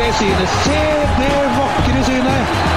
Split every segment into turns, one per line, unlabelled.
Det synet! Se det vakre synet!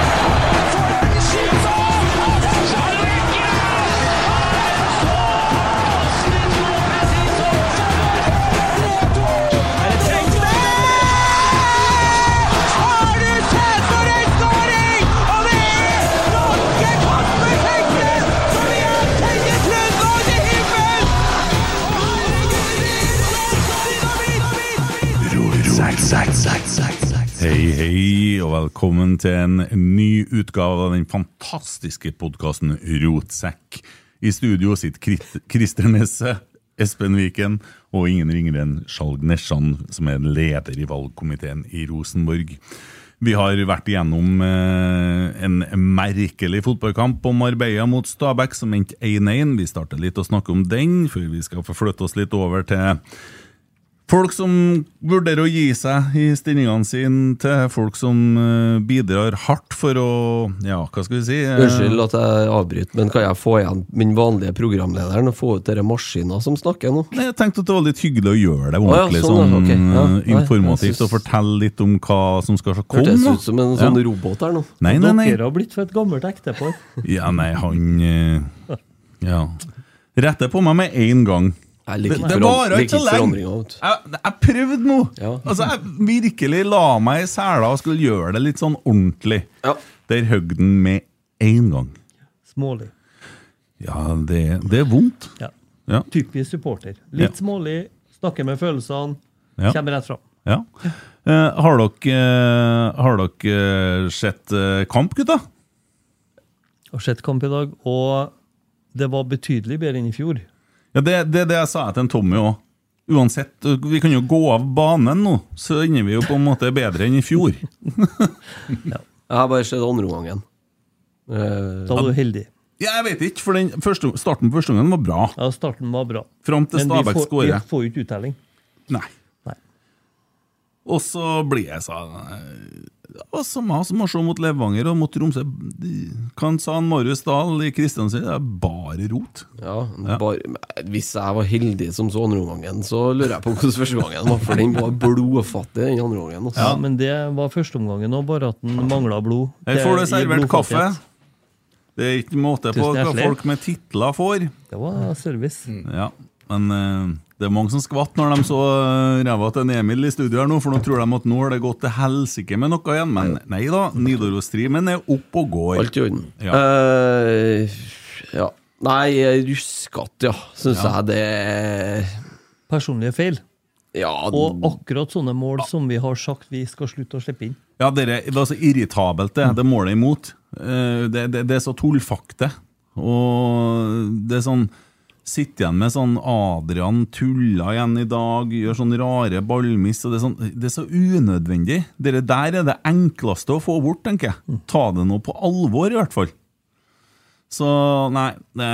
Hei, hei, og velkommen til en ny utgave av den fantastiske podkasten Rotsekk. I studio sitter Christer Nesse, Espen Viken og ingen ringere enn Skjalg Nesjan, som er leder i valgkomiteen i Rosenborg. Vi har vært igjennom eh, en merkelig fotballkamp om Marbella mot Stabæk, som endte 1-1. Vi starter litt å snakke om den, før vi skal forflytte oss litt over til Folk som vurderer å gi seg i stillingene sine til folk som eh, bidrar hardt for å Ja, hva skal vi si? eh,
Unnskyld at jeg avbryter, men kan jeg få igjen min vanlige programlederen og få ut dere maskiner som snakker nå?
Nei, Jeg tenkte at det var litt hyggelig å gjøre det
Å ja,
ordentlig
sånn,
sånn,
okay. Ja,
eh,
nei,
informativt
synes-
og fortelle litt om hva som skal komme.
Hørtes ut som en sånn
ja.
robot her nå.
Nei, nei, nei.
Dere har blitt for et gammelt ektepar.
Ja, nei, han Ja. Retter på meg med én gang.
Jeg
Det,
liker ikke
det
foran-
varer ikke så lenge.
forandringer, vet du.
Jeg, jeg prøvde nå!
Ja.
Altså, Jeg virkelig la meg i sela og skulle gjøre det litt sånn ordentlig.
Ja.
Der høgg den med én gang.
Smålig.
Ja, det, det er vondt.
Ja.
Ja.
Typisk supporter. Litt
Ja.
smålig, snakker med følelsene,
Ja.
kommer rett fram.
ja. Eh, har dere, eh, har dere eh, sett eh, kamp, gutta?
Har sett kamp i dag, og det var betydelig bedre enn i fjor.
Ja, Det er det, det jeg sa til en Tommy òg. Uansett, vi kan jo gå av banen nå, så ender vi jo på en måte bedre enn i fjor.
Jeg har bare sett andreomgangen. Uh,
Da var du heldig.
Ja, jeg vet ikke, for den første, starten på første gangen var bra.
Ja, starten var bra.
Fram til
Men
Stabæk
får, vi får jo ikke uttelling.
Nei.
Nei.
Og så blir jeg sånn Det var samme som å se mot Levanger og mot Tromsø. Hva sa han Marius Dahl i Kristiansand? Det er bare rot.
ja,
Ja.
Bare, hvis jeg var heldig som så andre omgangen, så lurer jeg på hvordan førsteomgangen var, for den var blodfattig, den andreomgangen.
Ja,
Altså.
men det var førsteomgangen òg, bare at den mangla blod.
Her får du servert kaffe. Det er ikke måte på hva folk med titler får.
Det var service.
Ja, men eh, det er mange som skvatt når de så eh, ræva til en Emil i studio her nå, for nå tror de at nå har det gått til helsike med noe igjen. Men nei da, Nidarosstrimen er opp og går.
Alt i orden.
Ja.
Uh, ja. Nei, ruskete, ja, syns
Ja.
jeg det er
Personlige feil.
Ja,
Og akkurat sånne mål som vi har sagt vi skal slutte å slippe inn.
Ja, dere, det er så irritabelt, det. Det målet imot. Eh, Det, det, det er så tullfakte. Og det er sånn Sitter igjen med sånn Adrian tulla igjen i dag, gjør sånn rare ballmiss. Det, sånn, det er så unødvendig. Det der er det enkleste å få bort, tenker jeg. Ta det nå på alvor, i hvert fall. Så nei det,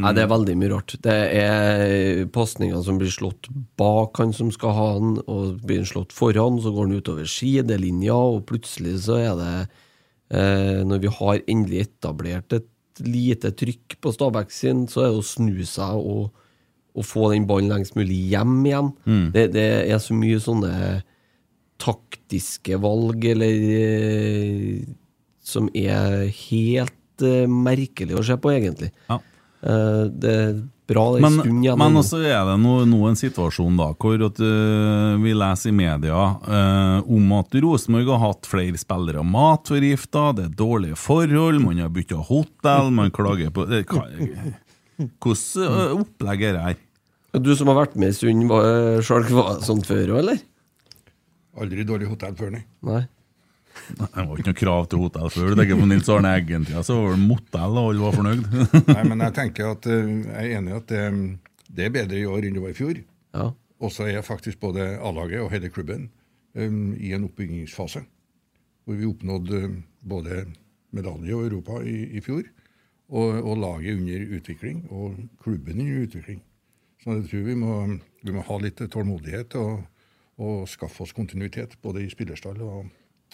Nei, det er veldig mye rart. Det er pasninger som blir slått bak han som skal ha han, og blir slått foran, så går han utover sidelinja, og plutselig så er det eh, Når vi har endelig etablert et lite trykk på Stabæk sin, så er det å snu seg og, og få den ballen lengst mulig hjem igjen. Det, det er så mye sånne taktiske valg, eller eh, Som er helt uh, merkelig å se på, egentlig.
ja.
Eh, det er bra det er
Men,
stund igjen.
men også er det nå, no, en situasjon da hvor at, uh, vi leser i media uh, om at Rosenborg har hatt flere spillere matforgifta, det er dårlige forhold, man har bytta hotell, man klager på det, hva, Hvordan uh, opplegg er det her?
Du som har vært med en stund, var, var det sånn før òg, eller?
Aldri dårlig hotell før, nei.
Nei.
Det var ikke noe krav til hotell før. Du tenker på Nils Arne Eggen-tida, så var det motell, og alle var fornøyd.
nei. Men jeg tenker at eh, jeg er enig i at det, det er bedre i år enn det var i fjor.
Ja.
Og så er faktisk både A-laget og hele klubben um, i en oppbyggingsfase. Hvor vi oppnådde um, både medalje og Europa i, i fjor. Og, og laget under utvikling, og klubben under utvikling. Så jeg tror vi må, vi må ha litt tålmodighet og, og skaffe oss kontinuitet, både i spillerstall og,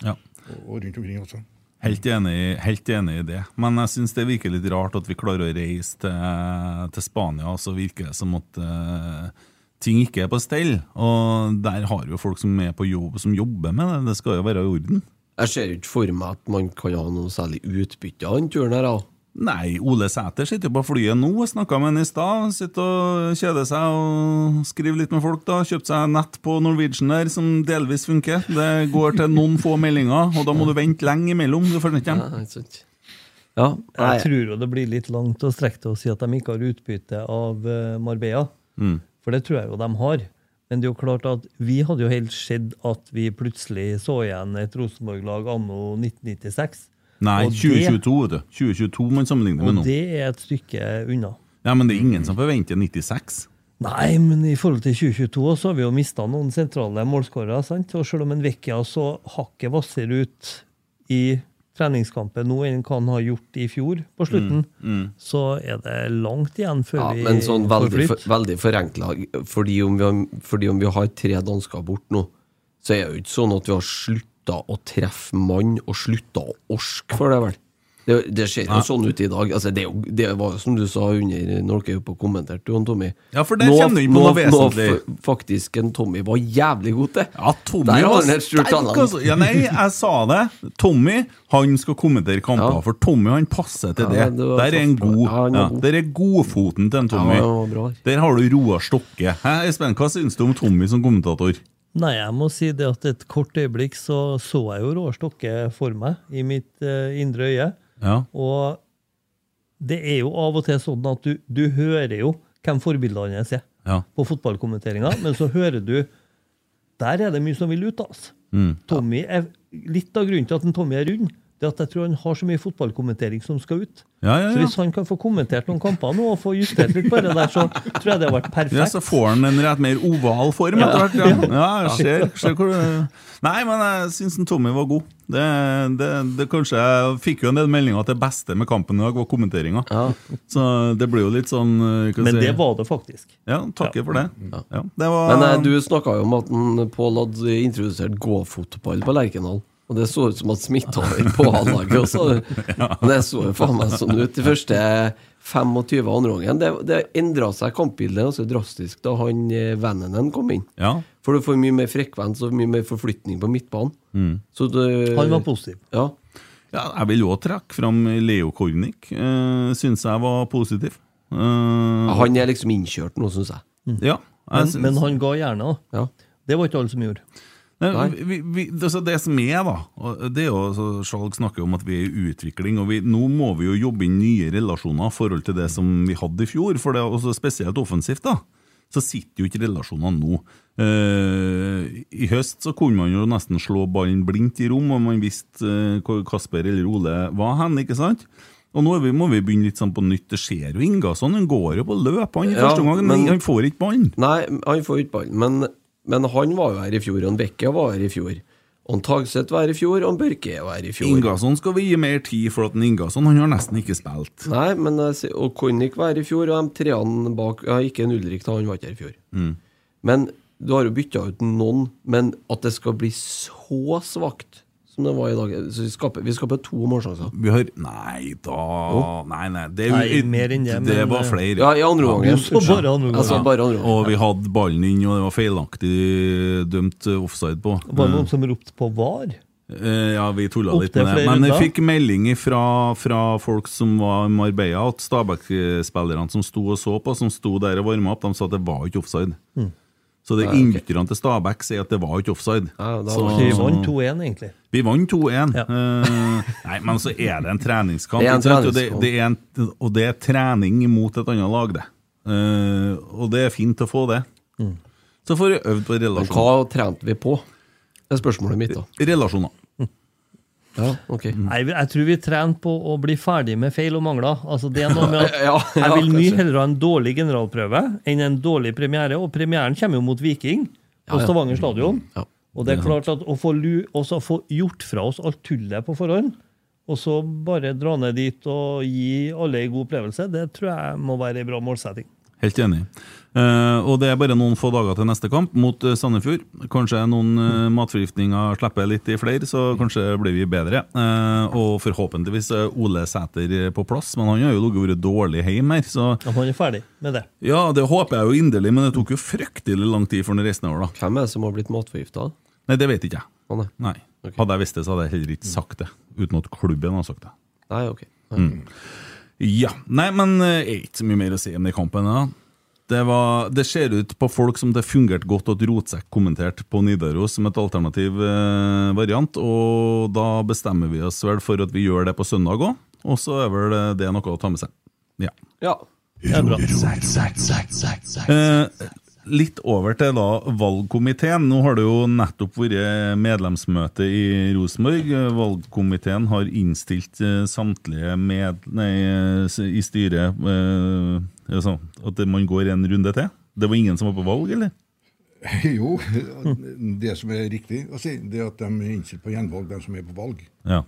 Ja.
og, og rundt omkring også.
Helt enig, helt enig i det. Men jeg syns det virker litt rart at vi klarer å reise til, til Spania, og så virker det som at uh, ting ikke er på stell. Og der har jo folk som er på jobb, som jobber med det. Det skal jo være i orden.
Jeg ser ikke for meg at man kan ha noe særlig utbytte av den turen her. da.
Nei, Ole Sæter sitter jo på flyet nå. Jeg snakka med han i stad. Sitter og kjeder seg og skriver litt med folk. da Kjøpt seg nett på Norwegian der, som delvis funker. Det går til noen få meldinger, og da må du vente lenge imellom. Du får ikke
Ja, ikke. Ja,
Jeg tror jo det blir litt langt å strekke til å si at de ikke har utbytte av eh, Marbella.
Mm.
For det tror jeg jo de har. Men det er jo klart at vi hadde jo helt sett at vi plutselig så igjen et Rosenborg-lag anno 1996.
Nei,
Og
2022, vet du. 2022 man sammenligner med
Og det er et stykke unna.
Ja, Men det er ingen som forventer 96.
Nei, men i forhold til 2022 så har vi jo mista noen sentrale målskårere. sant? Og selv om en Vecchia så hakket hvassere ut i treningskampen nå enn hva han har gjort i fjor på slutten, så er det langt igjen før
ja,
vi
men sånn veldig, for, veldig forenkla. Fordi, om vi har- fordi om vi har tre dansker bort nå, så er det jo ikke sånn at vi har slutta å treffe mann og slutta å orske for det, vel? Det, det ser jo sånn ut i dag. Altså, det, det var som du sa under når dere på kommenterte, Jon Tommy.
Ja, for det nå, kjenner inn på noe vesentlig.
f- faktisk en Tommy var jævlig god til.
Ja, Tommy
Der
var
han
sterk, altså. Ja, nei, jeg sa det. Tommy han skal kommentere kamper,
Ja.
for Tommy han passer til
Ja,
det.
det
Der er en god.
Ja,
Ja, der er godfoten til en Tommy. Der har du Roar Stokke. Hæ, Espen, hva syns du om Tommy som kommentator?
Nei, jeg må si det at et kort øyeblikk så så jeg jo Roar Stokke for meg i mitt uh, indre øye.
Ja.
Og det er jo av og til sånn at du, du hører jo hvem forbildene hans er
Ja.
på fotballkommenteringa, men så hører du Der er det mye som vil ut, altså.
Mm.
Tommy er, litt av grunnen til at en Tommy er rund, det at jeg tror han har så mye fotballkommentering som skal ut.
Ja, ja,
Så hvis han kan få kommentert noen kamper nå og få justert litt på det der, så tror jeg det har vært perfekt.
Ja, så får han en rett mer oval form etter hvert. Ja, ja jeg ser, ser hvor det Nei, men jeg syns Tommy var god. Det, det, det kanskje Jeg fikk jo en del meldinger at det beste med kampen i dag var kommenteringa. Så det blir jo litt sånn eh, hva
Men
si-
det var det faktisk.
Ja, takker for det. Ja, det var,
Men eh, du snakka jo om at Pål hadde introdusert gåfotball på Lerkendal. Og det så ut som at smitta over på A-laget også. Men det så jo faen meg sånn ut. De første 25 andre gangen. Det, det endra seg kampbildet ganske drastisk da han eh, Vennenen kom inn.
Ja.
For du får mye mer frekvens og mye mer forflytning på midtbanen. Så det,
Han var positiv.
Ja.
ja, jeg vil jo trekke fram Leo Kornic. Uh, syns jeg var positiv. Eh,
Han er liksom innkjørt nå, syns jeg.
ja, jeg
Men,
syns-
men han ga gjerne. da.
Ja.
Det var ikke alle som gjorde.
Nei. vi, vi, det, altså det som er, da Det er jo, Skjalg snakker om at vi er i utvikling. og vi, Nå må vi jo jobbe inn nye relasjoner i forhold til det som vi hadde i fjor. For det er også spesielt offensivt. da Så sitter jo ikke relasjonene nå. Eh, I høst så kunne man jo nesten slå ballen blindt i rom, og man visste eh, hvor Kasper eller Ole var hen. ikke sant? Og nå må vi begynne litt sånn på nytt. Det skjer jo Ingasson. Han går jo på løp han i
Ja,
første omgang, men
men-
han får ikke ballen.
Nei, han får ikke ballen. Men, men han var jo her i fjor, og Bekke var her i fjor. Og Tagseth var her i fjor, og Børke var her i fjor.
Ingasson skal vi gi mer tid, for at Ingasson han har nesten ikke spilt.
Nei, men sier- Og Kornik var her i fjor, og de treene bak ja, Ikke en Ulrik, da, han var ikke her i fjor.
Mm.
Men du har jo bytta ut noen, men at det skal bli så svakt som det var i dag så Vi skaper, vi skaper to målsjanser.
Vi har Nei da Nei, nei. Det, er
Nei, mer enn det,
det
men,
var
eh,
flere.
Ja, i andre omgang.
Så bare andre
Altså,
omgang.
Ja.
Og vi hadde ballen inn, og det var feilaktig dømt offside på.
Var det noen som ropte på VAR?
Eh, ja, vi tulla litt med det. Men jeg fikk melding fra, fra folk som var i Marbella, at Stabæk-spillerne som sto og så på, som sto der og varma opp, de sa at det var ikke offside.
Mm.
Så det innbytterne til Stabæk sier at det var ikke offside.
Ja, da
Så-
Vi vant 2-1, egentlig.
Vi vant 2-1.
Ja.
Uh, nei, men så er det en treningskamp.
Det er en
treningskamp. Og, det, det er en, og det er trening mot et annet lag, det. Uh, og det er fint å få det.
Mm.
Så får vi øvd på
Men
relasjoner.
hva trente vi på? Det er spørsmålet mitt, da.
Relasjoner.
Ja, ok.
Nei, jeg tror vi trener på å bli ferdig med feil og mangler. Altså, det er noe med at
Ja, ja,
Jeg vil mye
kanskje.
heller ha en dårlig generalprøve enn en dårlig premiere. Og premieren kommer jo mot Viking
Ja,
på
ja.
Stavanger stadion.
Ja.
Og det er klart at å få, lu, også få gjort fra oss alt tullet på forhånd, og så bare dra ned dit og gi alle en god opplevelse, det tror jeg må være en bra målsetting.
Helt enig. Uh, og det er bare noen få dager til neste kamp mot eh, Sandefjord. Kanskje noen uh, matforgiftninger slipper litt i flere, så kanskje blir vi bedre. Uh, og forhåpentligvis er Ole Sæter på plass, men han har jo ligget vært dårlig hjemme her. Så
Ja, Han er ferdig med det.
ja, det håper jeg jo inderlig, men det tok jo fryktelig lang tid før han reiste nedover, da.
Hvem er det som har blitt matforgifta?
Nei, det vet ikke jeg.
Ah, nei.
Nei.
Okay.
Hadde jeg visst det, så hadde jeg heller ikke sagt det. Uten at klubben har sagt det.
Nei, ok.
Ja. Nei, men eh, er ikke så mye mer å si om den kampen. Ja. Det, var, det ser ut på folk som det fungerte godt at Rotsekk kommenterte på Nidaros som et alternativ eh, variant, og da bestemmer vi oss vel for at vi gjør det på søndag òg. Og så er vel det noe å ta med seg. Ja.
Ja.
Det er bra.
Eh, litt over til da valgkomiteen. Nå har det jo nettopp vært medlemsmøte i Rosenborg. Valgkomiteen har innstilt eh, samtlige med, nei, eh, i styret eh, altså, at man går en runde til. Det var ingen som var på valg, eller?
Jo, det som er riktig å si, det er at de er innstilt på gjenvalg, de som er på valg.
Ja.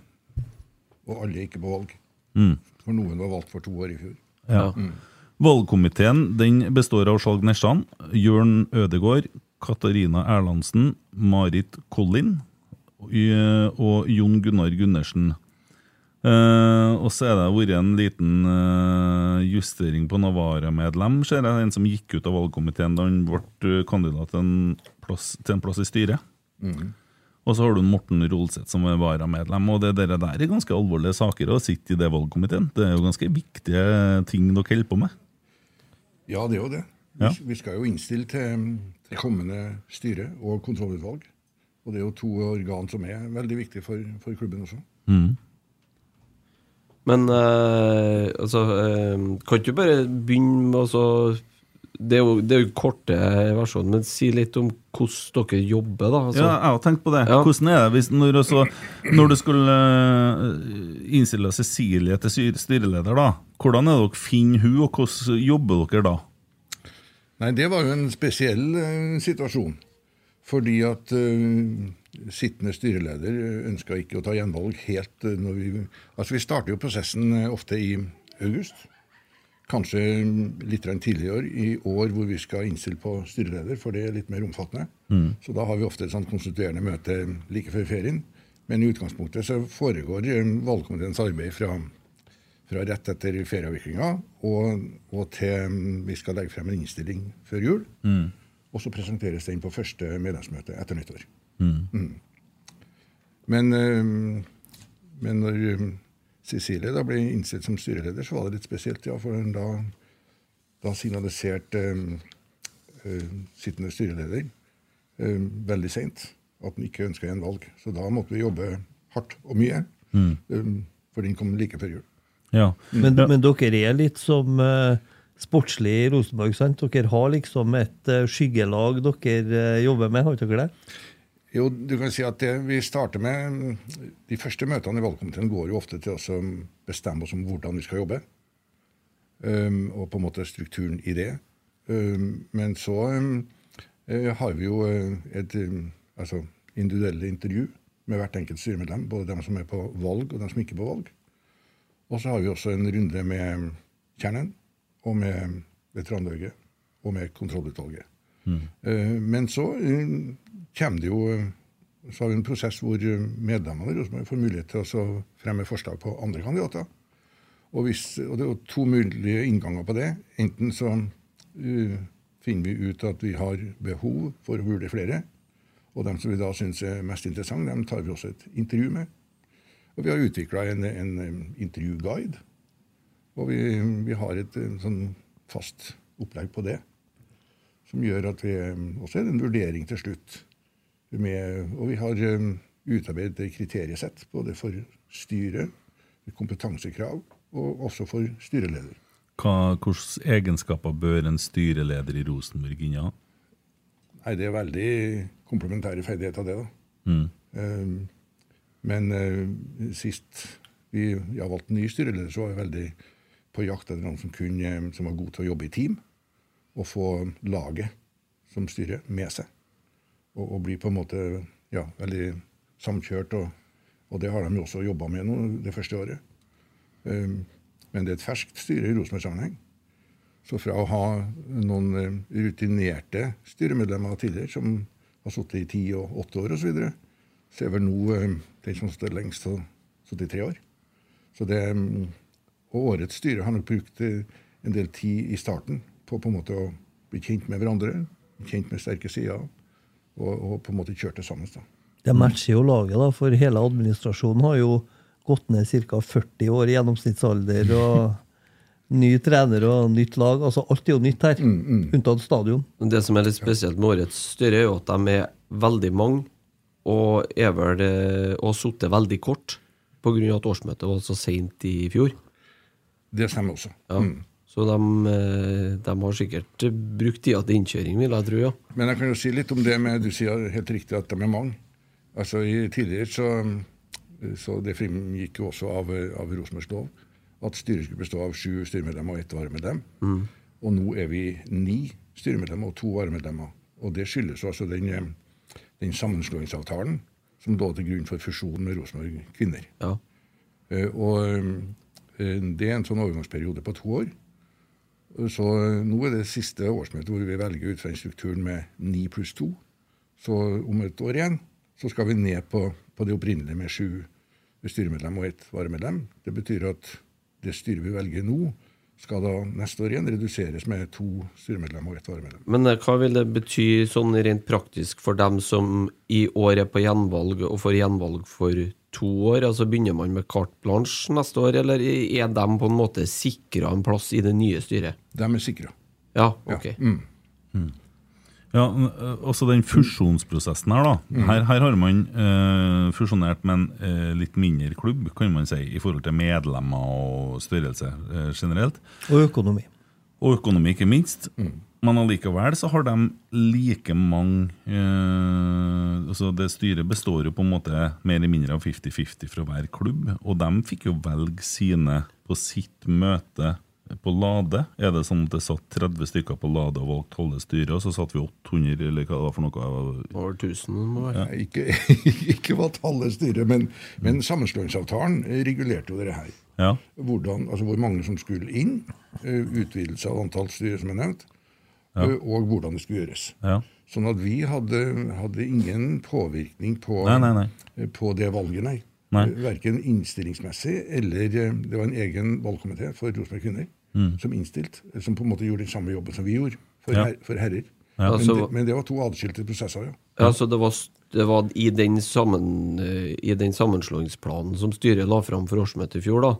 Og alle er ikke på valg.
Mm.
For noen var valgt for to år i fjor.
ja. Valgkomiteen den består av Skjalg Nesjan, Jørn Ødegård, Katarina Erlandsen, Marit Collin eh, og Jon Gunnar Gundersen. Uh, og så er det vært en liten uh, justering på Navara-medlem, ser jeg. En som gikk ut av valgkomiteen da han ble eh, kandidat til en plass, til en plass i styret. Og så har du Morten Rolseth som er varamedlem. Og det der er ganske alvorlige saker å sitte i det valgkomiteen. Det er jo ganske viktige ting dere holder på med.
Ja, det er jo det. Vi,
Ja.
vi skal jo innstille til, til kommende styre og kontrollutvalg. Og det er jo to organ som er veldig viktige for, for klubben også.
Men øh, altså øh, Kan ikke du bare begynne med å så det er, jo, det er jo korte versjonen, men si litt om hvordan dere jobber, da. Altså,
Ja, jeg har tenkt på det.
Ja.
Hvordan er det hvis når, også, når du skulle eh, innstille Cecilie til styreleder, da? Hvordan er det dere finner hun, og hvordan jobber dere da?
Nei, det var jo en spesiell eh, situasjon. Fordi at uh, sittende styreleder ønska ikke å ta gjenvalg helt uh, når vi Altså, vi starter jo prosessen eh, ofte i august. Kanskje litt tidligere i år hvor vi skal innstille på styreleder, for det er litt mer omfattende. Så da har vi ofte et sånt konstituerende møte like før ferien. Men i utgangspunktet så foregår valgkomiteens arbeid fra fra rett etter ferieavviklinga og, og til mm, vi skal legge frem en innstilling før jul. Og så presenteres den på første medlemsmøte etter nyttår. Mm. Men, eh, men når Cecilie da ble innstilt som styreleder, så var det litt spesielt, ja. For da, da signaliserte eh, eh, sittende styreleder eh, veldig seint at han ikke ønska gjenvalg. Så da måtte vi jobbe hardt og mye. eh, for den kom like før jul.
Ja.
Men, men dere er litt som uh, sportslig i Rosenborg, sant? Dere har liksom et skyggelag dere jobber med, har dere det?
Jo, du kan si at det vi starter med De første møtene i valgkomiteen går jo ofte til å bestemme oss om hvordan vi skal jobbe. Um, og på en måte strukturen i det. Um, men så um, har vi jo eh, et altså individuelle intervju med hvert enkelt styremedlem. Både dem som er på valg, og dem som ikke er på valg. Og så har vi også en runde med Kjernen, og med Veteranlaget, og med kontrollutvalget. Eh, Men så eh, kommer det jo eh, Så har vi en prosess hvor medlemmene i Rosenborg får mulighet til å fremme forslag på andre kandidater. Og, hvis, og det er jo to mulige innganger på det. Enten så uh, finner vi ut at vi har behov for å vurdere flere. Og dem som vi da syns er mest interessante, dem tar vi også et intervju med. Og vi har utvikla en, en intervjuguide. Og vi, vi har et sånn fast opplegg på det. Som gjør at vi også er en vurdering til slutt. Med, og vi har utarbeidet et kriteriesett både for styre, kompetansekrav, og også for styreleder.
Hva, Hvilke egenskaper bør en styreleder i Rosenborg inneha?
Nei, det er veldig komplementære ferdigheter, det, da.
Mm.
Eh, Men uh, sist vi ja, valgte ny styreleder, så var jeg veldig på jakt etter noen som, kunne, som var god til å jobbe i team, og få laget som styrer med seg. Og, og bli på en måte ja, veldig samkjørt. Og, og det har de jo også jobba med nå det første året. Um, Men det er et ferskt styre i Rosenborg-sammenheng. Så fra å ha noen eh, rutinerte styremedlemmer tidligere, som har sittet i ti og åtte år osv., så, videre, så er vel nå eh, den som står lengst, har sittet i tre år. Så det, mm, og årets styre har nok brukt eh, en del tid i starten på på en måte å bli kjent med hverandre, kjent med sterke sider, og, og på en måte kjørt det sammen. Da.
Det matcher jo laget, da, for hele administrasjonen har jo gått ned ca. 40 år i gjennomsnittsalder. og Ny trener og nytt lag. altså Alt er jo nytt her, unntatt stadion.
Det som er litt spesielt med årets styre, er jo at de er veldig mange, og er vel eh, og har sittet veldig kort pga. at årsmøtet var så seint i fjor.
Det stemmer også.
Ja. Så de, eh, de har sikkert brukt tida til innkjøring, vil jeg tro. ja.
Men jeg kan jo si litt om det med Du sier helt riktig at de er mange. Altså i, Tidligere så, så det fremgikk jo også av, av Rosenborgs lov at styret skulle bestå av sju styremedlemmer og ett varemedlem. Og nå er vi ni styremedlemmer og to varemedlemmer. Og det skyldes altså den, den sammenslåingsavtalen som lå til grunn for fusjonen med Rosenborg Kvinner.
Ja.
Eh, Og eh, det er en sånn overgangsperiode på to år. Så nå er det siste årsmøtet hvor vi velger ut fra den strukturen med 9 pluss 2. Så om et år igjen så skal vi ned på, på det opprinnelige med sju styremedlem og ett varemedlem. Det betyr at det styret vi velger nå, skal da neste år igjen reduseres med to styremedlemmer og ett varemedlem.
Men eh, hva vil det bety sånn rent praktisk for dem som i år er på gjenvalg og får gjenvalg for to år? Altså Begynner man med carte blanche neste år, eller er de på en måte sikra en plass i det nye styret?
De er sikra.
Ja, ok.
Ja, øh, også den fusjonsprosessen her, da. Her, her har man øh, fusjonert med en øh, litt mindre klubb, kan man si, i forhold til medlemmer og størrelse øh, generelt.
Og økonomi.
Og økonomi, ikke minst. Men allikevel så har de like mange eh, altså Det styret består jo på en måte mer eller mindre av 50-50 fra hver klubb. Og de fikk jo velge sine på sitt møte på Lade. Er det sånn at det satt 30 stykker på Lade og valgte halve styret, og så satt vi 800, eller hva det var for noe?
Over 1000 må være.
Ja. Ikke, ikke valgt halve styret, men, men sammenslåingsavtalen regulerte jo det her.
Ja.
Hvordan, altså hvor mange som skulle inn, eh, utvidelse av antall styre, som er nevnt, eh, og hvordan det skulle gjøres.
Ja.
Sånn at vi hadde, hadde ingen påvirkning på,
Nei, nei, nei.
eh, på det valget, nei.
Nei.
Eh, Verken innstillingsmessig eller Det var en egen valgkomité for Rosenborg Kvinner
Mm.
som innstilte, som på en måte gjorde den samme jobben som vi gjorde for,
Ja.
her, for herrer.
Ja,
Men,
så-
det, men det var to adskilte prosesser, ja.
Ja, så det var, det var i, den sammen, I den sammenslåingsplanen som styret la fram for årsmøtet i fjor, da,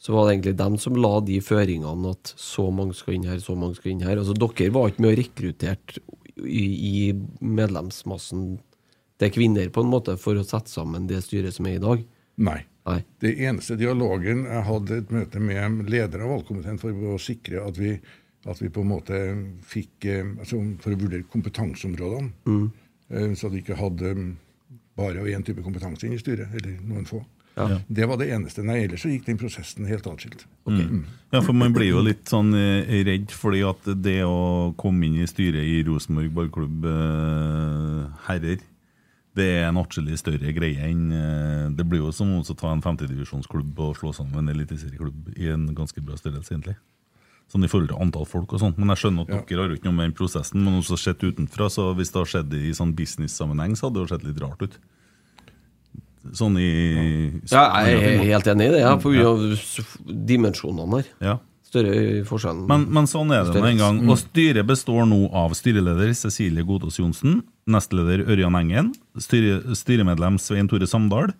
så var det egentlig dem som la de føringene at så mange skal inn her, så mange skal inn her. Altså Dere var ikke med og rekrutterte i, i medlemsmassen til kvinner på en måte for å sette sammen det styret som er i dag.
Nei.
Nei.
Det eneste dialogen Jeg hadde et møte med lederen av valgkomiteen for å sikre at vi, at vi på en måte fikk eh, altså For å vurdere kompetanseområdene. Mm. Så at vi ikke hadde bare én type kompetanse inn i styret, eller noen få. Det var det eneste. Nei, ellers så gikk den prosessen helt atskilt.
Ja, for man blir jo litt sånn eh, redd fordi at det å komme inn i styret i Rosenborg ballklubb eh, herrer, det er en atskillig større greie enn eh, Det blir jo som å ta en femtedivisjonsklubb og slå sammen en eliteserieklubb i en ganske bra størrelse, egentlig. Sånn i forhold til antall folk og sånn. Men jeg skjønner at
Ja.
dere har jo ikke noe med den prosessen, men også sett utenfra, så hvis det har skjedd i sånn business-sammenheng, så hadde det jo sett litt rart ut. Sånn i
Ja, jeg er helt enig i det, ja, på grunn av dimensjonene her.
Ja.
Større forskjellen.
Men, men sånn er det nå en gang. Og styret består nå av styreleder Cecilie Godås Johnsen, nestleder Ørjan Engen, styre, styremedlem Svein Tore Samdal,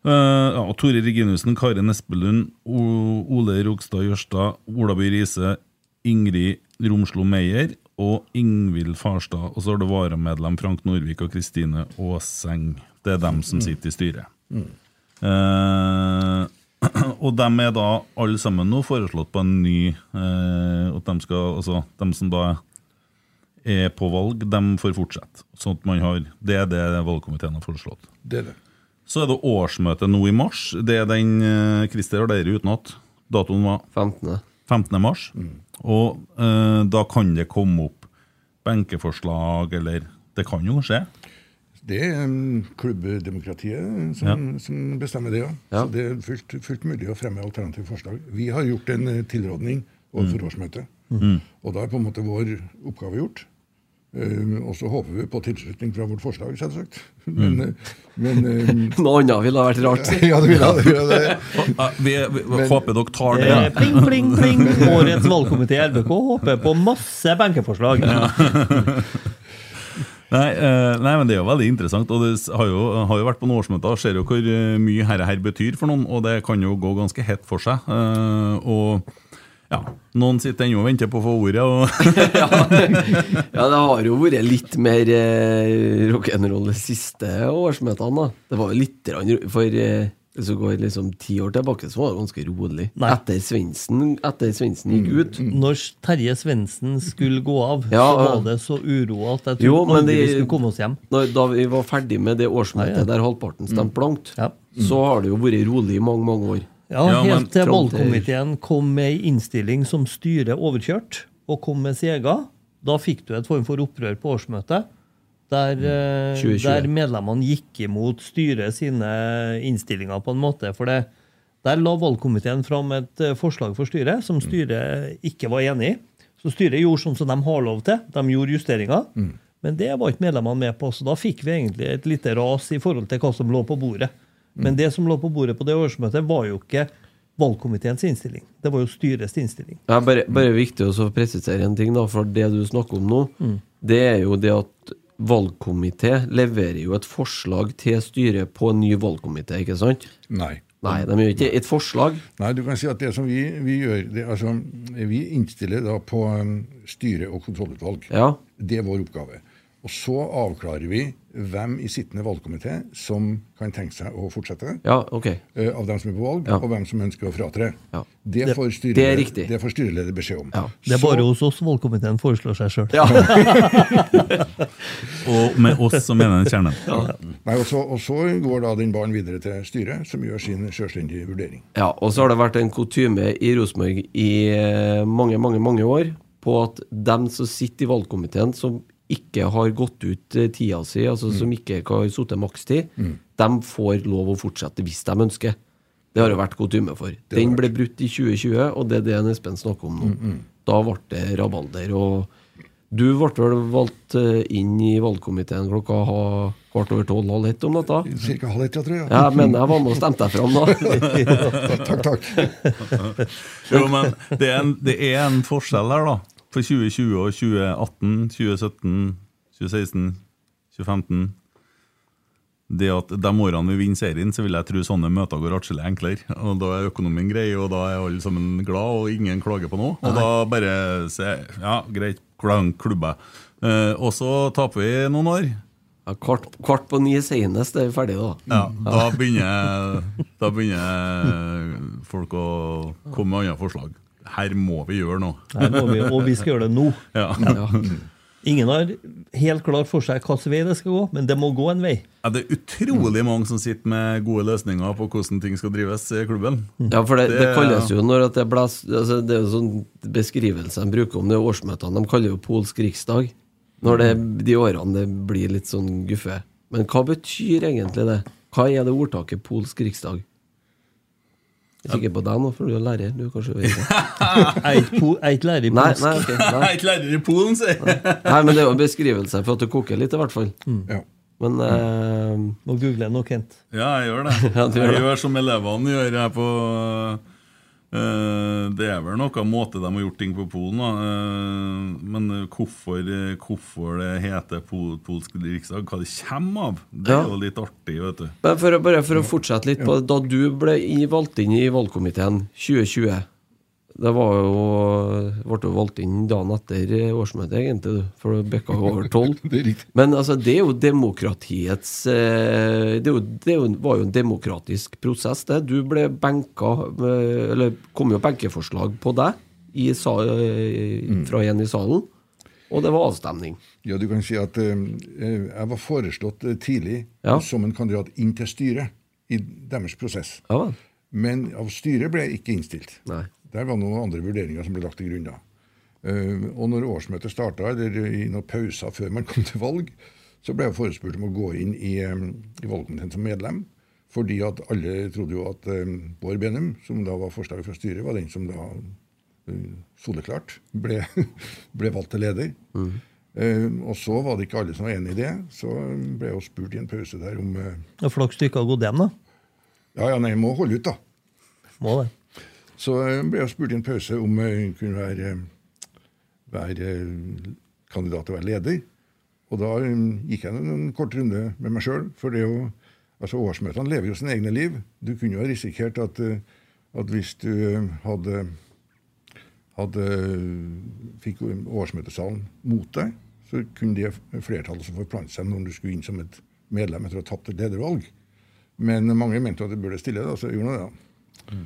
Uh, ja, Tore Reginussen, Karin Espelund, O- Ole Rogstad Jørstad, Olaby Riise, Ingrid Romslo Meyer og Ingvild Farstad. Og så har du varamedlem Frank Norvik og Kristine Aaseng. Det er dem som sitter i styret. Eh, og de er da alle sammen nå foreslått på en ny eh, At de skal, altså de som da er på valg, de får fortsette. Sånn at man har, Det er det valgkomiteen har foreslått.
Det er det.
Så er det årsmøte nå i mars. Det er den eh, Christer har dere utenat. Datoen var
15.
15. mars. Og eh, da kan det komme opp benkeforslag, eller Det kan jo skje.
Det er klubbdemokratiet som, som bestemmer det, ja.
Ja.
Så det er fullt, fullt mulig å fremme alternative forslag. Vi har gjort en eh, tilrådning overfor årsmøtet. Og da er på en måte vår oppgave gjort. Uh, og så håper vi på tilslutning fra vårt forslag, selvsagt. Men, mm. men um,
Noe annet ville ha vært rart.
Ja, det vil ha. Det vil jeg det.
Eh, Vi, men, håper dere tar det.
Eh, Pling, pling, pling. Årets valgkomité i RBK håper på masse benkeforslag.
Nei, eh, nei, men det er jo veldig interessant. Og det har jo, har jo vært på noen årsmøter og ser jo hvor eh, mye herre her betyr for noen, og det kan jo gå ganske hett for seg. Eh, og ja, noen sitter ennå og venter på å få ordet. Og
Ja, det har jo vært litt mer eh, rock'n'roll de siste årsmøtene. da. Det var jo litt rann, For eh, hvis du går liksom ti år tilbake, så var det ganske rolig.
Nei.
Etter Svendsen etter Svendsen gikk ut.
Når Terje Svendsen skulle gå av,
Ja,
så var det så uro at jeg
Jo,
aldri vi skulle komme oss hjem.
Når, da vi var ferdig med det årsmøtet
Ja, ja.
der halvparten stemte blankt,
Ja.
så har det jo vært rolig i mange, mange år.
Ja,
Ja,
Helt til valgkomiteen kom med ei innstilling som styret overkjørt, og kom med sin egen. Da fikk du et form for opprør på årsmøtet, der, eh,
2020.
der medlemmene gikk imot styret sine innstillinger på en måte. For det, der la valgkomiteen fram et eh, forslag for styret som styret ikke var enig i. Så styret gjorde sånn som de har lov til. De gjorde justeringer. Men det var ikke medlemmene med på, så da fikk vi egentlig et lite ras i forhold til hva som lå på bordet. Men det som lå på bordet på det årsmøtet, var jo ikke valgkomiteens innstilling. Det var jo styrets innstilling.
Det er bare, bare viktig å presisere en ting, da, for det du snakker om nå, det er jo det at valgkomité leverer jo et forslag til styret på en ny valgkomité, ikke sant?
Nei.
Nei, de gjør ikke et forslag.
Nei, du kan si at det som vi, vi gjør, det, altså, vi innstiller da på um, styre- og kontrollutvalg.
Ja.
Det er vår oppgave. Og så avklarer vi hvem i sittende valgkomité som kan tenke seg å fortsette,
Ja, ok.
uh, av dem som er på valg,
Ja.
og hvem som ønsker å fratre.
Ja.
Det,
Det-
får
det er
styreleder, det får styreleder beskjed om.
Ja.
Det er
Så-
bare hos oss valgkomiteen foreslår seg sjøl.
Ja.
Og med oss så mener den kjernen.
Nei, og, så, og så går da den ballen videre til styret, som gjør sin selvstendige vurdering.
ja, og så har det vært en kutyme i Rosenborg i eh, mange, mange, mange år på at dem som sitter i valgkomiteen, som ikke har gått ut eh, tida si, altså som ikke har sittet makstid, de får lov å fortsette hvis de ønsker. Det har det vært kutyme for. Den ble brutt i 2020, og det er det Espen snakker om nå. Da ble det rabalder. og du ble vel valgt eh, inn i valgkomiteen klokka ha- kvart over tolv halv ett om natta?
Cirka halv ett, ja, tror jeg.
Ja, men jeg var med og stemte deg fram, da.
takk, takk.
Jo, men det er, en, det er en forskjell her, da. For 2020 og 2018, 2017, 2016, 2015 Det at De årene vi vinner serien, så vil jeg tro sånne møter går atskillig enklere. Og Da er økonomien grei, og da er alle sammen glad, og ingen klager på noe. Og da bare se Ja, greit, klang. Eh, og så taper vi noen år.
Ja, kvart, kvart på ni senest er vi ferdige, da.
Ja, da begynner, da begynner folk å komme med andre forslag. Her må vi gjøre noe.
Her må vi, og vi skal gjøre det nå.
Ja.
Ja.
Ingen har helt klart for seg hvilken vei det skal gå, men det må gå en vei.
Ja, det er utrolig mange som sitter med gode løsninger på hvordan ting skal drives i klubben.
Ja, for det, det
Det-
kalles jo når at det blæs, altså Det er en sånn beskrivelse de bruker om det årsmøtene. De kaller jo polsk riksdag. Når det de årene det blir litt sånn guffe. Men hva betyr egentlig det? Hva er det ordtaket polsk riksdag? Jeg kikker på deg nå, for du er lærer. Du kanskje vet det.
Jeg er ikke jeg er ikke lærer i
Nei,
polsk.
nei, ok,
Jeg
nei.
er ikke lærer i Polen, sier jeg.
nei, men det er jo en beskrivelse for at det koker litt, i hvert fall.
Ja.
Men eh,
Må google nå, Kent.
Ja, jeg gjør det.
Ja, du gjør
Jeg
det.
gjør som elevene gjør her på, Eh, det er vel noe måte de har gjort ting på Polen, da. Eh, men hvorfor, eh, hvorfor det heter pol polsk riksdag, hva det kommer av, det
Ja.
er jo litt artig, vet du.
Men for, bare for å fortsette litt på det, Da du ble valgt inn i valgkomiteen 2020 Det var jo ble jo valgt inn dagen etter årsmøtet, egentlig, for det bikka over tolv. Men altså, det er jo demokratiets eh, Det, jo, det var jo en demokratisk prosess, det. Du ble benka med- Eller kom jo benkeforslag på deg i, eh, fra en i salen, og det var avstemning.
Ja, du kan si at eh, eh, jeg var foreslått eh, tidlig
Ja.
som en kandidat inn til styret i deres prosess.
Ja.
Men av styret ble jeg ikke innstilt.
Nei.
Der var noen andre vurderinger som ble lagt til grunn da. Eh, og når årsmøtet starta, eller i noen pauser før man kom til valg, så ble jeg forespurt om å gå inn i, eh, i valgkomiteen som medlem. Fordi at alle trodde jo at eh, Bård Benum, som da var forslaget fra styret, var den som da soleklart ble, ble valgt til leder. Eh, og så var det ikke alle som var enig i det. Så ble jeg jo spurt i en pause der om
uh, Flaks du ikke har gått hjem, da.
Ja, ja, nei, jeg må holde ut, da.
Må det.
Så eh, ble jeg spurt i en pause om jeg kunne være, være eh, kandidat til å være leder. Og da eh, gikk jeg en, kort runde med meg sjøl. For det jo, altså årsmøtene lever jo sine egne liv. Du kunne jo ha risikert at, eh, at hvis du eh, hadde, hadde fikk årsmøtesalen mot deg, så kunne det flertallet som forplante seg når du skulle inn som et medlem etter å ha tapt et ledervalg. Men mange mente at det burde stille, da, så jeg gjorde nå det. da.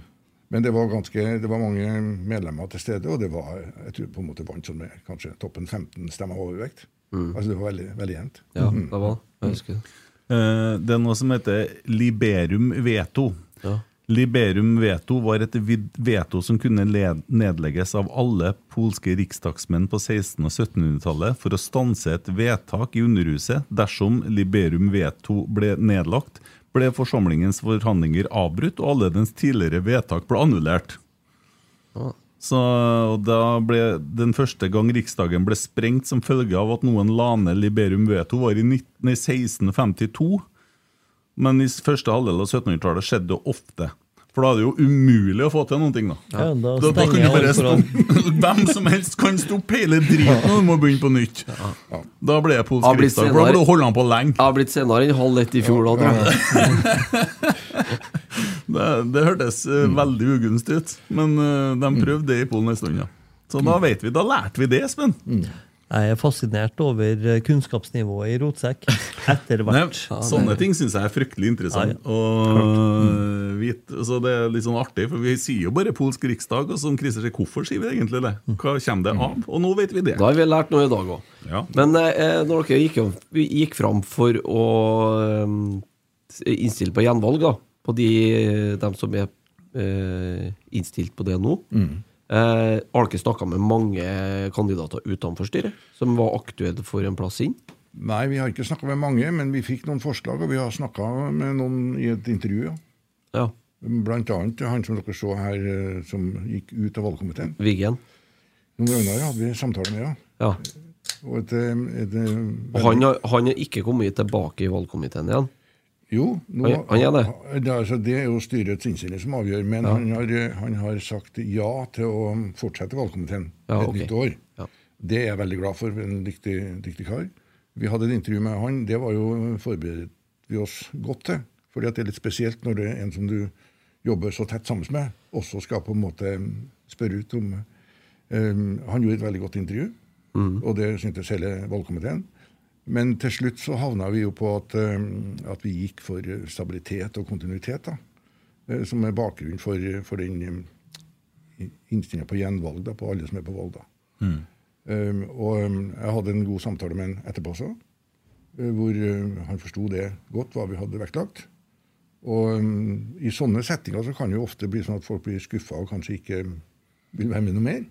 Men det var, ganske, det var mange medlemmer til stede, og det var jeg tror på en måte vant sånn med kanskje toppen 15 stemmer overvekt. Altså Det var veldig, veldig jevnt.
Ja, det var Jeg husker det.
Eh, Det er noe som heter liberum veto.
Ja.
Liberum veto var et veto som kunne led- nedlegges av alle polske riksdagsmenn på 1600- og 1700-tallet for å stanse et vedtak i Underhuset. Dersom liberum veto ble nedlagt, ble forsamlingens forhandlinger avbrutt, og alle dens tidligere vedtak ble annullert. Så og da ble Den første gang Riksdagen ble sprengt som følge av at noen la ned Liberum veto, var i 19, nei, 1652. Men i første halvdel av 1700-tallet skjedde det ofte. For da er det jo umulig å få til noen ting. Da.
Ja, da
Da, da kan du bare stoppe. Hvem som helst kan stoppe hele driten og du må begynne på nytt. Da ble det
Har
polsk riksdag. Da ble du holde han på lenge.
Jeg har blitt senere enn halv ett i fjor, da.
Det, det hørtes eh, veldig ugunstig ut, men uh, de prøvde det i Polen en stund. Ja. Så da vet vi, da lærte vi det, Espen.
Jeg er fascinert over eh, kunnskapsnivået i rotsekk etter
Nei,
hvert.
sånne ting syns jeg er fryktelig interessant.
Ja,
Og vit, så Det er litt sånn artig, for vi sier jo bare polsk riksdag, og som Christer sier, hvorfor sier vi egentlig det? Hva kommer det av? Og nå vet vi det.
Da har vi lært noe i dag òg.
Ja.
Men eh, når dere gikk, vi gikk fram for å eh, innstille på gjenvalg, da, på de dem som er eh, innstilt på det nå eh, dere snakka med mange kandidater utenfor styret som var aktuelle for en plass inn?
Nei, vi har ikke snakka med mange, men vi fikk noen forslag, og vi har snakka med noen i et intervju. ja.
Ja.
Blant annet han som dere så her, eh, som gikk ut av valgkomiteen.
Viggen
Noen Ragnar hadde vi samtale med, ja.
Ja.
Og et, et, et, eh,
Og han har, han har ikke kommet tilbake i valgkomiteen igjen?
Jo, nå,
Han- gjør det?
Altså, det er jo styrets innstilling som avgjør, men han, har, han har sagt ja til å fortsette valgkomiteen
Ja,
et
okay.
nytt år.
Ja.
Det er jeg veldig glad for. En dyktig, dyktig kar. Vi hadde et intervju med han. Det var jo forberedt vi oss godt til. Fordi det er litt spesielt når det er en som du jobber så tett sammen med, også skal på en måte spørre ut om um, Han gjorde et veldig godt intervju, og det syntes hele valgkomiteen. Men til slutt så havna vi jo på at, um, at vi gikk for eh, stabilitet og kontinuitet, da. eh, Som er bakgrunnen for, for den innstillinga på gjenvalg da, på alle som er på valg. da. Um, og jeg hadde en god samtale med han etterpå også, eh, hvor eh, han forsto det godt, hva vi hadde vektlagt. Og um, i sånne settinger så kan det jo ofte bli sånn at folk blir skuffa og kanskje ikke vil være med noe mer.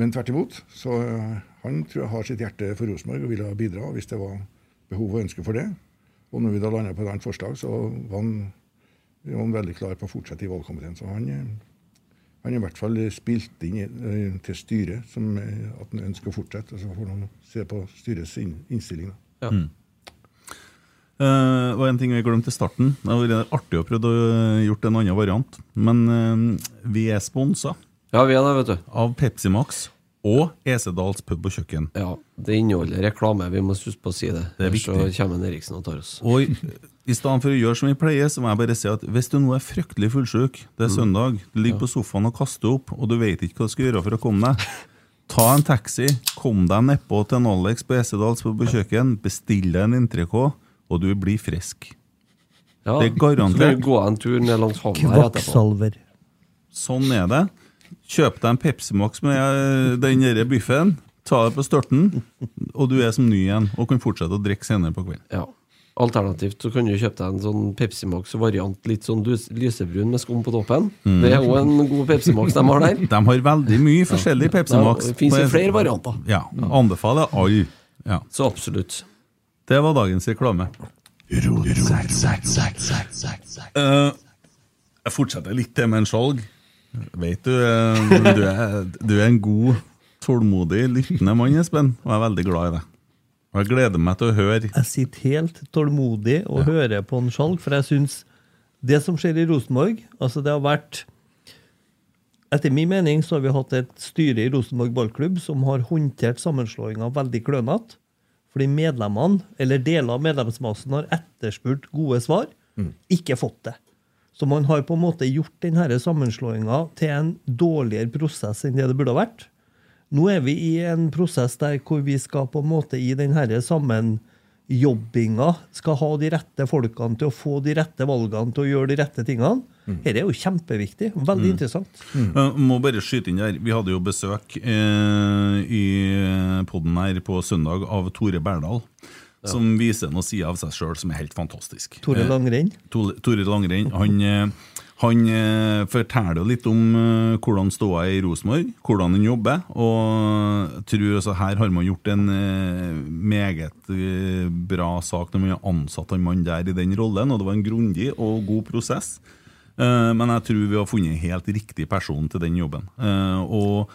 Men tvert imot. Så eh, han tror jeg har sitt hjerte for Rosenborg og ville ha bidra hvis det var behov og ønske for det. Og når vi da landa på et annet forslag, så var han, var han veldig klar på å fortsette i valgkomiteen. Så han, eh, han i hvert fall spilt inn eh, til styret som, at han ønsker å fortsette. Og Så får han se på styrets innstilling. da.
Ja.
Eh, Det var en ting vi glemte i starten. Det hadde vært artig å prøve å gjort en annen variant. Men vi er sponsa
Ja, vi er det, vet du.
av Pepsi Max og Esedals pub og kjøkken.
Ja, Det inneholder reklame, vi må huske på å si det.
Det er
Ellers så
viktig.
kommer en Eriksen og tar oss.
Og i, i stedet for å gjøre som vi pleier, så må jeg bare si at hvis du nå er fryktelig fullsjuk, det er søndag, du ligger på sofaen og kaster opp, og du vet ikke hva du skal gjøre for å komme deg, ta en taxi, kom deg nedpå til en Alex på Esedals pub og kjøkken, bestill deg en entrecôte, og du blir frisk.
Ja,
Det er garantert.
Så kan du gå en tur ned langs havna etterpå.
Kvakksalver.
Sånn er det. Kjøp deg en Pepsi Max med eh, den biffen, ta det på størten, og du er som ny igjen, og kan fortsette å drikke senere på kvelden.
Ja. Alternativt så kan du kjøpe deg en sånn Pepsi Max-variant, litt sånn lysebrun med skum på toppen.
Mm.
Det er òg en god Pepsi Max de har der.
De har veldig mye forskjellig Pepsi Max.
det finnes jo flere varianter.
Ja, Anbefaler alle. Ja.
Så absolutt.
Det var dagens reklame. Eh, jeg fortsetter litt til med en skjalg. Vet du, eh, du er, du er en god, tålmodig, lyttende mann, Espen, og jeg er veldig glad i deg. Og jeg gleder meg til å høre
Jeg sitter helt tålmodig og hører på en skjalg, for jeg syns det som skjer i Rosenborg altså det har vært Etter min mening så har vi hatt et styre i Rosenborg ballklubb som har håndtert sammenslåinga veldig klønete. Fordi medlemmene, eller deler av medlemsmassen, har etterspurt gode svar, ikke fått det. Så man har på en måte gjort denne sammenslåinga til en dårligere prosess enn det det burde ha vært. Nå er vi i en prosess der hvor vi skal på en måte i denne sammenjobbinga skal ha de rette folkene til å få de rette valgene til å gjøre de rette tingene. Dette er jo kjempeviktig. Veldig interessant.
Jeg må bare skyte inn der. Vi hadde jo besøk eh, i podden her på søndag av Tore Berdal. Som viser noen sider av seg sjøl som er helt fantastisk.
Tore
Eh,
Langrenn.
Tore Tore Langrenn han, eh, han eh, forteller litt om hvordan ståa er i Rosenborg, hvordan han jobber. Og tror også her har man gjort en meget bra sak når man har ansatt en mann der i den rollen. Og det var en grundig og god prosess. Men jeg tror vi har funnet helt riktig person til den jobben. Og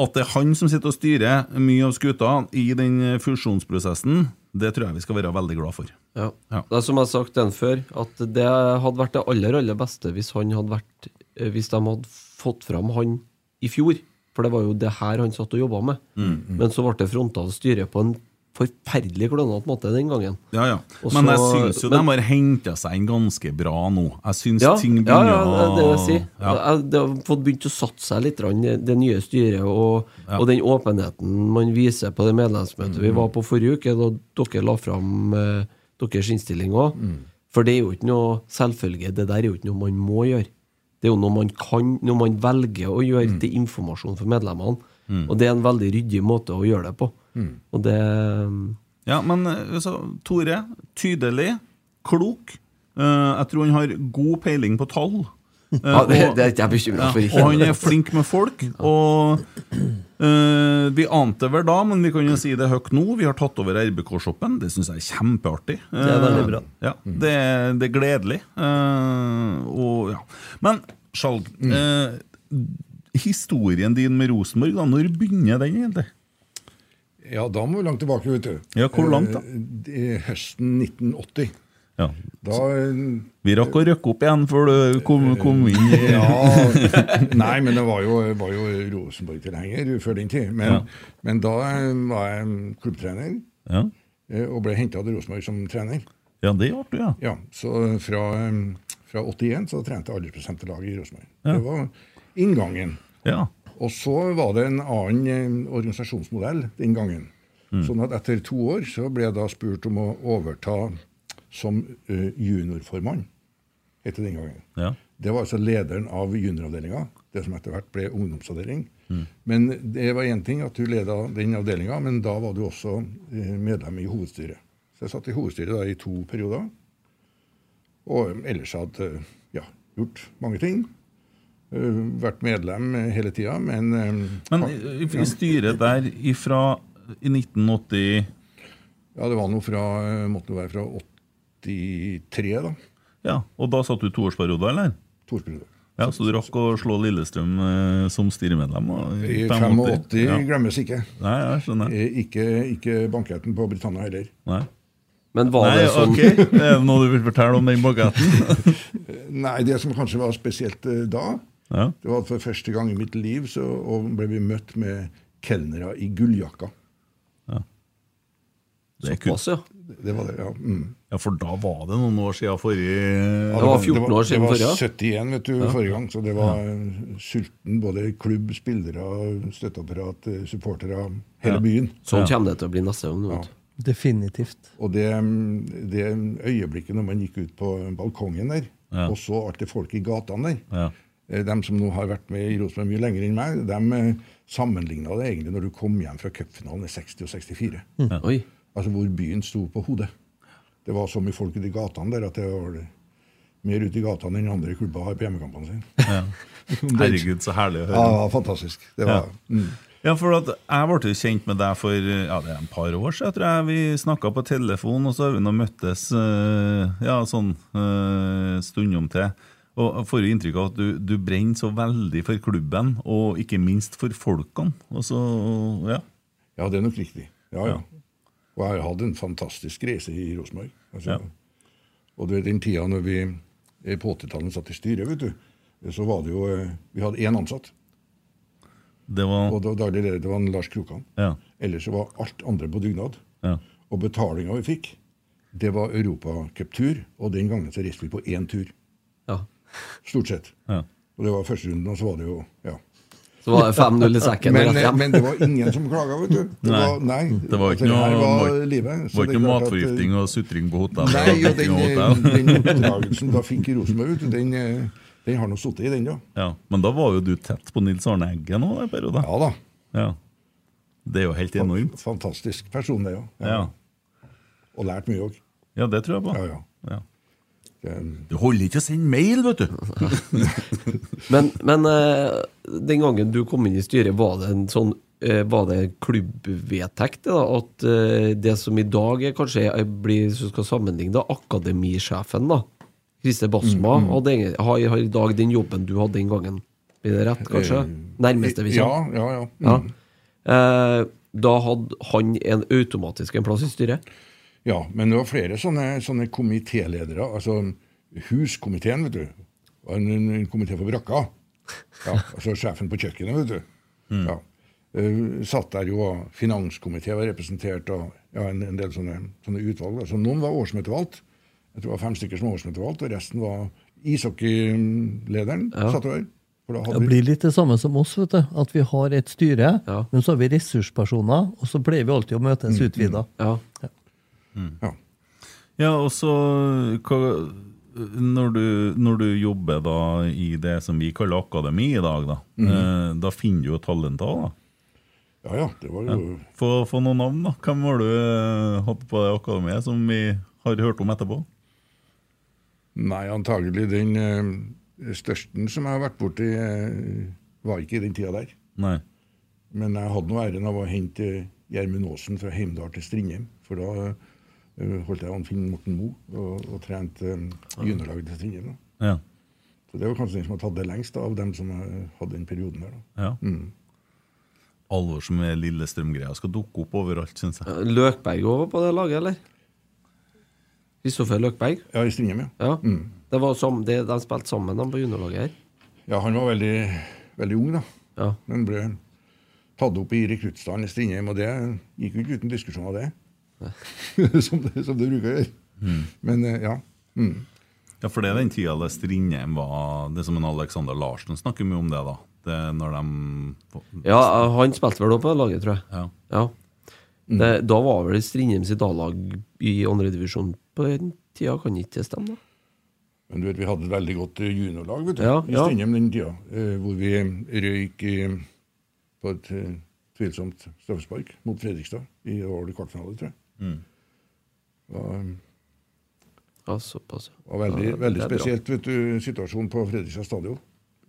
at det er han som sitter og styrer mye av skuta i den fusjonsprosessen, det tror jeg vi skal være veldig glad for.
Ja.
Ja.
Det er som jeg har sagt den før, at det hadde vært det aller aller beste hvis han hadde vært eh, Hvis de hadde fått fram han i fjor. For det var jo det her han satt og jobba med.
Mm,
Men så ble det fronta av styret på en forferdelig klønete måte den gangen.
Ja, ja.
Også,
Men jeg syns jo
men-
de har henta seg inn ganske bra nå. Jeg syns
Ja,
ting begynner å
ja, det er det jeg sier.
Ja.
Jeg- Det har fått begynt å satse seg litt, det nye styret, og, og den åpenheten man viser på det medlemsmøtet
Mm.
vi var på forrige uke, da dere la fram eh, deres innstilling òg.
Mm.
For det er jo ikke noe selvfølge. Det der er jo ikke noe man må gjøre. Det er jo noe man kan, noe man velger å gjøre
Mm.
til informasjon for medlemmene. Og det er en veldig ryddig måte å gjøre det på.
Mm.
Og det
Ja, men eh, altså, Tore, tydelig, klok. Uh, jeg tror han har god peiling på tall. Uh,
ja, det,
og-
det er ikke jeg bekymra for.
Ja, og han er flink med folk. Og uh, Vi ante vel da, men vi kan jo si det høyt nå. Vi har tatt over RBK-shoppen. Det syns jeg er kjempeartig.
Det er veldig bra.
Ja, det, er- det er gledelig. Og, ja. Men Skjalg, eh, historien din med Rosenborg, da, når begynner den egentlig?
Ja, da må vi langt tilbake, vet du.
Ja, hvor langt da?
I er høsten 1980.
Ja.
Da eh,
Vi rakk å røkke opp igjen før du kom, kom inn. i-
Ja Nei, men det var jo, var jo Rosenborg-tilhenger før den tid. Men,
Ja.
men da eh, var jeg klubbtrener
Ja.
eh, og ble henta til Rosenborg som trener.
ja, det ble du, ja.
Ja, Så fra, eh, fra 81 så trente aldersbestemte lag i Rosenborg. Det var inngangen.
ja.
Og så var det en annen eh, organisasjonsmodell den gangen. Sånn at etter to år så ble jeg da spurt om å overta som eh, juniorformann. Etter den gangen.
ja.
Det var altså lederen av junioravdelinga, det som etter hvert ble ungdomsavdeling. Men det var én ting at du leda den avdelinga, men da var du også eh, medlem i hovedstyret. Så jeg satt i hovedstyret da i to perioder. Og ellers hadde ja, gjort mange ting. Eh, Vært medlem hele tida, men eh,
Men i, i styret der ifra i 1980
Ja, det var noe fra eh, Måtte være fra 83, da.
Ja, Og da satt du toårsperiode, eller?
Toårsperiode.
Ja, Så du rakk å slå Lillestrøm eh, som styremedlem?
I 85
Ja.
glemmes ikke.
Nei, jeg skjønner.
Ikke, ikke banketten på Britannia heller.
Nei.
Men var
Nei,
det sånn
ok. Er det noe du vil fortelle om den banketten?
Nei, det som kanskje var spesielt eh, da,
Ja.
det var for første gang i mitt liv så og ble vi møtt med kelnere i gulljakka.
Det er kult.
Såpass, ja.
Det, var det, ja. Mm.
Ja, for da var det noen år siden forrige
Det var 14 år siden forrige?
Det var 71 vet du, forrige gang, så det var sulten både klubb, spillere, støtteapparat, eh, supportere, hele
Ja.
byen.
Sånn kommer det til å bli neste gang. vet.
Definitivt.
Og det, det øyeblikket når man gikk ut på balkongen der,
Ja.
og så alt det folk i gatene der
Ja.
De som nå har vært med i Rosenborg mye lenger enn meg, de sammenligna det egentlig når du kom hjem fra cupfinalen i 60 og 64.
Oi.
Altså hvor byen sto på hodet. Det var så mye folk ute i gatene der at det var mer ute i gatene enn andre klubber har på hjemmekampene sine.
Herregud, så herlig å høre.
Ja, fantastisk. Det var, mm.
Ja, for at Jeg ble jo kjent med deg for ja, det er en par år siden. tror jeg Vi snakka på telefon, og så har vi nå møttes eh, ja, sånn stundom til. Og jeg får jo inntrykk av at du, du brenner så veldig for klubben, og ikke minst for folkene. Og så, ja.
ja, det er nok riktig. Ja, ja.
Ja.
Og jeg har hatt en fantastisk reise i Rosenborg. Altså,
Ja.
Og du vet, den tida når vi på 80-tallet satt i styret, vet du, så var det jo eh, Vi hadde én ansatt,
Det var
og det var daglig leder, det var en Lars Krokan.
Ja.
Ellers så var alt andre på dugnad.
Ja.
Og betalinga vi fikk, det var europacuptur, og den gangen så reiste vi på én tur.
Ja.
Stort sett.
ja.
Og det var første runden, og så var det jo Ja.
Så var det 5-0 i sekken.
Men,
hjem.
men det var ingen som klaga, vet du. Det
Nei.
var, nei,
Det var ikke
altså,
noe,
her var livet.
Var ikke noe
at,
matforgifting og sutring på hotell?
Nei, og den,
hotell.
den oppdragelsen da fikk i Rosenborg, vet du, den, eh, den har nå sittet i den, da.
Ja. Men da var jo du tett på Nils Arne Eggen òg, en periode.
Ja da.
Ja. Det er jo helt enormt.
Fantastisk person, det, ja.
Ja.
Og lært mye òg.
ja, det tror jeg på.
Ja, ja.
Ja.
Det-
holder ikke å sende mail, vet du!
Men, men eh, den gangen du kom inn i styret, var det en sånn eh, var det klubbvedtekt da, at eh, det som i dag er kanskje blir, hvis du skal sammenligne da, akademisjefen, da, Christer Basma, hadde, har, har i dag den jobben du hadde den gangen. Blir det rett, kanskje? Nærmeste vi
Ja,
kommer.
ja, ja.
Ja.
Mm.
Eh, da hadde han en automatisk en plass i styret?
Ja, men det var flere sånne, sånne komitéledere. Altså huskomiteen, vet du. en, en, en komité for brakka. Ja, altså sjefen på kjøkkenet, vet du. Ja. Uh, satt der jo, og finanskomité var representert, og ja, en, en del sånne, sånne utvalg. Altså, noen var årsmøtevalgt. Jeg tror det var fem stykker som var årsmøtevalgt, og resten var ishockeylederen. satt der.
Det blir litt det samme som oss, vet du. At vi har et styre,
Ja.
men så har vi ressurspersoner, og så pleier vi alltid å møtes utvida.
Ja.
Ja.
Ja, og så hva, når, du, når du jobber da i det som vi kaller akademi i dag, da, eh, da finner du jo talenter òg, da.
ja, ja, det var jo
Få, få noen navn, da. Hvem har du eh, hatt på det akademiet som vi har hørt om etterpå?
Nei, antagelig den eh, største som jeg har vært borti, eh, var ikke i den tida der.
Nei.
Men jeg hadde nå æren av å hente Gjermund Aasen fra Heimdal til Strindheim. For da eh, holdt jeg an Finn Morten Moe og, og trente uh, juniorlaget til Strindheim.
Ja.
Så det var kanskje den som har tatt det lengst da, av dem som eh, hadde den perioden der. da.
ja. Alvor som er Lillestrøm-greia skal dukke opp overalt, syns jeg.
Løkberg òg var på det laget, eller? Kristoffer Løkberg?
Ja, i Strindheim, ja.
Ja. Det var som, de, de spilte sammen de på juniorlaget her.
Ja, Han var veldig, veldig ung, da.
Ja.
Men ble tatt opp i rekruttstanden i Strindheim, og det gikk jo ikke uten diskusjon av det. som, det som det bruker å gjøre. Men eh, ja. Mm.
Ja, for det er den tida det Strindheim var Det som en Alexander Larsen snakker mye om det, da. Det når de
Ja, han spilte vel òg på det laget, tror jeg.
Ja.
Ja. Det, da var vel Strindheim sitt A-lag i andredivisjon på den tida, kan ikke det stemme? da?
Men du vet, vi hadde et veldig godt eh, juniorlag vet du,
Ja,
i
ja.
Strindheim den tida, eh, hvor vi røyk i, på et tvilsomt straffespark mot Fredrikstad i årlig kvartfinale, tror jeg. Det var,
Ja, såpass.
var veldig,
Ja,
veldig spesielt vet du, situasjonen på Fredrikstad stadion.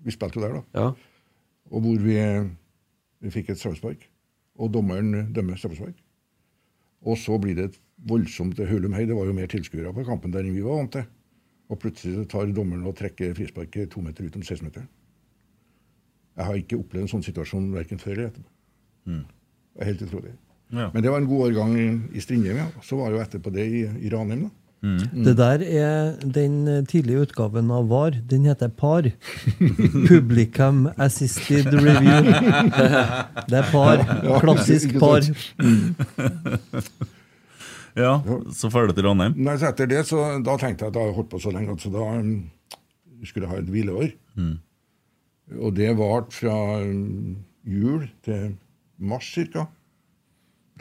Vi spilte jo der, da.
Ja.
Og hvor vi, vi fikk et straffespark. Og dommeren dømmer straffespark. Og så blir det et voldsomt hulum hei. Det var jo mer tilskuere på kampen der enn vi var vant til. Og plutselig tar dommeren og trekker frisparket to meter ut om 16-meteren. Jeg har ikke opplevd en sånn situasjon verken før eller etterpå. Det er helt utrolig.
Ja.
Men det var en god årgang i, Strindheim, ja. Så var jo etterpå det i, i Ranheim, da.
Det der er den eh, tidlige utgaven av VAR. Den heter PAR. Publicum Assisted Review. Det er PAR. Klassisk PAR.
sant?
Ja, så ferdig til Ranheim.
Nei, så etter det, så da tenkte jeg at jeg har holdt på så lenge, så da um, skulle jeg ha et hvileår. Og det varte fra um, jul til mars ca.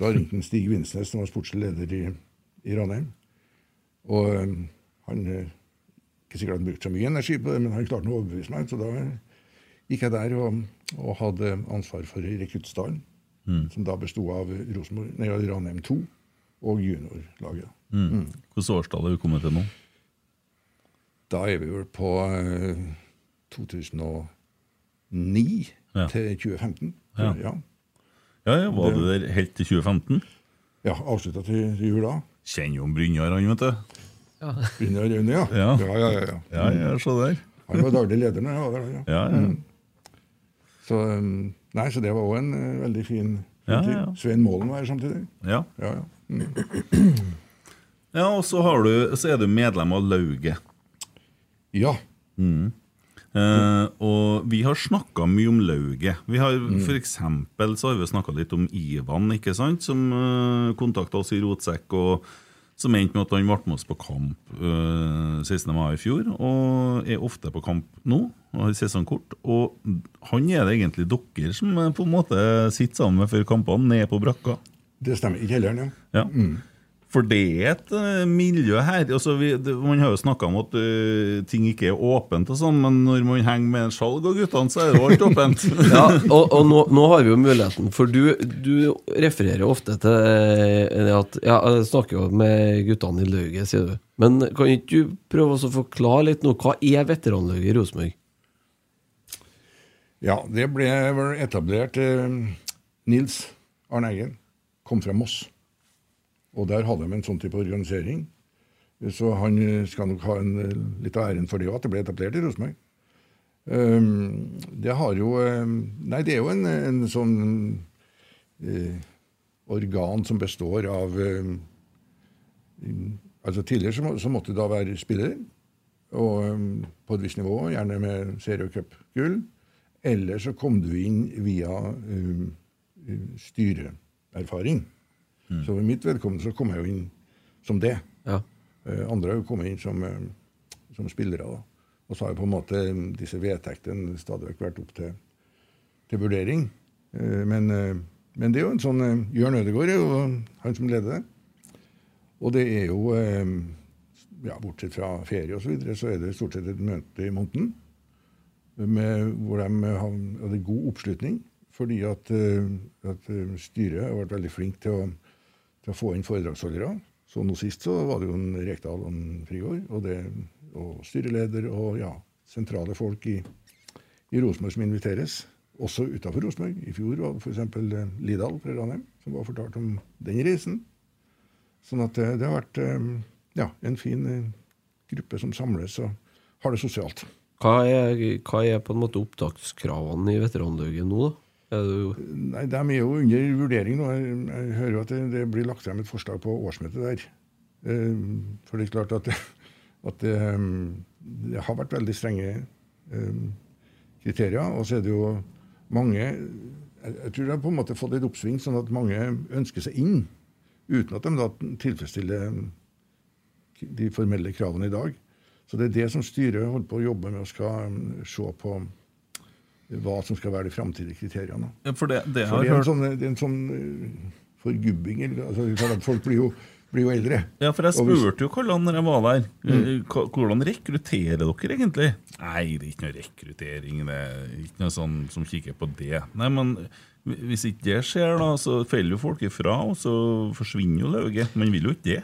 Da ringte han Stig Vinsnes, som var sportslig leder i, i Ranheim. Og um, han eh, Ikke sikkert han brukte så mye energi på det, men han klarte å overbevise meg. Så da gikk jeg der og, og hadde ansvar for rekruttstallen, som da besto av Rosenborg, nei, Ranheim 2 og juniorlaget.
Hvilket årstall er vi kommet til nå?
Da er vi vel på uh, 2009
Ja.
til 2015.
Ja.
ja.
Ja, ja, Var du der helt til 2015?
Ja, avslutta til til jul da.
Kjenner jo om Brynjar, han, vet du.
Brynjar Røyne, ja.
Ja.
Ja, ja, ja, ja.
Ja, så se der.
Han var daglig leder når jeg var der. Ja.
Ja, ja.
Så, um, nei, så det var òg en eh, veldig fin, fin
Ja,
tid.
ja.
Svein Målen var her samtidig.
ja.
Ja, ja. Mm.
ja og så, har du, så er du medlem av Lauget.
ja.
Eh, og vi har snakka mye om lauget. Vi har For eksempel så har vi snakka litt om Ivan, ikke sant, som uh, kontakta oss i Rotsekk, og som endte med at han ble med oss på kamp uh, 16. mai i fjor, og er ofte på kamp nå, og har sesongkort. Og han er det egentlig dere som eh, på en måte sitter sammen med før kampene, nede på brakka.
Det stemmer. I kjelleren, ja.
Ja. For det er et eh, miljø her. Altså, vi, det, man har jo snakka om at uh, ting ikke er åpent, og sånn, men når man henger med en skjalg og guttene, så er det jo alt åpent.
Ja, og, og nå, nå har vi jo muligheten, for du, du refererer ofte til eh, det at Ja, jeg snakker jo med guttene i lauget, sier du. Men kan ikke du prøve å forklare litt nå? Hva er veteranlauget i Rosenborg?
Ja, det ble vel etablert eh, Nils Arne Eggen kom fra Moss. Og der hadde de en sånn type organisering. Så han eh, skal nok ha en, eh, litt av æren for det at det ble etablert i Rosenborg. Um, det har jo um, Nei, det er jo en, en sånn eh, organ som består av um, altså Tidligere så, må, så måtte det da være spiller, og um, på et visst nivå, gjerne med serie- og cupgull. Eller så kom du inn via um, styreerfaring. Så for mitt vedkommende så kom jeg jo inn som det.
Ja.
Uh, andre har jo kommet inn som, uh, som spillere. da. Og så har jo på en måte mm, disse vedtektene stadig vekk vært opp til, til vurdering. Uh, Men, eh, men det er jo en sånn uh, Jørn Ødegaard er jo han som leder det. Og det er jo eh, ja, Bortsett fra ferie osv., så, videre, så er det stort sett et møte i måneden med, hvor de hadde god oppslutning. Fordi at, eh, at eh, styret har vært veldig flink til å, til å få inn foredragsholdere. Så nå sist så var det jo en Rekdal og en Frigård, og, det, og styreleder og ja, sentrale folk i, i Rosenborg som inviteres. Også utafor Rosenborg. I fjor var det f.eks. Lidal fra Ranheim som var fortalt om den reisen. Sånn at det, det har vært eh, ja, en fin eh, gruppe som samles og har det sosialt.
Hva er, hva er på en måte opptakskravene i veteranlauget nå, da?
Nei, De er jo under vurdering nå. Jeg, hører jo at det, det blir lagt frem et forslag på årsmøtet der. Eh, for det er klart at, at det, um, det har vært veldig strenge um, kriterier. Og så er det jo mange jeg, tror det har på en måte fått et oppsving, sånn at mange ønsker seg inn. Uten at de da tilfredsstiller de formelle kravene i dag. Så det er det som styret holder på å jobbe med og skal se på hva som skal være de framtidige kriteriene.
Ja, For det, det
For
har
det er en sånn, det er en sånn eh, forgubbing. Altså, folk blir jo, blir jo eldre.
Ja, for jeg spurte jo Karlan når jeg var der. Mm. Hvordan rekrutterer dere egentlig? Nei, det er ikke noe rekruttering. Det er ikke noe sånn som kikker på det. Nei, men hvis ikke det skjer, da, så faller jo folk ifra, og så forsvinner jo lauget. Man vil jo ikke det.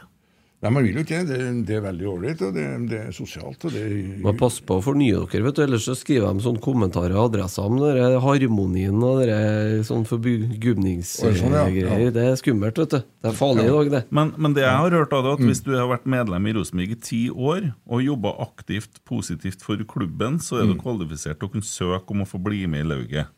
Nei, Man vil jo ikke det. Det, er veldig ålreit, og det, det er sosialt. og det
Man passer på å fornye dere, vet du, ellers så skriver de sånne kommentarer og adresser om den harmonien og dere sånn
Oi, sånn, ja. Ja.
Det er skummelt, vet du. Det er farlig i dag, det.
Men, men det jeg har hørt, av det er at hvis du har vært medlem i Rosenborg i ti år og jobba aktivt positivt for klubben, så er du kvalifisert til å kunne søke om å få bli med i lauget.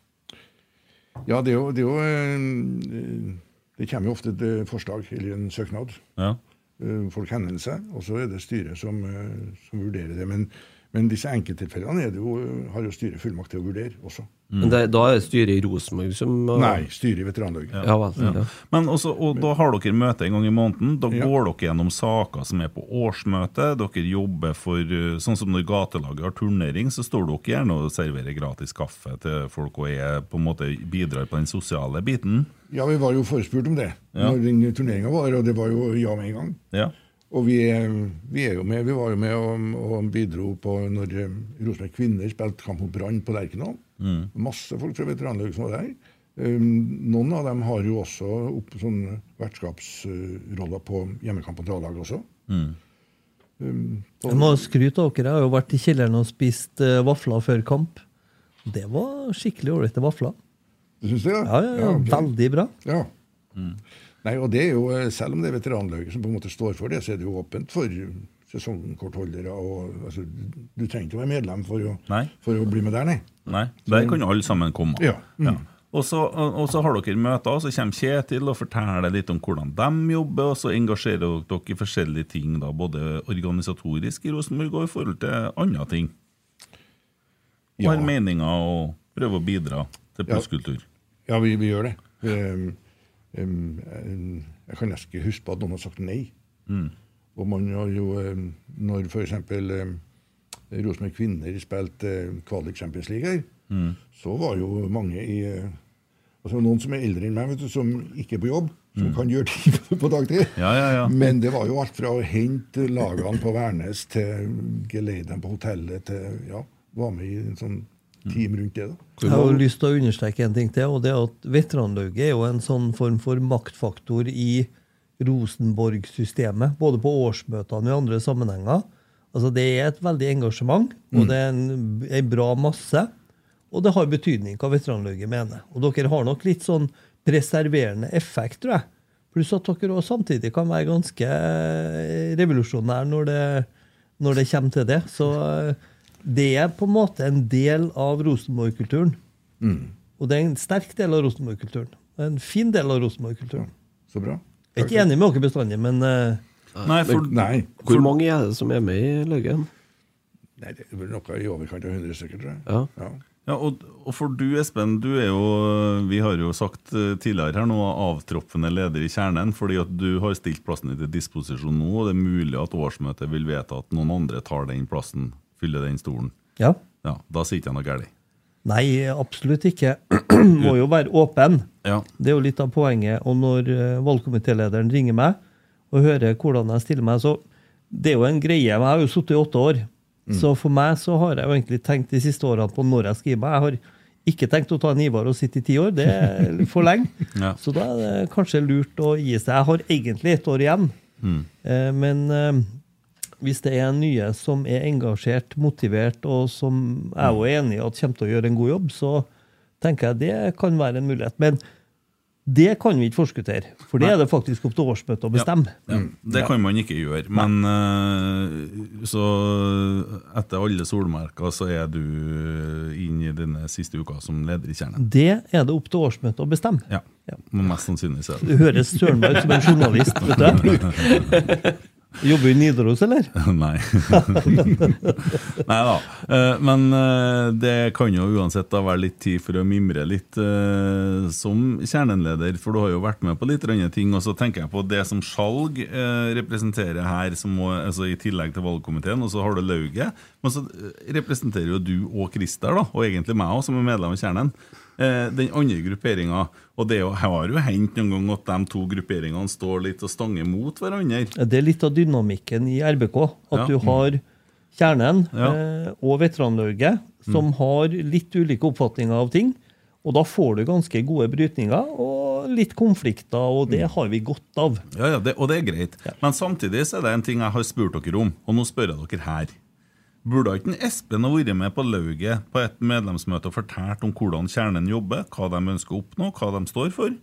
Ja, det er jo, det er jo, eh, Det kommer jo ofte et eh, forslag eller en søknad.
Ja.
Eh, Folk henvende seg, og så er det styret som, eh, som vurderer det. Men, men disse enkelttilfellene jo, har jo styret fullmakt til å vurdere også.
Men det, da er det styret i Rosenborg som
Nei, styret i Veteranlaget.
Ja.
Ja.
Ja.
Men også, og Da har dere møte en gang i måneden. Da
Ja.
går dere gjennom saker som er på årsmøte. Dere jobber for uh, Sånn som når gatelaget har turnering, så står dere gjerne og serverer gratis kaffe til folk og er på en måte bidrar på den sosiale biten.
Ja, vi var jo forespurt om det
Ja.
når den turneringa var, og det var jo ja med en gang.
Ja.
Og vi, er- vi er jo med, vi var jo med og, og bidro på når eh, Rosenborg kvinner spilte kamp mot Brann på Lerkendal. Masse folk fra veteranlaget som var der. Um, noen av dem har jo også opp, sånn vertskapsroller på hjemmekamp mot A-laget også. Um, på,
Jeg må skryte av dere. Jeg har jo vært i kjelleren og spist uh, vafler før kamp. Det var skikkelig ålreite vafler.
du syns det?
Ja, ja, ja,
ok.
Veldig bra.
Ja. Nei, og det er jo, eh, Selv om det er veteranlaget som på en måte står for det, så er det jo åpent for sesongkortholdere. og altså, Du trenger ikke å være medlem for å, for å bli med der, nei.
Nei, Der kan alle sammen komme.
Ja. Mm.
Og, så, og så har dere møter, og så kommer Kjetil og forteller litt om hvordan de jobber, og så engasjerer dere i forskjellige ting, da, både organisatorisk i Rosenborg og i forhold til andre ting. Og
Ja.
har meninger og prøver å bidra til
Ja. Ja, vi, vi gjør det. Um, um, jeg kan nesten ikke huske på at noen har sagt nei. Og man har jo, når f.eks. Rosenborg kvinner spilte kvalik Champions League her, så var jo mange i uh, altså Noen som er eldre enn meg, vet du, som ikke er på jobb, som kan gjøre ting på dagtid.
Ja, ja, ja.
Men det var jo alt fra å hente lagene på Værnes til geleide dem på hotellet til ja, Var med i en sånn team rundt det. da.
Jeg har lyst til å understreke en ting til, og det er at veteranlauget er jo en sånn form for maktfaktor i Rosenborg-systemet, både på årsmøtene og i andre sammenhenger. Altså Det er et veldig engasjement, og det er en, en bra masse. Og det har betydning hva veteranlauget mener. Og dere har nok litt sånn preserverende effekt, tror jeg. Pluss at dere også samtidig kan være ganske eh, revolusjonære når det, når det kommer til det. Så eh, det er på en måte en del av Rosenborg-kulturen. Og det er en sterk del av Rosenborg-kulturen. En fin del av Rosenborg-kulturen.
Så bra.
Jeg er ikke enig med dere bestandig, men uh,
Nei, for,
Nei.
Hvor mange er det som er med i Løggen?
Nei, det er vel noe i overkant av 100 stykker, tror jeg.
Ja.
Ja.
ja, og, og for du, Espen, du er jo Vi har jo sagt eh, tidligere her nå avtroppende leder i Kjernen, fordi at du har stilt plassen din til disposisjon nå, og det er mulig at årsmøtet vil vedta at noen andre tar den plassen, fyller den stolen.
ja.
Ja, Da sier ikke jeg noe galt.
Nei, absolutt ikke. Må jo være åpen.
Ja.
Det er jo litt av poenget. Og når uh, valgkomitélederen ringer meg og hører hvordan jeg stiller meg, så det er jo en greie. Jeg har jo sittet i åtte år. Så for meg så har jeg jo egentlig tenkt de siste årene på når jeg skal gi meg. Jeg har ikke tenkt å ta en Ivar og sitte i ti år. Det er for lenge.
Ja.
Så da er det kanskje lurt å gi seg. Jeg har egentlig et år igjen. Mm. men eh, hvis det er nye som er engasjert, motivert, og som jeg er jo enig i at kommer til å gjøre en god jobb, så tenker jeg det kan være en mulighet. Men det kan vi ikke forskuttere, for det er det faktisk opp til årsmøtet å bestemme.
Ja, det kan man ikke gjøre. Men uh, så etter alle solmerker så er du inn i denne siste uka som leder i Kjernen.
Det er det opp til årsmøtet å bestemme.
Ja,
Ja.
mest sannsynlig så er
Du
det
høres søren meg ut som en journalist, vet du. Jobber du i Nidaros, eller?
Nei. Nei da. Eh, Men eh, det kan jo uansett da være litt tid for å mimre litt eh, som kjernenleder, for du har jo vært med på litt andre ting. Og så tenker jeg på det som Skjalg representerer her, må, altså i tillegg til valgkomiteen, og så har du Lauget. Men så representerer jo du og Christer, da, og egentlig meg òg, som er medlem av Kjernen. Eh, Den andre grupperinga. Og det jo, har jo hendt noen gang at de to grupperingene står litt og stanger mot hverandre.
Det er litt av dynamikken i RBK. At
Ja.
du har kjernen
Ja.
eh, og veteranlauget som har litt ulike oppfatninger av ting. Og da får du ganske gode brytninger og litt konflikter, og det har vi godt av.
Ja, ja, det, Og det er greit. Men samtidig så er det en ting jeg har spurt dere om, og nå spør jeg dere her. Burde ikke en Espen ha vært med på lauget på et medlemsmøte og fortalt om hvordan kjernen jobber, hva de ønsker å oppnå, hva de står for?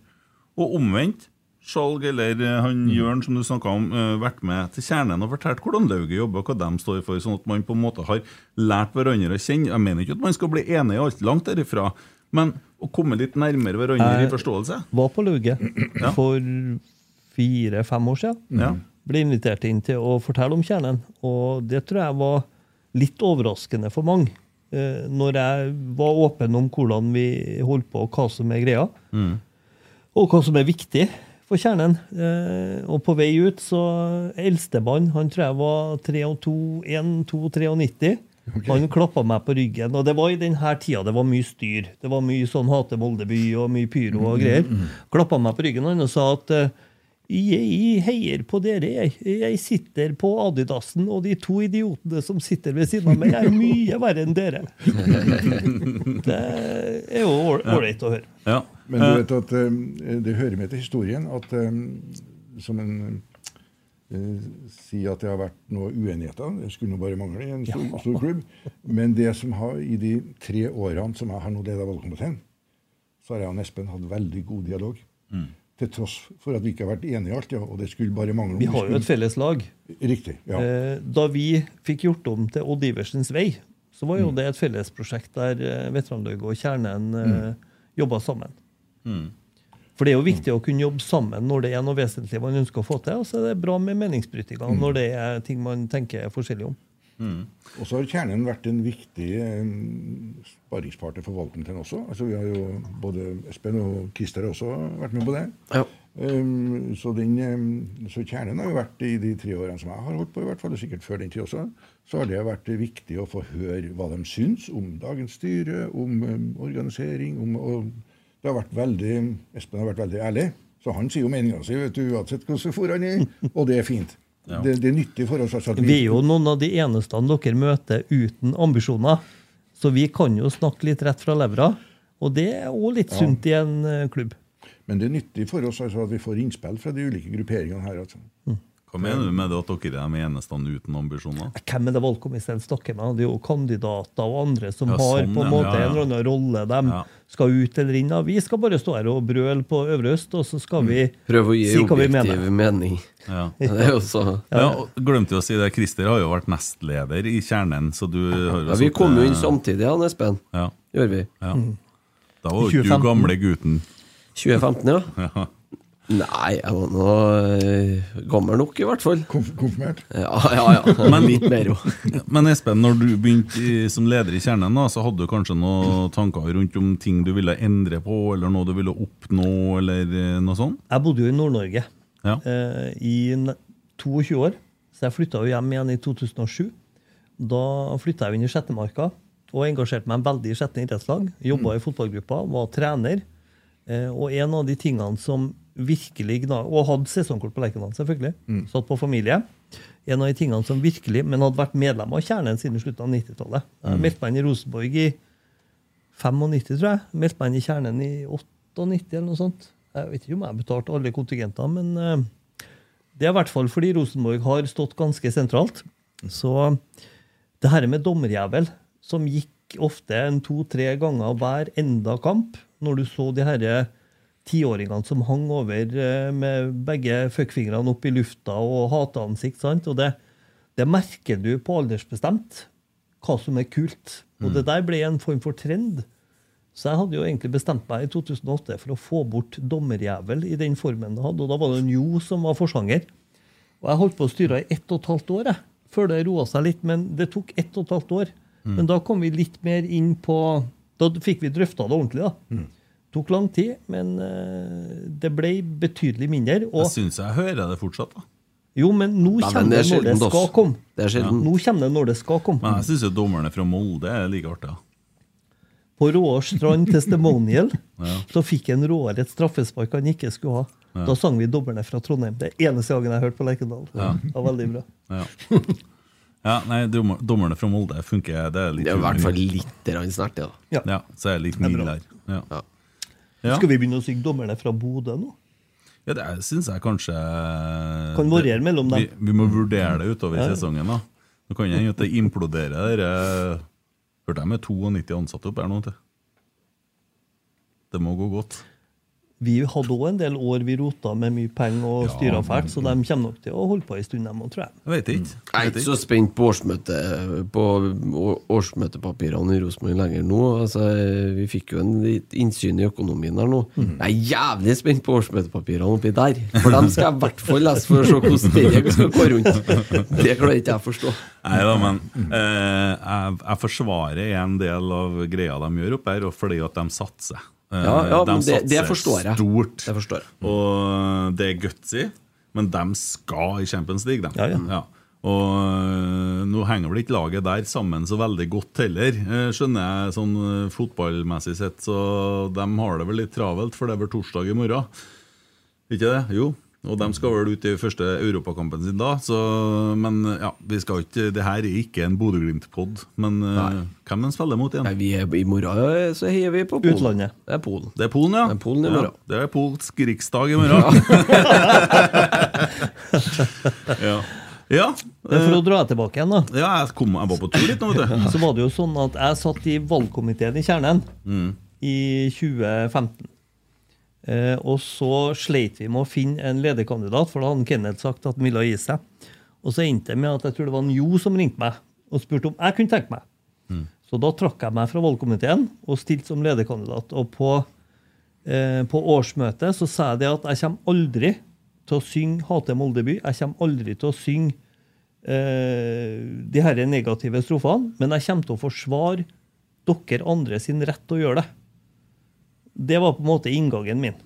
Og omvendt, Skjalg eller eh, han Jørn som du snakka om, eh, vært med til kjernen og fortalt hvordan lauget jobber, hva de står for, sånn at man på en måte har lært hverandre å kjenne. Jeg mener ikke at man skal bli enige i alt langt derifra, Men å komme litt nærmere hverandre i forståelse.
Jeg Var på lauget
Ja.
for fire-fem år siden.
Ja.
Ble invitert inn til å fortelle om kjernen, og det tror jeg var litt overraskende for mange. Eh, når jeg var åpen om hvordan vi holdt på, og hva som er greia, og hva som er viktig for kjernen. Eh, og på vei ut, så Eldstemann, han tror jeg var 1-2-93. Han klappa meg på ryggen. Og det var i denne tida det var mye styr. Det var mye sånn Hate Moldeby og mye pyro og greier. Klappa meg på ryggen han og sa at eh, jeg heier på dere, jeg. Jeg sitter på Adidasen, og de to idiotene som sitter ved siden av meg, er mye verre enn dere. Det er jo ålreit å høre.
Ja.
Men du vet at eh, det hører med til historien at eh, som en eh, sier at det har vært noe uenigheter. Det skulle nå bare mangle i en stor, stor klubb. Men det som har, i de tre årene som jeg har nå ledet valgkomiteen, så har jeg og Espen hatt veldig god dialog. Til tross for at vi ikke har vært enige i alt. Ja, og det skulle bare mangle.
Vi har jo et felles lag.
Riktig. ja.
Eh, Da vi fikk gjort om til Odd Iversens vei, så var jo det et fellesprosjekt der eh, Veteranlauget og Kjernen mm. jobba sammen. For det er jo viktig å kunne jobbe sammen når det er noe vesentlig man ønsker å få til. Og så er det bra med meningsbrytninger når det er ting man tenker forskjellig om.
Og så har Kjernen vært en viktig sparringspartner for valgkomiteen også. Altså, vi har jo Både Espen og Christer har også vært med på det.
Ja.
Um, så, den, um, så Kjernen har jo vært i de tre årene som jeg har holdt på, i hvert fall, og sikkert før den tid også, så har det vært viktig å få høre hva de syns om dagens styre, om um, organisering. om, og det har vært veldig, Espen har vært veldig ærlig, så han sier jo meninga si uansett hvordan for han er, og det er fint. Det, det er nyttig for oss. Altså, vi...
Vi er jo noen av de eneste dere møter uten ambisjoner. Så vi kan jo snakke litt rett fra levra. Og det er òg litt sunt i en eh, klubb.
Men det er nyttig for oss altså, at vi får innspill fra de ulike grupperingene her. Altså.
Hva mener du med det at dere er de eneste uten ambisjoner?
Hvem er det valgkomiteen snakker med? Det er jo kandidater og andre som
Ja,
har
sånn,
på en måte
Ja, ja.
en eller annen rolle de
Ja.
skal ut eller inn av. Vi skal bare stå her og brøle på Øvre Øst, og så skal vi
Prøve å gi
si hva vi mener.
objektiv mening.
Ja.
Det er jo så
Ja, glemte jo å si det, Christer har jo vært nestleder i Kjernen, så du har jo
ja, Vi kom jo inn samtidig, han Espen.
Ja,
Gjør vi.
ja. Da var jo du gamle gutten.
2015, ja?
Ja.
Nei, jeg var nå eh, gammel nok, i hvert fall.
Konf konfirmert.
Ja, ja, ja. Men litt mer, jo.
Men Espen, når du begynte i, som leder i Kjernen, da, så hadde du kanskje noen tanker rundt om ting du ville endre på, eller noe du ville oppnå, eller eh, noe sånt?
Jeg bodde jo i Nord-Norge
Ja.
eh, i 22 år, så jeg flytta jo hjem igjen i 2007. Da flytta jeg inn i Sjettemarka og engasjerte meg veldig i Sjette idrettslag. Jobba i fotballgruppa, var trener. Eh, og en av de tingene som virkelig gna- Og hadde sesongkort på Lerkendal, selvfølgelig. Satt på familie. En av de tingene som virkelig Men hadde vært medlem av Kjernen siden slutten av 90-tallet. Jeg meldte meg inn i Rosenborg i 95, tror jeg. Meldte meg inn i Kjernen i 98 eller noe sånt. Jeg vet ikke om jeg betalte alle kontingenter, men eh, det er i hvert fall fordi Rosenborg har stått ganske sentralt. Så det her med dommerjævel, som gikk ofte en to-tre ganger hver enda kamp, når du så de herre tiåringene som hang over eh, med begge fuckfingrene opp i lufta og hateansikt, sant? og det, det merker du på aldersbestemt hva som er kult. Og det der ble en form for trend. Så jeg hadde jo egentlig bestemt meg i 2008 for å få bort dommerjævel i den formen det hadde. Og da var det en Jo som var forsanger. Og jeg holdt på å styre i ett og et halvt år, jeg, før det roa seg litt. Men det tok ett og et halvt år. Men da kom vi litt mer inn på Da fikk vi drøfta det ordentlig, da. Tok lang tid, men eh, det ble betydelig mindre. Og
Jeg syns jeg hører det fortsatt. da.
jo, men nå
Nei, men
kommer
det
det når det skal komme.
Det er sjelden.
Nå kommer det når det skal komme.
Men jeg syns jo dommerne fra Molde er like artig.
På Råstrand strand testimonial så fikk en Råår et straffespark han ikke skulle ha. Da sang vi 'Dommerne fra Trondheim'. Det er eneste gangen jeg har hørt på Lerkendal. Det var veldig bra.
Ja. ja, nei, Dommerne fra Molde funker. Det er litt
Det er i hvert fall litt snert, ja.
Ja, så er det litt
Det er
mildere. Ja.
Ja.
Ja.
Skal vi begynne å synge 'Dommerne fra Bodø' nå?
Ja, det syns jeg kanskje
Kan variere mellom dem.
Vi, vi må vurdere det utover sesongen. da Nå kan det hende at det imploderer. Hørte jeg med 92 ansatte opp her nå. til. Det må gå godt.
Vi hadde òg en del år vi rota med mye penger og styra fælt, så de kommer nok til å holde på en stund, dem òg, tror jeg.
Jeg vet ikke.
Jeg er ikke så spent på årsmøte, På årsmøtepapirene i Rosenborg lenger nå. Altså, vi fikk jo en litt innsyn i økonomien der nå. Jeg er jævlig spent på årsmøtepapirene oppi der. For dem skal jeg i hvert fall lese for å se hvordan det skal gå rundt. Det klarer ikke jeg å forstå.
Nei da, men eh, jeg, jeg forsvarer en del av greia de gjør oppe her, og fordi at de satser. Eh,
Ja, ja,
de
men det- det forstår jeg.
Stort.
Det forstår jeg.
Og det er gutsy, men de skal i Champions League, de.
Ja, ja.
Og øh, nå henger vel ikke laget der sammen så veldig godt heller, eh, skjønner jeg sånn fotballmessig sett. Så de har det vel litt travelt, for det er vel torsdag i morgen. Ikke det? Jo. Og de skal vel ut i første europakampen sin da. Så, men ja, vi skal ikke, det her er ikke en Bodø-Glimt-pod. Men øh, hvem de spiller mot igjen?
Nei, vi er, I morgen så heier vi på Polen.
Utlandet.
Det er Polen.
Det er Polen, ja.
Det er Polen i morgen.
Ja, det er polsk riksdag i morgen. ja. ja.
Men for å dra tilbake igjen, da.
Ja, jeg, kom, jeg var på tur litt nå, vet du.
Så var det jo sånn at jeg satt i valgkomiteen i Kjernen i 2015. Eh, og så sleit vi med å finne en lederkandidat, for da hadde Kenneth sagt at han ville gi seg. Og så endte det med at jeg tror det var en Jo som ringte meg og spurte om jeg kunne tenke meg. Så da trakk jeg meg fra valgkomiteen og stilte som lederkandidat. Og på, eh, på årsmøtet så sa jeg det at jeg kommer aldri til å synge 'Hate Moldeby'. Jeg kommer aldri til å synge eh, de her negative strofene, men jeg kommer til å forsvare dere andre sin rett til å gjøre det. Det var på en måte inngangen min.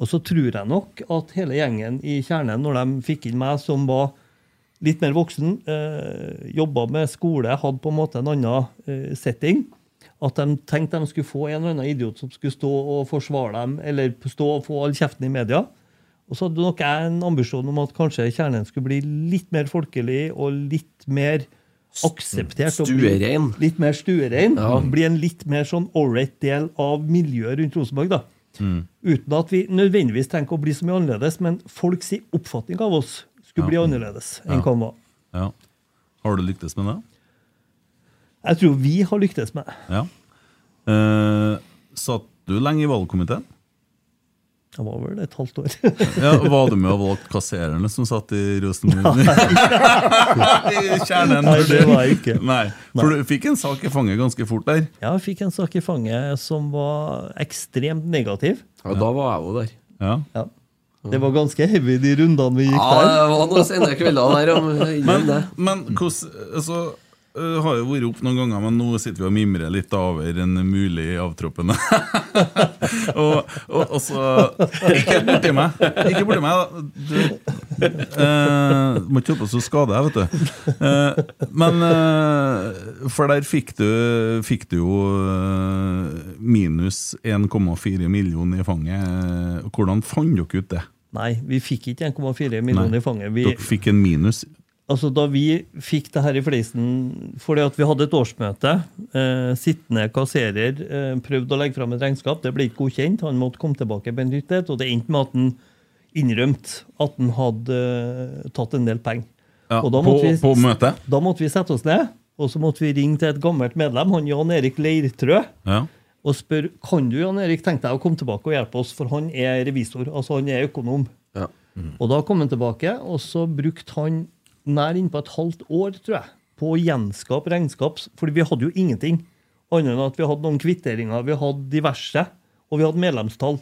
Og så tror jeg nok at hele gjengen i Kjernen, når de fikk inn meg som var litt mer voksen, eh, jobba med skole, hadde på en måte en annen eh, setting, at de tenkte de skulle få en eller annen idiot som skulle stå og forsvare dem, eller stå og få all kjeften i media. Og så hadde nok jeg en ambisjon om at kanskje Kjernen skulle bli litt mer folkelig og litt mer akseptert. å bli
Stuerein.
Litt mer stuerein.
Ja.
Bli en litt mer sånn ålreit del av miljøet rundt Rosenborg. da. Uten at vi nødvendigvis tenker å bli så mye annerledes, men folks oppfatning av oss skulle bli annerledes enn hva den var.
Ja. Har du lyktes med det?
Jeg tror vi har lyktes med det.
Ja. Eh, satt du lenge i valgkomiteen?
Det var vel et halvt år.
Ja, Var du med og valgte kassererne som satt i Rosenborg? I kjernen?
Nei, det var jeg ikke.
Nei, For du fikk en sak i fanget ganske fort der.
Ja, jeg fikk en sak i fanget som var ekstremt negativ.
Ja, da var jeg jo der.
Ja.
Ja. Det var ganske heavy, de rundene vi gikk
Ja,
der.
det var noen sene kvelder der. om-
Men, men hvordan altså, øh, har jo vært opp noen ganger, men nå sitter vi og mimrer litt over en mulig avtroppende. og, og, og så Ikke borti meg! Ikke borti meg. da. Du uh, må ikke holde på så skade deg, vet du. Uh, men For der fikk du, fikk du jo minus 1,4 millioner i fanget. Hvordan fant dere ut det?
Nei, vi fikk ikke 1,4 millioner i fanget. Vi,
Dere fikk en minus?
Altså Da vi fikk det her i fleisen fordi at vi hadde et årsmøte, eh, sittende kasserer eh, prøvde å legge fram et regnskap, det ble ikke godkjent. Han måtte komme tilbake på en nytt et, og det endte med at han innrømte at han hadde eh, tatt en del penger.
Ja,
Og da
på,
vi-
på møtet?
Da måtte vi sette oss ned, og så måtte vi ringe til et gammelt medlem, han Jan Erik Leirtrø,
Ja.
og spør kan du Jan Erik, tenke deg å komme tilbake og hjelpe oss, for han er revisor, altså han er økonom.
Ja.
Og da kom han tilbake, og så brukte han nær innpå et halvt år, tror jeg, på å gjenskape regnskap, fordi vi hadde jo ingenting. Annet enn at vi hadde noen kvitteringer, vi hadde diverse, og vi hadde medlemstall.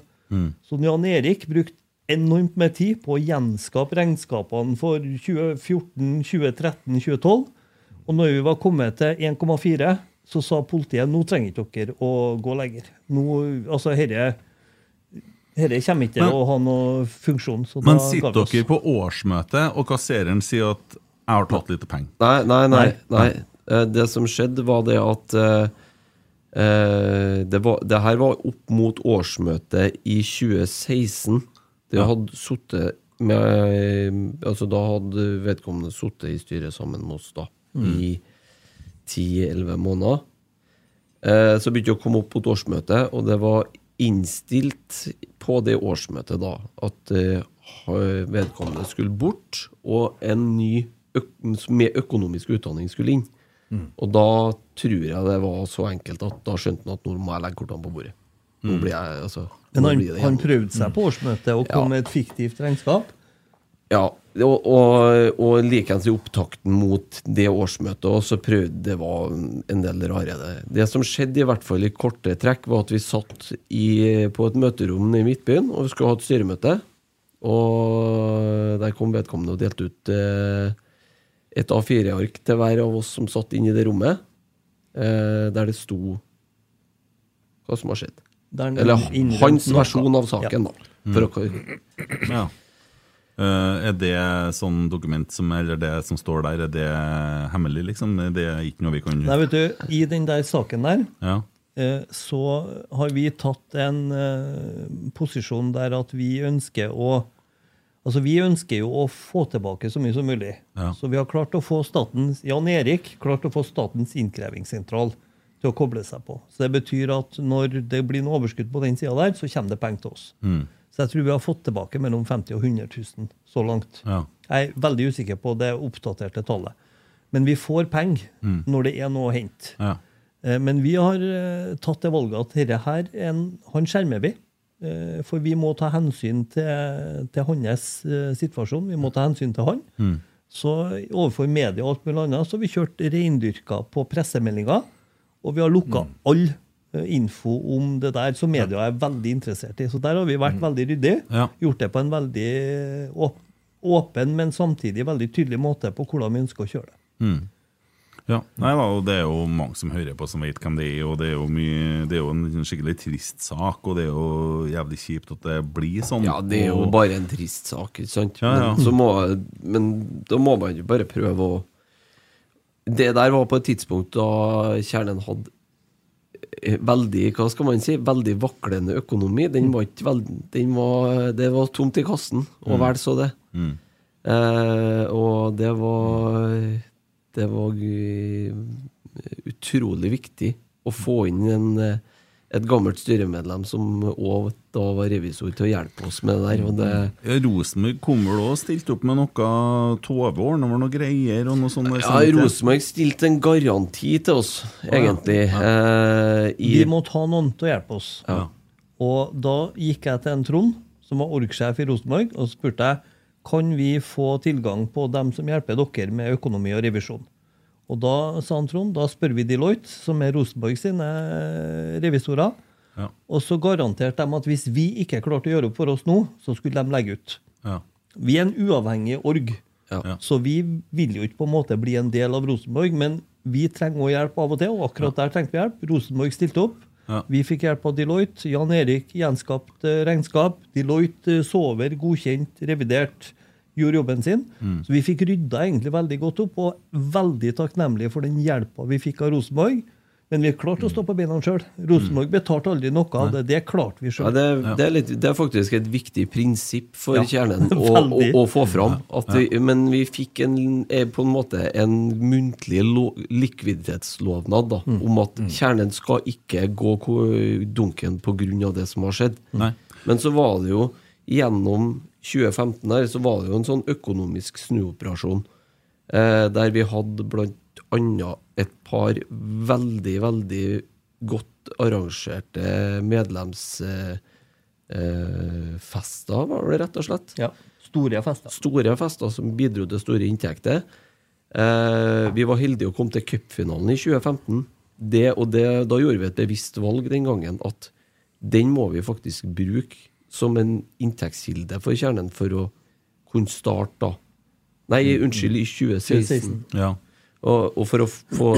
Så Jan Erik brukte enormt med tid på å gjenskape regnskapene for 2014, 2013, 2012. Og når vi var kommet til 1,4, så sa politiet nå trenger ikke dere å gå lenger. Nå, altså, herre, herre kommer ikke til å ha noen funksjon. Så
Men
da
sitter dere på årsmøte, og kassereren sier at 'jeg har tatt litt penger'?
Nei, nei, nei.
Nei.
nei. Eh, Det som skjedde, var det at eh, eh, det, var, det her var opp mot årsmøtet i 2016. Det hadde sittet med Altså, da hadde vedkommende sittet i styret sammen med oss da i 10-11 måneder. Eh, så begynte det å komme opp på et årsmøte, og det var innstilt på det årsmøtet da at eh, vedkommende skulle bort, og en ny med økonomisk utdanning skulle inn. Og da tror jeg det var så enkelt at da skjønte han at nå må jeg legge kortene på bordet. Nå blir jeg, altså,
Men han,
blir det
han prøvde seg på årsmøtet og kom
Ja.
med et fiktivt regnskap.
Ja, og, og, og likeens i opptakten mot det årsmøtet også, så prøvde det var en del rare det. Som skjedde, i hvert fall i korte trekk, var at vi satt i, på et møterom i Midtbyen, og vi skulle ha et styremøte. Og der kom vedkommende og delte ut eh, et A4-ark til hver av oss som satt inne i det rommet, eh, der det sto hva som har skjedd. Eller hans versjon av saken, da. For å,
Ja. Eh, er det sånn dokument som, eller det som står der, er det hemmelig, liksom? Det Er ikke noe vi kan
Nei, vet du, I den der saken der
Ja.
eh, så har vi tatt en eh, posisjon der at vi ønsker å Altså, Vi ønsker jo å få tilbake så mye som mulig.
Ja.
Så vi har klart å få statens Jan Erik klart å få Statens innkrevingssentral til å koble seg på. Så Det betyr at når det blir noe overskudd på den sida der, så kommer det penger til oss.
Mm.
Så jeg tror vi har fått tilbake mellom 50 og 100 000 så langt.
Ja.
Jeg er veldig usikker på det oppdaterte tallet. Men vi får penger når det er noe å hente.
Ja.
Eh, Men vi har eh, tatt det valget at dette her, er en, han skjermer vi. Eh, For vi må ta hensyn til, til hans situasjon. Vi må ta hensyn til han. Så overfor media og alt mulig annet så har vi kjørt reindyrka på pressemeldinger. Og vi har lukka mm. eh, info om det der som media er veldig interessert i. Så der har vi vært veldig ryddige.
Ja.
Gjort det på en veldig eh, åpen, men samtidig veldig tydelig måte på hvordan vi ønsker å kjøre det.
Ja, Nei da, og Det er jo mange som hører på som vet hvem det er. og Det er jo, mye, det er jo en skikkelig trist sak, og det er jo jævlig kjipt at det blir sånn.
Ja, det er jo
og,
bare en trist sak, ikke sant?
Ja, ja.
Men, så må, men da må man jo bare prøve å Det der var på et tidspunkt da Kjernen hadde eh, veldig, hva skal man si, veldig vaklende økonomi. Den var ikke veld, den var, det var tomt i kassen, og vel så det. Eh, og det var Det var eh, utrolig viktig å få inn en, eh, et gammelt styremedlem som òg da var revisor, til å hjelpe oss med det der. Og det,
Ja, Rosenborg kom vel òg stilt opp med noe Tove ordna vel noe greier og noe sånt.
ja,
sant?
Rosenborg stilte en garanti til oss, egentlig. Eh, i,
Vi måtte ha noen til å hjelpe oss.
Ja.
Og da gikk jeg til en Trond, som var org-sjef i Rosenborg, og spurte jeg kan vi få tilgang på dem som hjelper dere med økonomi og revisjon. Og da sa han Trond, da spør vi Deloitte, som er Rosenborg sine revisorer.
Ja.
Og så garanterte de at hvis vi ikke klarte å gjøre opp for oss nå, så skulle de legge ut.
Ja.
Vi er en uavhengig org,
Ja.
Så vi vil jo ikke på en måte bli en del av Rosenborg, men vi trenger også hjelp av og til, og akkurat der trengte vi hjelp. Rosenborg stilte opp.
Ja.
Vi fikk hjelp av Deloitte. Jan Erik gjenskapt eh, regnskap. Deloitte sover så over, godkjent, revidert, gjorde jobben sin.
Mm.
Så vi fikk rydda egentlig veldig godt opp, og veldig takknemlige for den hjelpa vi fikk av Rosenborg. Men vi klarte å stå på beina sjøl. Rosenborg betalte aldri noe av det. Det klarte vi
ja, det, det, er det er faktisk et viktig prinsipp for
Ja.
kjernen å, å, å få fram. At vi, men vi fikk en, eh, på en måte en muntlig lo, likviditetslovnad da,
Mm.
om at kjernen skal ikke gå dunken pga. det som har skjedd.
Nei.
Men så var det jo gjennom 2015 her, så var det jo en sånn økonomisk snuoperasjon. Eh, der vi hadde blant annet et par veldig, veldig godt arrangerte medlemsfester, eh, var det rett og slett.
Ja. Store fester.
Store fester som bidro til store inntekter. Eh, vi var heldige å komme til cupfinalen i 2015. Det, og det, da gjorde vi et bevisst valg den gangen at den må vi faktisk bruke som en inntektskilde for kjernen for å kunne starte da. Nei, unnskyld, i 2016.
2016.
Ja.
Og, og for å få,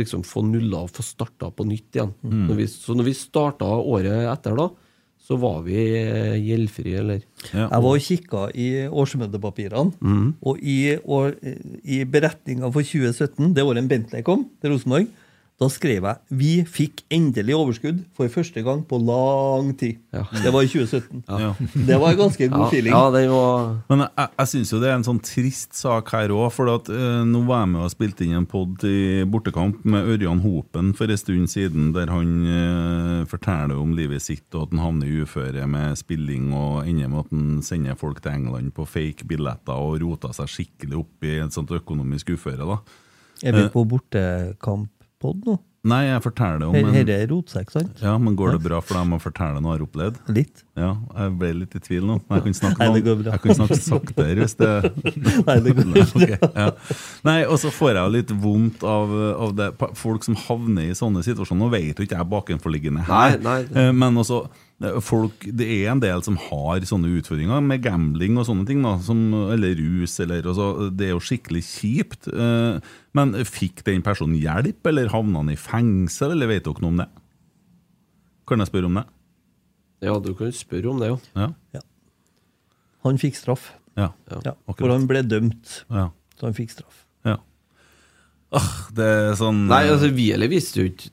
liksom, få nulla og få starta på nytt igjen. Når vi, så når vi starta året etter, da, så var vi eh, gjeldfrie, eller?
Ja.
Jeg var og kikka i årsmøtepapirene, og i, år, i beretninga for 2017, det året en Bentley kom til Rosenborg, da skrev jeg vi fikk endelig overskudd for første gang på lang tid.
Ja.
Det var i 2017.
Ja.
Det var en ganske god
Ja,
feeling.
ja, var
Men jeg, jeg syns jo det er en sånn trist sak her òg. For at, eh, nå var jeg med og spilte inn en pod i bortekamp med Ørjan Hopen for en stund siden, der han eh, forteller om livet sitt, og at han havner i uføre med spilling, og ender med at han sender folk til England på fake billetter og roter seg skikkelig opp i et sånt økonomisk uføre. da.
Er vi på bortekampod nå?
Nei, jeg forteller om
Her-
en
Herre er rotsekk, sant?
Ja, men går det bra for dem å fortelle noe jeg har opplevd?
Litt.
Ja, jeg ble litt i tvil nå. Jeg kan snakke,
Nei, det går bra.
Jeg kunne snakke saktere hvis det
Nei, det går
Nei, okay, ja. Nei, og så får jeg litt vondt av, av det. Folk som havner i sånne situasjoner. Nå vet jo ikke jeg bakenforliggende her,
Nei, nei.
Eh, men også folk, det er en del som har sånne utfordringer med gambling og sånne ting, da, som, eller rus. Eller, altså, det er jo skikkelig kjipt. eh, Men fikk den personen hjelp, eller havna han i fengsel, eller vet dere noe om det? Kan jeg spørre om det?
Ja, du kan spørre om det, jo.
Ja.
Han fikk straff.
Ja.
Ja, for han ble dømt,
ja.
så han fikk straff.
ja. Ah, det er sånn
Nei, altså, vi eller visste jo ikke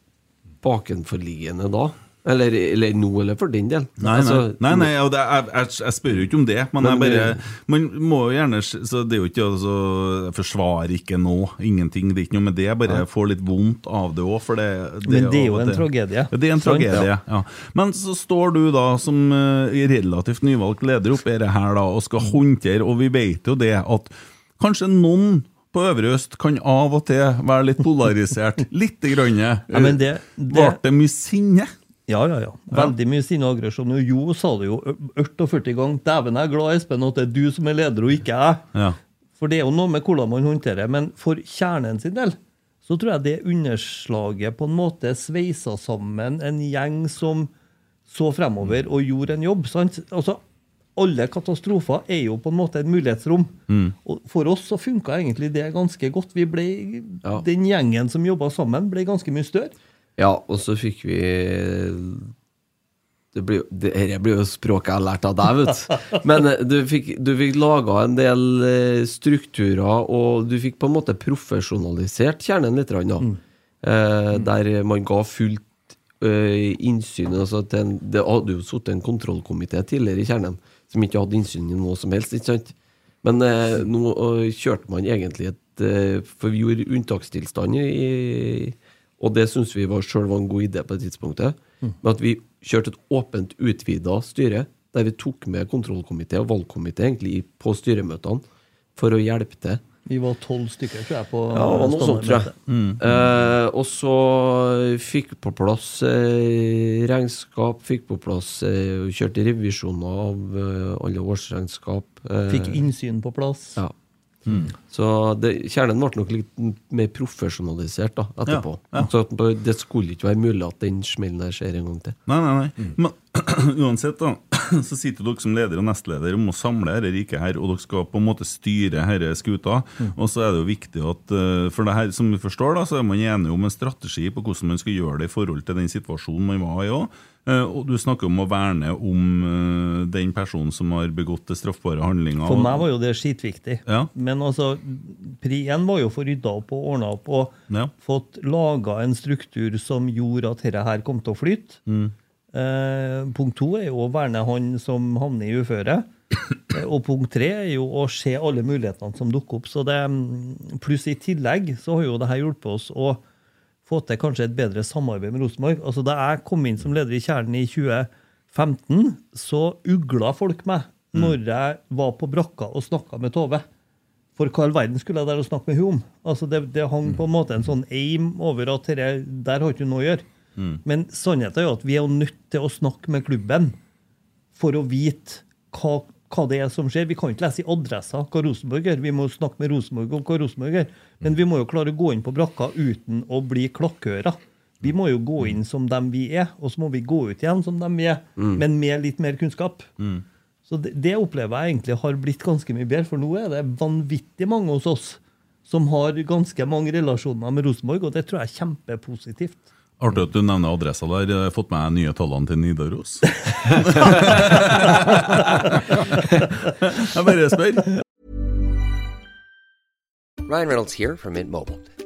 bakenforliggende da. Eller, eller nå, eller for den del.
Nei,
Altså,
nei, nei, nei og det, jeg, jeg, jeg spør jo ikke om det, men,
Men
jeg bare Man må jo gjerne så Det er jo ikke altså, Jeg forsvarer ikke nå, ingenting. Det er ikke noe med det. Jeg bare får litt vondt av det òg,
Men det er jo
og
en
det,
tragedie.
Ja, det er en tragedie, ja. Men så står du da som eh, relativt nyvalgt leder oppe her da, og skal håndtere, og vi vet jo det at kanskje noen på Øvre Øst kan av og til være litt polarisert. Lite grann.
Ja, men det, det
Ble det mye sinne?
Ja, ja, ja. Veldig mye sinne og Jo sa det jo 48 ganger. 'Dæven, jeg er glad, Espen, at det er du som er leder, og ikke jeg'.
Ja.
For det er jo noe med hvordan man håndterer. Men for kjernen sin del så tror jeg det underslaget på en måte sveisa sammen en gjeng som så fremover og gjorde en jobb. sant? Altså, alle katastrofer er jo på en måte et mulighetsrom. Og for oss så funka egentlig det ganske godt. Vi ble,
Ja.
Den gjengen som jobba sammen, ble ganske mye større.
Ja, og så fikk vi det blir, det, Dette blir jo språket jeg har lært av deg, vet du. Men eh, du fikk, du fikk laga en del eh, strukturer, og du fikk på en måte profesjonalisert kjernen litt. grann, Da. Eh, der man ga fullt eh, innsyn. Altså en, det hadde jo sittet en kontrollkomité tidligere i kjernen som ikke hadde innsyn i noe som helst. ikke sant? Men eh, nå eh, kjørte man egentlig et For vi gjorde unntakstilstand i Og det syns vi var, selv var en god idé på det tidspunktet. Men at vi kjørte et åpent, utvida styre, der vi tok med kontrollkomité og valgkomité egentlig på styremøtene for å hjelpe til.
Vi var tolv stykker, tror jeg. på
Ja, var noe sånt, tror jeg.
Mm.
Eh, og så fikk på plass eh, regnskap, fikk på plass eh, Kjørte revisjoner av eh, alle årsregnskap. eh,
Fikk innsyn på plass.
Ja. Så det, kjernen ble nok litt mer profesjonalisert da, etterpå.
Ja, ja.
Så at det skulle ikke være mulig at den smellen der skjer en gang til.
Nei, nei, nei. Men uansett, da, så sitter dere som leder og nestleder om å samle dette riket her, og dere skal på en måte styre denne skuta. Og så er det jo viktig at eh, For det her, som vi forstår, da, så er man enige om en strategi på hvordan man skal gjøre det i forhold til den situasjonen man var i òg. Og du snakker om å verne om eh, den personen som har begått det straffbare handlinga.
For meg var jo det skitviktig.
Ja.
Men altså, pri én var jo å få rydda opp og ordna opp og
Ja.
fått laga en struktur som gjorde at dette her kom til å flyte.
Mm.
Eh, punkt to er jo å verne han som havner i uføre. Eh, Og punkt tre er jo å se alle mulighetene som dukker opp. Så det, mm, pluss i tillegg så har jo det her hjulpet oss å få til kanskje et bedre samarbeid med Rosenborg. Altså Da jeg kom inn som leder i Kjernen i 2015, så ugla folk meg når jeg var på brakka og snakka med Tove. For hva i all verden skulle jeg der og snakke med hun om? Altså det, det hang på en måte en sånn aim over at dette, der har ikke noe å gjøre. Men sannheten er jo at vi er jo nødt til å snakke med klubben for å vite hva, hva det er som skjer. Vi kan ikke lese i adressa hva Rosenborg gjør. Vi må snakke med Rosenborg om hva Rosenborg gjør. Men vi må jo klare å gå inn på brakka uten å bli klakkører. Vi må jo gå inn som dem vi er, og så må vi gå ut igjen som dem vi er, men med litt mer kunnskap. Så det, det opplever jeg egentlig har blitt ganske mye bedre, for nå er det vanvittig mange hos oss som har ganske mange relasjoner med Rosenborg, og det tror jeg er kjempepositivt.
Artig at du nevner adressa der. Jeg har fått med nye tallene til Nidaros. jeg bare spør.
Ryan Reynolds here from Mint Mobile.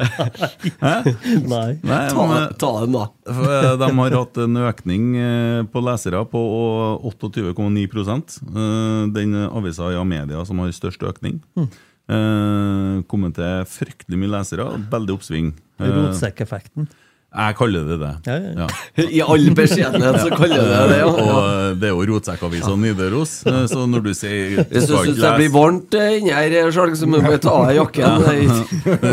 Nei.
Nei,
Ta,
men,
ta dem, da.
eh, de har hatt en økning eh, på lesere på 28,9 Eh, Den avisa i Amedia som har størst økning. Mm. Kommet til fryktelig mye lesere. Veldig oppsving. Eh,
Rotsekkeffekten.
Jeg kaller det det.
Ja, ja, ja.
I all beskjedenhet så kaller jeg det det. Ja.
Og det er jo Rotsekkavisa Nidaros, eh, så når du sier
Hvis du syns det blir varmt eh, inni her, Skjalg, så må du bare ta av deg jakken.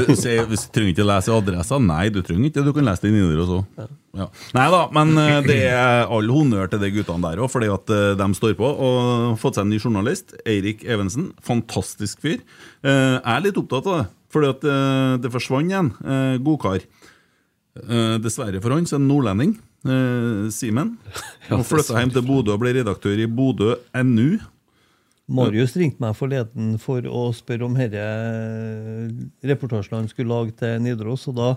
Du sier, hvis du trenger ikke lese i adressa. Nei, du trenger ikke, du kan lese det i Nidaros òg. Ja. Nei da, men eh, det er all honnør til de guttene der òg, fordi at eh, de står på. Og har fått seg en ny journalist, Eirik Evensen. Fantastisk fyr. Eh, Jeg er litt opptatt av det, fordi at eh, det forsvant. Eh, Godkar. Eh, Dessverre for han, så er han nordlending. Uh, Simen. Og flytta hjem til Bodø og ble redaktør i Bodø NU.
Marius ringte meg forleden for å spørre om herre reportasjen han skulle lage til Nidaros. og da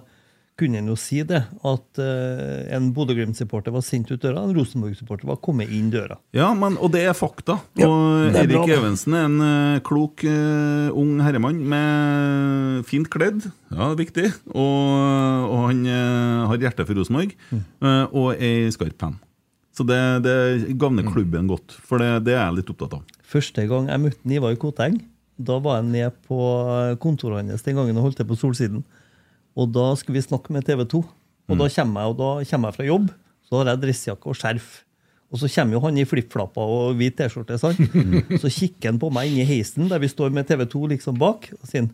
kunne han jo si det, at uh, en Bodø-Glimt-supporter var sendt ut døra, en Rosenborg-supporter var kommet inn døra.
Ja, men, og det er fakta.
Ja,
og
er
Erik
bra.
Evensen er en uh, klok, uh, ung herremann med fint kledd. Ja, det er viktig. Og, og han har hjerte for Rosenborg,
Mm.
og er i skarp penn. Så det, det gagner
Mm.
klubben godt, for det, det er jeg litt opptatt av.
Første gang jeg møtte Ivar Koteng, da var jeg ned på kontoret hans den gangen og holdt til på Solsiden. Og da skulle vi snakke med TV 2. Og da kommer jeg, og da kommer jeg fra jobb. Så har jeg dressjakke og skjerf. Og så kommer jo han i flipflapper og hvit T-skjorte. sant? Så kikker han på meg inni heisen der vi står med TV 2 liksom bak, og sier han,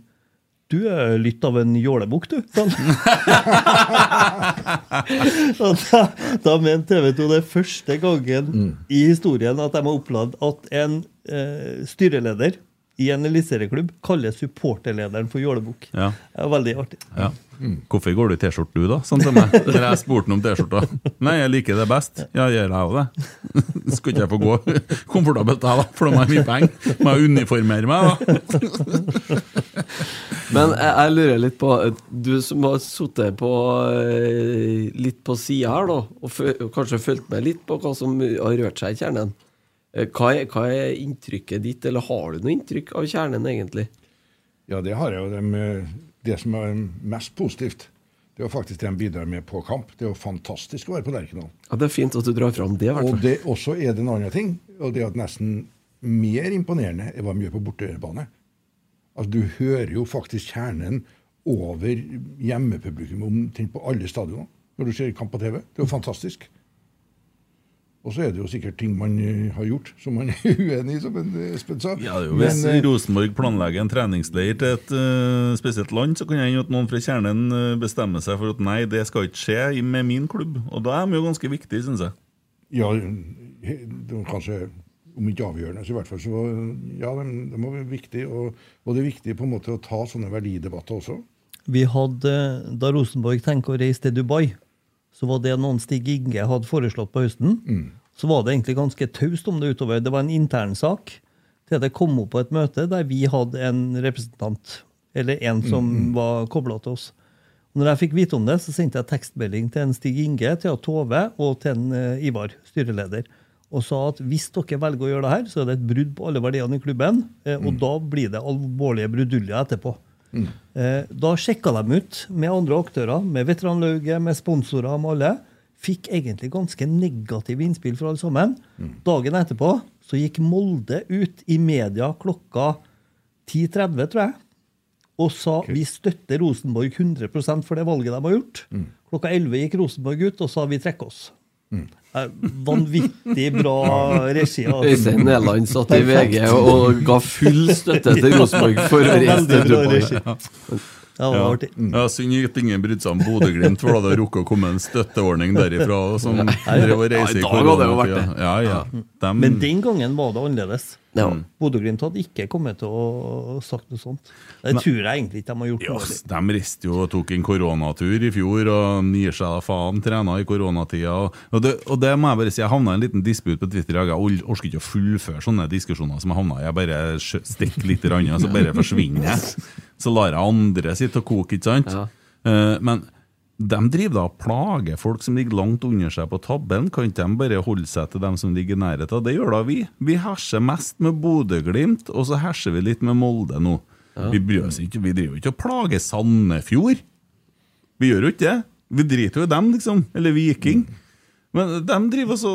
du er litt av en jålebukk, du. Sånn. og da, da mente TV 2 det første gangen i historien at de har opplevd at en eh, styreleder i en eliteserieklubb kaller supporterlederen for jålebukk.
Ja.
Det er veldig artig.
Ja. Hvorfor går du i T-skjorte, du, da? Sånn til meg. Når jeg spurte om T-skjorta. Nei, jeg liker det best. Ja, gjør jeg òg det? Skal ikke jeg få gå komfortabelt, jeg, da? For da må jeg ha mye penger. Må jeg uniformere meg, da?
Men jeg, jeg lurer litt på Du som har sittet eh, litt på sida her, da, og, og kanskje fulgt med litt på hva som har rørt seg i kjernen. Eh, Hva er, hva er inntrykket ditt, eller har du noe inntrykk av kjernen, egentlig?
Ja, det har jeg jo. Det, det som er mest positivt, det er faktisk det de bidrar med på kamp. Det er jo fantastisk å være på Lerkendal.
Ja, Det er fint at du drar fram det, i hvert
Og det også er det en annen ting, og det er at nesten mer imponerende er hva de gjør på bortebane. Altså, Du hører jo faktisk kjernen over hjemmepublikum omtrent på alle stadioner når du ser kamp på TV. Det er jo fantastisk. Og så er det jo sikkert ting man eh, har gjort som man er uenig i, som eh, Espen sa.
Ja, jo Hvis
Men, eh,
Rosenborg planlegger en treningsleir til et uh, spesielt land, så kan det hende at noen fra kjernen bestemmer seg for at nei, det skal ikke skje med min klubb. Og da er de jo ganske viktige, syns jeg.
Ja, kanskje om ikke avgjørende, så i hvert fall så Ja, de, de var viktige. Og, og det er viktig på en måte å ta sånne verdidebatter også.
Vi hadde, Da Rosenborg tenker å reise til Dubai, så var det noen Stig Inge hadde foreslått på høsten. Så var det egentlig ganske taust om det utover. Det var en internsak til det kom opp på et møte der vi hadde en representant, eller en som var kobla til oss. Og når jeg fikk vite om det, så sendte jeg tekstmelding til en Stig Inge, til Tove og til en eh, Ivar, styreleder, og sa at hvis dere velger å gjøre det her, så er det et brudd på alle verdiene i klubben, og og da blir det alvorlige bruduljer etterpå. Eh, Da sjekka de ut med andre aktører, med veteranlauget, med sponsorer, med alle. Fikk egentlig ganske negative innspill fra alle sammen. Dagen etterpå så gikk Molde ut i media klokka 10.30, tror jeg, og sa vi støtter Rosenborg 100% for det valget de har gjort. Klokka 11 gikk Rosenborg ut og sa vi trekker oss. Vanvittig bra regi. altså.
Øystein Næland satt i VG og ga full støtte til Rosenborg for å reise til Dubai.
Det var artig.
Ja, Synd at ingen brydde seg om Bodø-Glimt, for da hadde det rukket å komme en støtteordning derifra. Som drev og reise i
Ja, i dag hadde det vært
koronatida.
det.
Ja, ja. De...
Men den gangen var det annerledes.
Ja.
Bodø-Glimt hadde ikke kommet til å sagt noe sånt. Det tror jeg egentlig ikke de har gjort. Yes,
de reiste jo og tok en koronatur i fjor, og gir seg da faen, trena i koronatida. Og, og, det, og det må jeg bare si, jeg havna i en liten disput på Twitter. Jeg or- orker ikke å fullføre sånne diskusjoner som jeg havna i. Jeg bare stikker litt, i og så bare forsvinner jeg. Så lar jeg andre sitte og koke, ikke sant?
Ja.
Eh, men de driver da og plager folk som ligger langt under seg på tabben. Kan ikke de bare holde seg til dem som ligger i nærheten? Det gjør da vi. Vi herser mest med Bodø-Glimt, og så herser vi litt med Molde nå. Vi bryr oss ikke, vi driver ikke og plager Sandefjord. Vi gjør jo ikke det. Vi driter jo i dem, liksom. Eller Viking. Men de driver så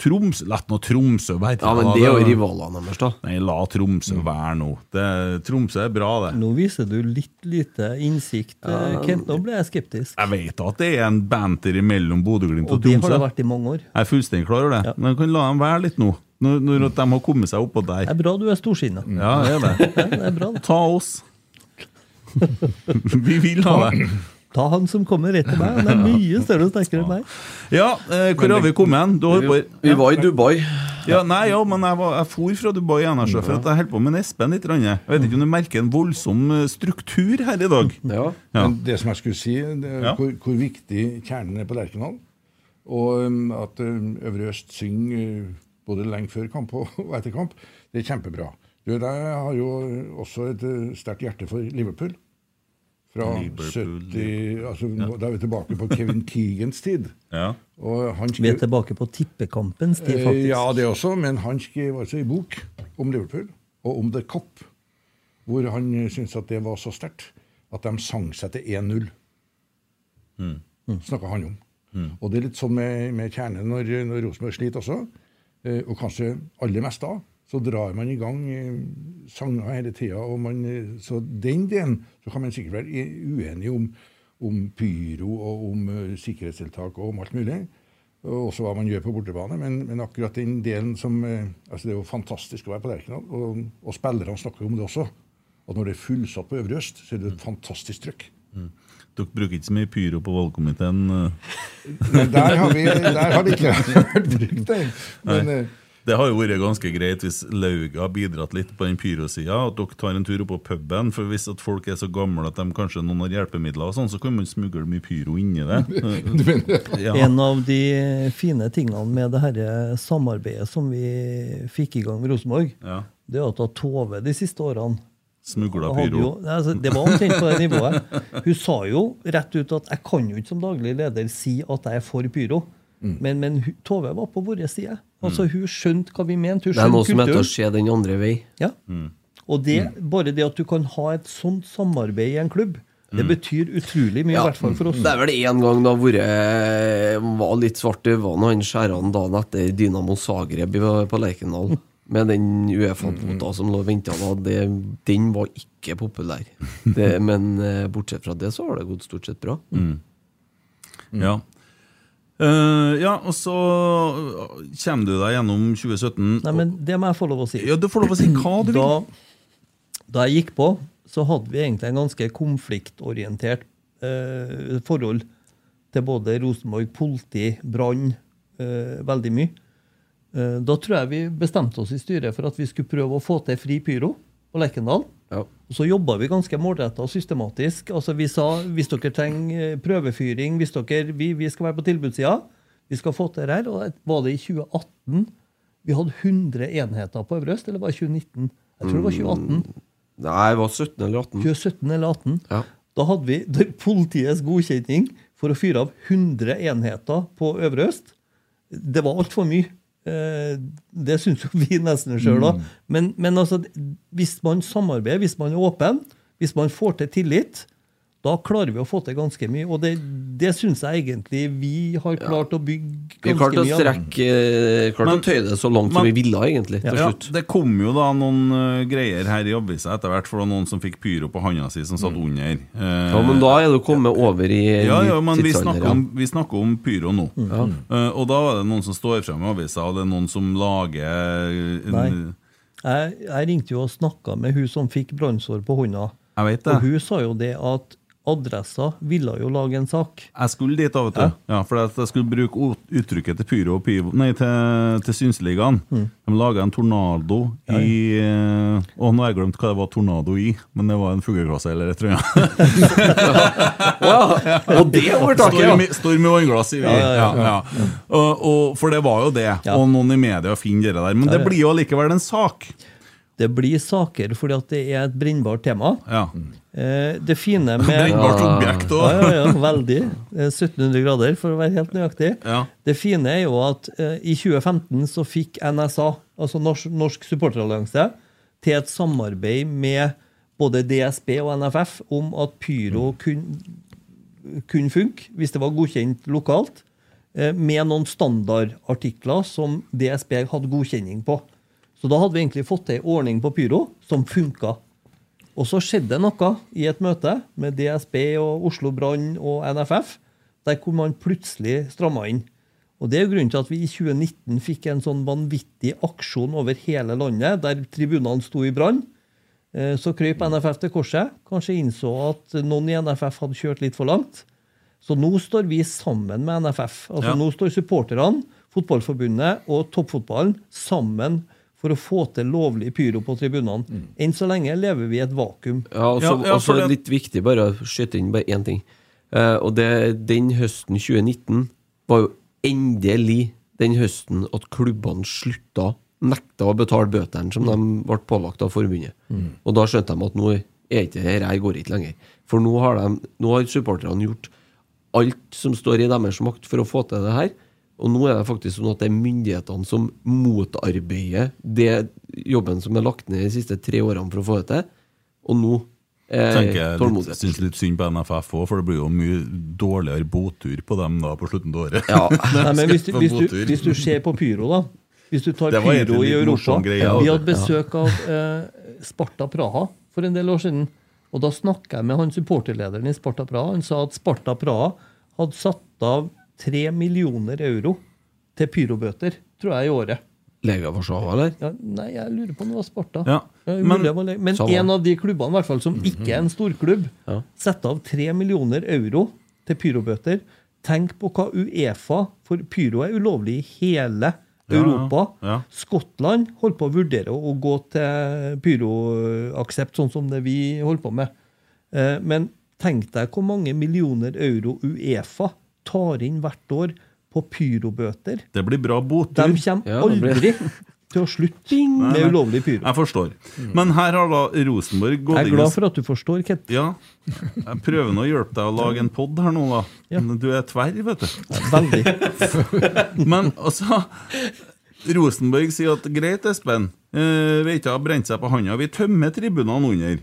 Tromsø La nå Tromsø være.
Ja, men det er jo rivalene deres, da.
Nei, la Tromsø være nå. Det, Tromsø er bra, det.
Nå viser du litt lite innsikt, ja, Kent. Nå ble jeg skeptisk.
Jeg vet at det er en banter mellom Bodø-Glimt og,
Og det har det vært i mange år.
Jeg er fullstendig klar over det.
Ja.
Men jeg kan la dem være litt nå. Når, når de har kommet seg oppå der.
Det er bra du er storsinna.
Ja, det er det.
Ja, det er bra. det.
Ta oss. Vi vil ha det.
Ta han som kommer rett til meg. Han er mye større og sterkere enn meg.
Ja, eh, hvor har vi kommet hen? Du holder på
Vi var i Dubai.
Ja, nei, ja, men jeg, var, jeg for fra Dubai igjen, jeg, for at jeg holdt på med en Espen litt. Jeg vet ikke om du merker en voldsom eh, struktur her i dag?
Ja.
Ja.
Men det som jeg skulle si, er
Ja.
hvor, hvor viktig kjernen er på Lerkendal. Og um, at um, Øvre Øst synger uh, både lenge før kamp og, etter kamp, det er kjempebra. Du, jeg har jo også et uh, sterkt hjerte for Liverpool. Fra
Liverpool,
70 altså, ja. Da er vi tilbake på Kevin Keegans tid.
Ja.
Og han
Vi er tilbake på tippekampens tid,
Eh,
faktisk.
Ja, det også, men han skrev altså en bok om Liverpool, og om The Cop, hvor han eh, syntes at det var så sterkt at de sang seg til 1-0.
Mm.
Snakka han om. Og det er litt sånn med, med kjernen når, når Rosenborg sliter også, eh, og kanskje aller mest da, så drar man i gang eh, sanger hele tida. Så den delen så kan man sikkert være uenig om, om pyro og om eh, sikkerhetstiltak og om alt mulig og også hva man gjør på bortebane. Men, men akkurat den delen som eh, altså Det er jo fantastisk å være på Lerkendal, og, og spillerne snakker om det også. At når det er fullsatt på Øvre Øst, så er det et fantastisk trøkk.
Dere bruker ikke så mye pyro på valgkomiteen? eh.
Der har, vi, der har det ikke vært brukt, det. Men eh,
Det har jo vært ganske greit hvis Lauga har bidratt litt på den pyrosida. At dere tar en tur opp på puben. For hvis at folk er så gamle at de kanskje noen har hjelpemidler, og sånn, så kan man smugle mye pyro inni det. Ja.
En av de fine tingene med det her samarbeidet som vi fikk i gang med Rosenborg,
Ja.
det er at Tove de siste årene
Smugla pyro.
jo, altså, Det var omtrent på det nivået. Hun sa jo rett ut at 'jeg kan jo ikke som daglig leder si at jeg er for pyro'.
Mm.
Men, men Tove var på vår side. Altså Hun skjønte hva vi mente. Hun
Det er noe som heter å se den andre vei.
Ja. Og det, bare det at du kan ha et sånt samarbeid i en klubb, det betyr utrolig mye, i hvert fall for oss.
Det er vel én gang det har vært var litt svart i øynene han skjæra dagen etter Dynamo Zagreb på Lerkendal. Med den Uefa-kvota som lå og venta da. Det, den var ikke populær. Det, men eh, bortsett fra det, så har det gått stort sett bra.
Ja. Eh, ja, og så kommer du deg gjennom 2017.
Nei, men Det må jeg få lov å si.
Ja, Du får lov å si hva du vil.
Da, da jeg gikk på, så hadde vi egentlig en ganske konfliktorientert uh, forhold til både Rosenborg, politi, brann, uh, veldig mye. Eh, da tror jeg vi bestemte oss i styret for at vi skulle prøve å få til fri pyro på Lerkendal.
Ja.
Og så jobba vi ganske målretta og systematisk. Altså Vi sa hvis dere trenger eh, prøvefyring, hvis dere, vi, vi skal være på tilbudssida, vi skal få til det her. Og var det i 2018 vi hadde 100 enheter på Øvre Øst, eller var det 2019? Jeg tror det var 2018.
Nei, det var 17 eller 18.
2017 eller 2018.
Ja.
Da hadde vi politiets godkjenning for å fyre av 100 enheter på Øvre Øst. Det var altfor mye. Eh, Det syns jo vi nesten sjøl òg. Men, men altså, hvis man samarbeider, hvis man er åpen, hvis man får til tillit, da klarer vi å få til ganske mye. Og det, det syns jeg egentlig vi har klart å bygge
Vi
ganske
klarte å
mye av.
strekke eh, Klarte
Men-
å tøye det så langt som
men-
vi ville, egentlig, til
Ja, det kom jo da noen uh, greier her i avisa etter hvert, for det var noen som fikk pyro på handa si som satt under. Uh,
Ja, men da er du kommet over i
ja, ja, men vi snakker,
ja.
om, vi snakker om pyro nå. Eh, og da var det noen som står frem i avisa, og det er noen som lager en,
Nei. Jeg, jeg ringte jo og snakka med hun som fikk brannsår på hånda.
Jeg vet det.
Og hun sa jo det at Adressa ville jo lage en sak.
Jeg skulle dit, da, vet du. Ja. for jeg skulle bruke uttrykket til pyro og pivo Nei, til, til Synsligaen. De laga en tornado i eh, Å, nå har jeg glemt hva det var tornado i, men det var en fugleklasse eller et eller annet.
Og det overtaket, ja!
Storm, i- storm i vannglass, sier vi. Ja, ja, Og, og, for det var jo det.
Ja.
Og noen i media finner det der. Men det
ja.
blir jo allikevel en sak.
Det blir saker fordi at det er et brennbart tema.
Ja.
Eh, det fine med
Brennbart objekt
ja,
òg.
ja, ja, veldig. Eh, 1700 grader, for å være helt nøyaktig.
Ja.
Det fine er jo at eh, i 2015 så fikk NSA, altså Norsk, Norsk supporterallianse, til et samarbeid med både DSB og NFF om at pyro kunne kun funke hvis det var godkjent lokalt, eh, med noen standardartikler som DSB hadde godkjenning på. Så da hadde vi egentlig fått til en ordning på pyro som funka. Og så skjedde det noe i et møte med DSB og Oslo Brann og NFF, der hvor man plutselig stramma inn. Og Det er jo grunnen til at vi i 2019 fikk en sånn vanvittig aksjon over hele landet, der tribunene sto i brann. Eh, Så krøp NFF til korset. Kanskje innså at noen i NFF hadde kjørt litt for langt. Så nå står vi sammen med NFF. Altså
Ja.
Nå står supporterne, Fotballforbundet og toppfotballen sammen for å få til lovlig pyro på tribunene. Enn så lenge lever vi i et vakuum.
Ja, og så
Ja, ja, det-
litt viktig bare å skyte inn bare én ting. Uh, og det, den høsten 2019 var jo endelig den høsten at klubbene slutta, nekta å betale bøtene som de ble pålagt av forbundet. Og da skjønte de at nå er ikke det her her går ikke lenger. For nå har, de, nå har supporterne gjort alt som står i deres makt for å få til det her. Og nå er det faktisk sånn at det er myndighetene som motarbeider det jobben som er lagt ned de siste tre årene for å få det til. Og nå er
tenker jeg syns litt synd på NFF òg, for det blir jo mye dårligere båttur på dem da på slutten av året.
Ja.
Nei, men hvis du, hvis, du, hvis du ser på pyro, da Hvis du tar pyro i Europa
greie,
Vi hadde besøk av eh, Sparta Praha for en del år siden. Og da snakka jeg med han supporterlederen i Sparta Praha. Han sa at Sparta Praha hadde satt av tre millioner euro til pyrobøter, tror jeg, i året.
Lega Warszawa, eller?
Ja, nei, jeg lurer på om det var Sparta.
Ja, men-
men en av de klubbene i hvert fall, som ikke er en storklubb,
Ja.
setter av tre millioner euro til pyrobøter. Tenk på hva Uefa For pyro er ulovlig i hele
Ja, ja,
Europa.
ja.
Skottland holder på å vurdere å gå til pyroaksept, sånn som det vi holder på med. Eh, Men tenk deg hvor mange millioner euro Uefa tar inn hvert år på pyrobøter.
Det blir bra
De
båttur.
kommer
Ja, det blir-
aldri til å slutte med ulovlig pyro.
Jeg forstår. Men her har da Rosenborg gått
Jeg er glad for at du forstår, Kent.
Ja. Jeg prøver nå å hjelpe deg å lage en pod her nå, da.
Ja.
Du er tverr, vet du.
Veldig.
Men altså Rosenborg sier at greit, Espen. Uh, vi ikke har brent seg på handa. Vi tømmer tribunene under.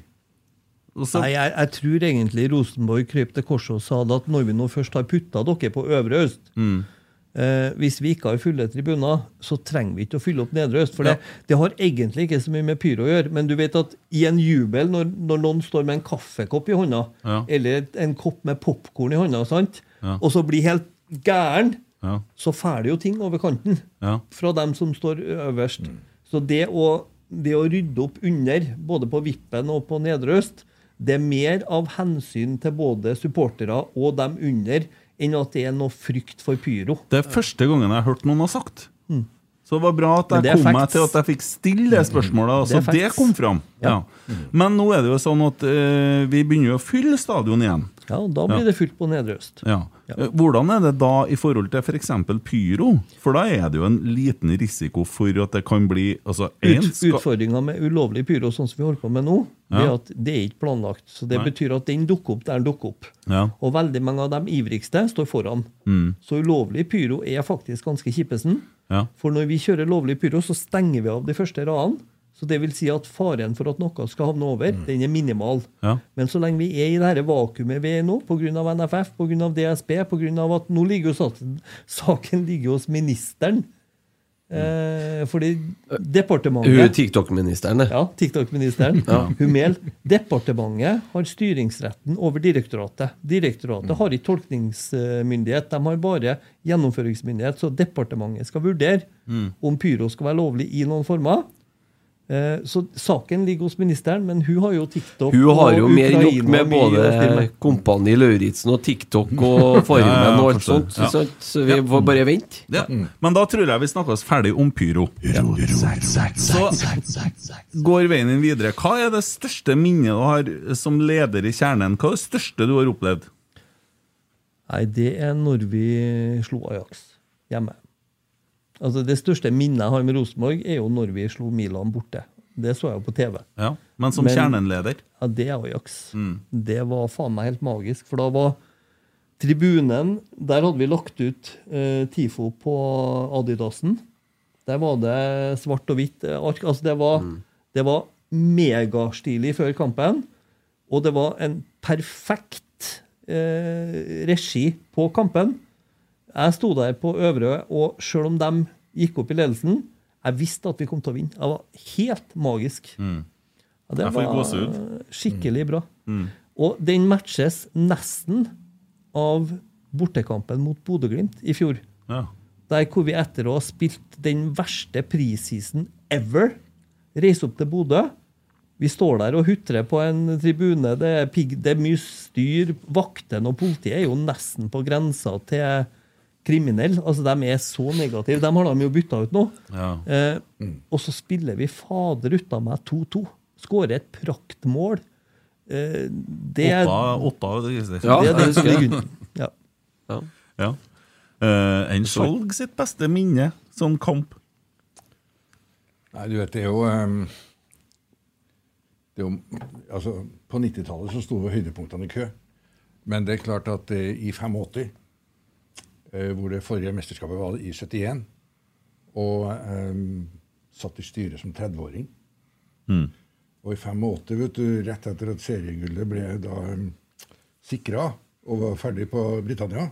Og så,
Nei, jeg, jeg tror egentlig Rosenborg krøp til korset og sa det at når vi nå først har putta dere på Øvre Øst eh, Hvis vi ikke har fulle tribuner, så trenger vi ikke å fylle opp Nedre Øst. For det, det har egentlig ikke så mye med pyro å gjøre. Men du vet at i en jubel, når, når noen står med en kaffekopp i hånda,
Ja.
eller en kopp med popkorn i hånda?
Ja.
og så blir helt gæren,
ja,
så fæler jo ting over kanten
ja.
fra dem som står øverst. Så det å, det å rydde opp under, både på Vippen og på Nedre Øst, det er mer av hensyn til både supportere og dem under enn at det er noe frykt for pyro.
Det er første gangen jeg har hørt noen har sagt. Så det var bra at
Mm.
Jeg kom meg til at jeg fikk stille det spørsmålet. Så
er
det, kom fram. Ja. Men nå er det jo sånn at uh, vi begynner å fylle stadion igjen.
Ja, og Da blir
Ja.
det fylt på Nedre Øst.
Ja. Eh, Hvordan er det da i forhold til f.eks. pyro? For da er det jo en liten risiko for at det kan bli altså,
Ut,
skal,
Utfordringa med ulovlig pyro, sånn som vi holder på med nå, det er at det er ikke planlagt. Så det
Nei.
betyr at den dukker opp der den dukker opp.
ja.
Og veldig mange av de ivrigste står foran.
Mm.
Så ulovlig pyro er faktisk ganske kjippesen.
Ja.
For når vi kjører lovlig pyro, så stenger vi av de første radene. Så det vil si at faren for at noe skal havne over, den er minimal.
Ja.
Men så lenge vi er i dette vakuumet vi er nå, pga. NFF, pga. DSB, pga. at nå ligger jo saken, saken ligger hos ministeren. Eh, fordi
Hun
departementet
TikTok-ministeren, det.
ja, TikTok-ministeren. Humel. Departementet har styringsretten over direktoratet. Direktoratet har ikke tolkningsmyndighet, de har bare gjennomføringsmyndighet. Så departementet skal vurdere om pyro skal være lovlig i noen former. Eh, Så saken ligger hos ministeren, men hun har jo TikTok
Hun har jo mer nok
Ukraina
med både. Kompani Lauritzen og TikTok og Farmen og alt sånt.
Ja.
Så, så vi får bare vente.
Ja. Men da tror jeg vi snakker oss ferdig om pyro. Så går veien din videre. Hva er det største minnet du har som leder i Kjernen? Hva er det største du har opplevd?
Nei, det er når vi slo Ajax hjemme. Altså Det største minnet jeg har med Rosenborg, er jo når vi slo Milan borte. Det så jeg jo på TV.
Ja. Men som
Men-
Kjernen-leder?
Ja, det er Ajax. Det var faen meg helt magisk, for da var tribunen Der hadde vi lagt ut eh, TIFO på Adidasen. Der var det svart og hvitt eh, ark. Altså, det var, det var megastilig før kampen. Og det var en perfekt eh, regi på kampen. Jeg sto der på Øvre, og selv om de gikk opp i ledelsen, jeg visste at vi kom til å vinne. Det var helt magisk. Ja, det var skikkelig bra. Og den matches nesten av bortekampen mot Bodø-Glimt i fjor.
Ja.
Der hvor vi etter å ha spilt den verste preseason ever, reiser opp til Bodø. Vi står der og hutrer på en tribune. Det er, pig, det er mye styr. Vaktene og politiet er jo nesten på grensa til kriminell. Altså, De er så negative. De har de jo bytta ut nå.
Ja.
Eh, og så spiller vi fader ut av meg 2-2. Skårer et praktmål. Eh, det er
åtte det.
Ja,
det, det som
husker jeg.
ligger under. Ja.
Ja.
Ja. Eh, en Skjalg sitt beste minne, sånn kamp.
Nei, du vet, det er jo um, det er jo, altså, På 90-tallet så sto høydepunktene i kø. Men det er klart at eh, i 85, eh, hvor det forrige mesterskapet var i 71, og um, satt i styret som 30-åring Og i 85, vet du, rett etter at seriegullet ble da um, sikra og var ferdig på Britannia,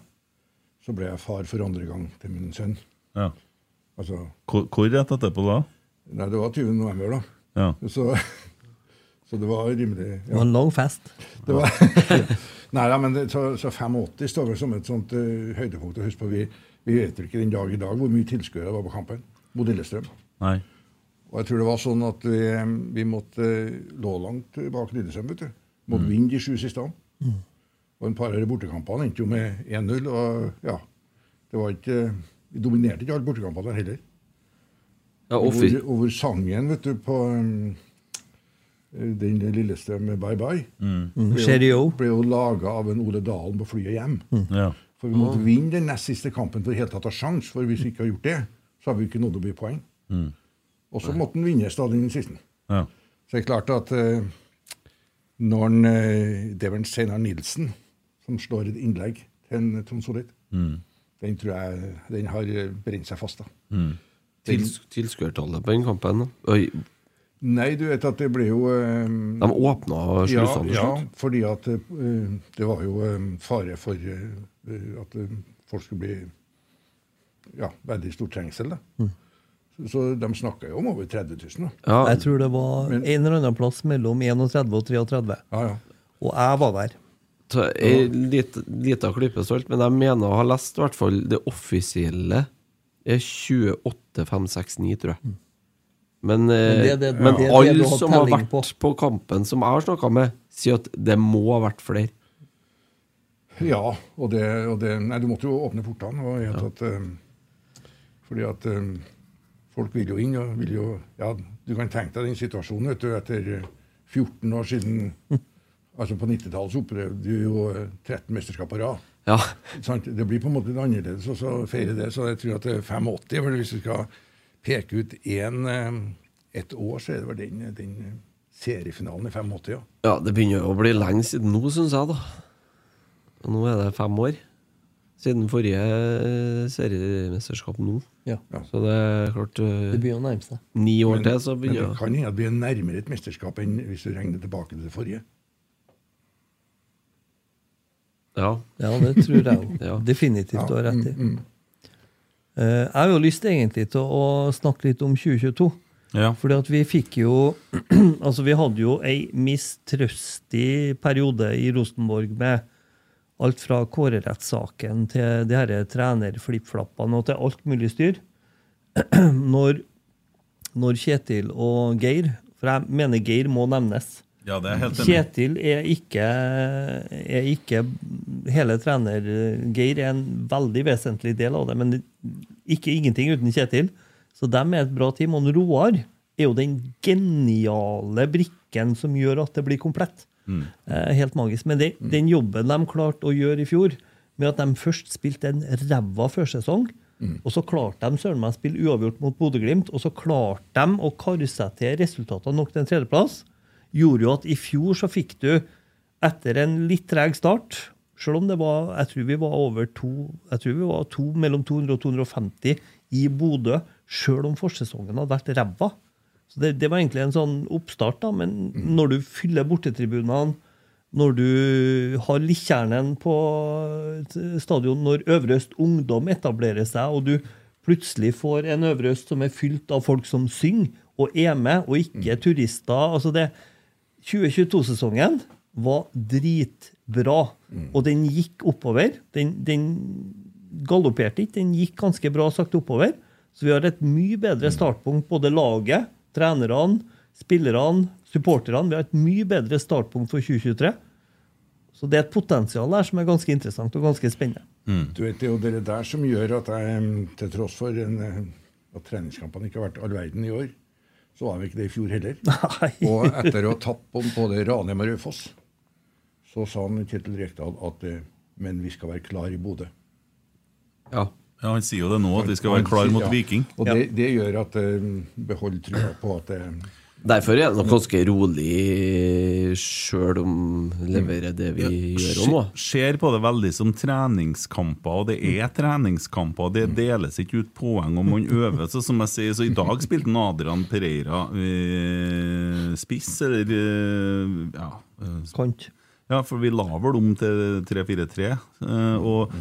så ble jeg far for andre gang til min sønn.
Ja.
Altså,
Hvor, hvor rett etterpå da?
nei, det var 20. november, da.
Ja.
Så, så det var rimelig
Det var en lang fest.
det var, Nei, ja, men det, så, så 85 står vel som et sånt uh, høydepunkt. og Husk på, vi, vi vet jo ikke den dag i dag hvor mye tilskuere det var på kampen mot Lillestrøm.
Nei.
Og jeg tror det var sånn at vi, vi måtte eh, lå langt bak Lillestrøm. vet du. Måtte vinne de sju siste. Og en par av de bortekampene endte jo med 1-0. Og ja, det var ikke Vi dominerte ikke alle bortekampene der heller.
Ja,
Og hvor, og hvor sangen vet du, på um, den Lillestrøm Bye Bye ble,
Cheerio.
jo, ble jo laga av en Ole Dalen på flyet hjem.
Ja.
For vi måtte vinne den nest siste kampen for i hele tatt ha sjans, for hvis vi ikke har gjort det, så har vi ikke nådd å bli poeng. Og så måtte den vinnes da den siste.
Ja.
Så det er klart at uh, når en, uh, det er vel Steinar Nilsen som slår et innlegg til en Trond Solid, den tror jeg den har eh, brent seg fast. da.
Tils, tilskuertallet på den kampen. Oi,
Nei, du vet at det ble jo eh,
de åpna
ja,
slusene til
ja,
slutt.
fordi at eh, det var jo eh, fare for eh, at eh, folk skulle bli ja, veldig stor trengsel. da. Så, så de snakka jo om over 30 000. da.
Ja,
Jeg tror det var
Men-
en eller annen plass mellom 31 og 33.
Ja, ja.
Og jeg var der.
ei lit- lita klype salt, men jeg mener å ha lest i hvert fall det offisielle er 28569, tror jeg. Eh,
Men er
men
du
alle som har vært på. kampen som jeg har snakka med, sier at det må ha vært flere.
Ja, og det, og det Nei, du måtte jo åpne portene. Og ja. at, eh, fordi at eh, folk vil jo inn og vil jo Ja, du kan tenke deg den situasjonen vet du, etter eh, 14 år siden Altså På 90-tallet så opplevde du jo eh, 13 mesterskap på rad.
Ja.
Det blir på en måte litt annerledes å så feire det. Så jeg tror at det er 85 vel, Hvis du skal peke ut én et år, så er det vel den, den seriefinalen i 85, ja.
ja, det begynner å bli lenge siden nå, syns jeg, da. Nå er det fem år siden forrige eh, seriemesterskap nå.
Ja.
Så det er klart uh,
Det begynner å nærme seg.
Ni år til, så
Men
begynner
men
det
kan hende at vi er nærmere et mesterskap enn hvis du regner tilbake til det forrige.
Ja.
Ja, det tror jeg òg.
Ja.
Definitivt du har rett i.
Mm,
Eh, Jeg har jo lyst egentlig til å snakke litt om 2022.
Ja.
Fordi at vi fikk jo Altså, vi hadde jo ei mistrøstig periode i Rosenborg med alt fra kårerettssaken til de her trenerflippflappene og til alt mulig styr. Når, når Kjetil og Geir For jeg mener Geir må nevnes.
Ja, det er helt enig.
Kjetil er ikke, er ikke Hele trener Geir er en veldig vesentlig del av det, men ikke ingenting uten Kjetil. Så dem er et bra team. Og Roar er jo den geniale brikken som gjør at det blir komplett. Eh, helt magisk. Men det, den jobben de klarte å gjøre i fjor, med at de først spilte en ræva førsesong, og så klarte de søren meg å spille uavgjort mot Bodø-Glimt, og så klarte de å karusettere resultatene nok til en tredjeplass, gjorde jo at i fjor så fikk du, etter en litt treg start selv om det var jeg tror vi var over to, jeg tror vi var to, mellom 200 og 250 i Bodø, selv om forsesongen hadde vært ræva. Så det, det var egentlig en sånn oppstart, da, men når du fyller bortetribunene, når du har Litjernen på stadion, når Øvre Øst Ungdom etablerer seg, og du plutselig får en Øvre Øst som er fylt av folk som synger og er med, og ikke turister altså det 2022-sesongen var dritbra, og den gikk oppover. Den, den galopperte ikke, den gikk ganske bra sakte oppover. Så vi har et mye bedre startpunkt, både laget, trenerne, spillerne, supporterne. Vi har et mye bedre startpunkt for 2023. Så det er et potensial der som er ganske interessant og ganske spennende.
Du vet, Det er jo det der som gjør at jeg, til tross for en, at treningskampene ikke har vært all verden i år, så var vi ikke det i fjor heller.
Nei.
Og etter å ha tapt på både Ranheim og Raufoss, så sa han Kjetil Rekdal at eh, men vi skal være klar i Bodø.
Ja.
Ja, Han sier jo det nå, at vi skal være klar
mot
mot
ja.
Viking.
Og det, det gjør at uh, behold trua på at eh,
Derfor er det nok ganske rolig, sjøl om leverer det vi gjør òg nå.
Se- Ser på det veldig som treningskamper, og det er treningskamper. Det deles ikke ut poeng om man øver. Så som jeg sier, så I dag spilte Adrian Pereira eh, spiss, eller eh, ja, eh,
Kant.
ja, for vi la vel om til 3-4-3. eh, og,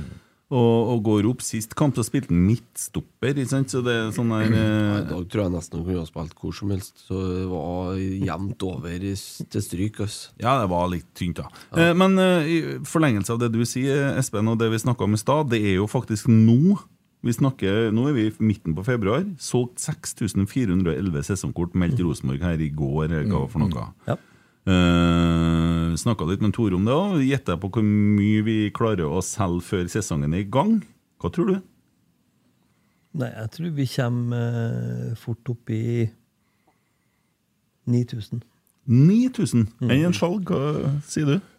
og, og går opp sist kamp, så spilte han midtstopper. Ikke sant? Så det er sånn der
Ja,
eh,
I dag tror jeg nesten han kunne ha spilt hvor som helst, så det var jevnt over til stryk. ass.
Ja, det var litt tynt, da. Eh, Men eh, i forlengelse av det du sier, Espen, og det vi snakka om i stad, det er jo faktisk nå vi snakker, Nå er vi i midten på februar. Solgt 6411 sesongkort, meldt Rosenborg her i går. Hva for noe.
Ja.
Uh, Snakka litt med Tore om det òg. Gjetter på hvor mye vi klarer å selge før sesongen er i gang. Hva tror du?
Nei, jeg tror vi kommer uh, fort opp i 9000.
9000? Enn en salg, hva sier du?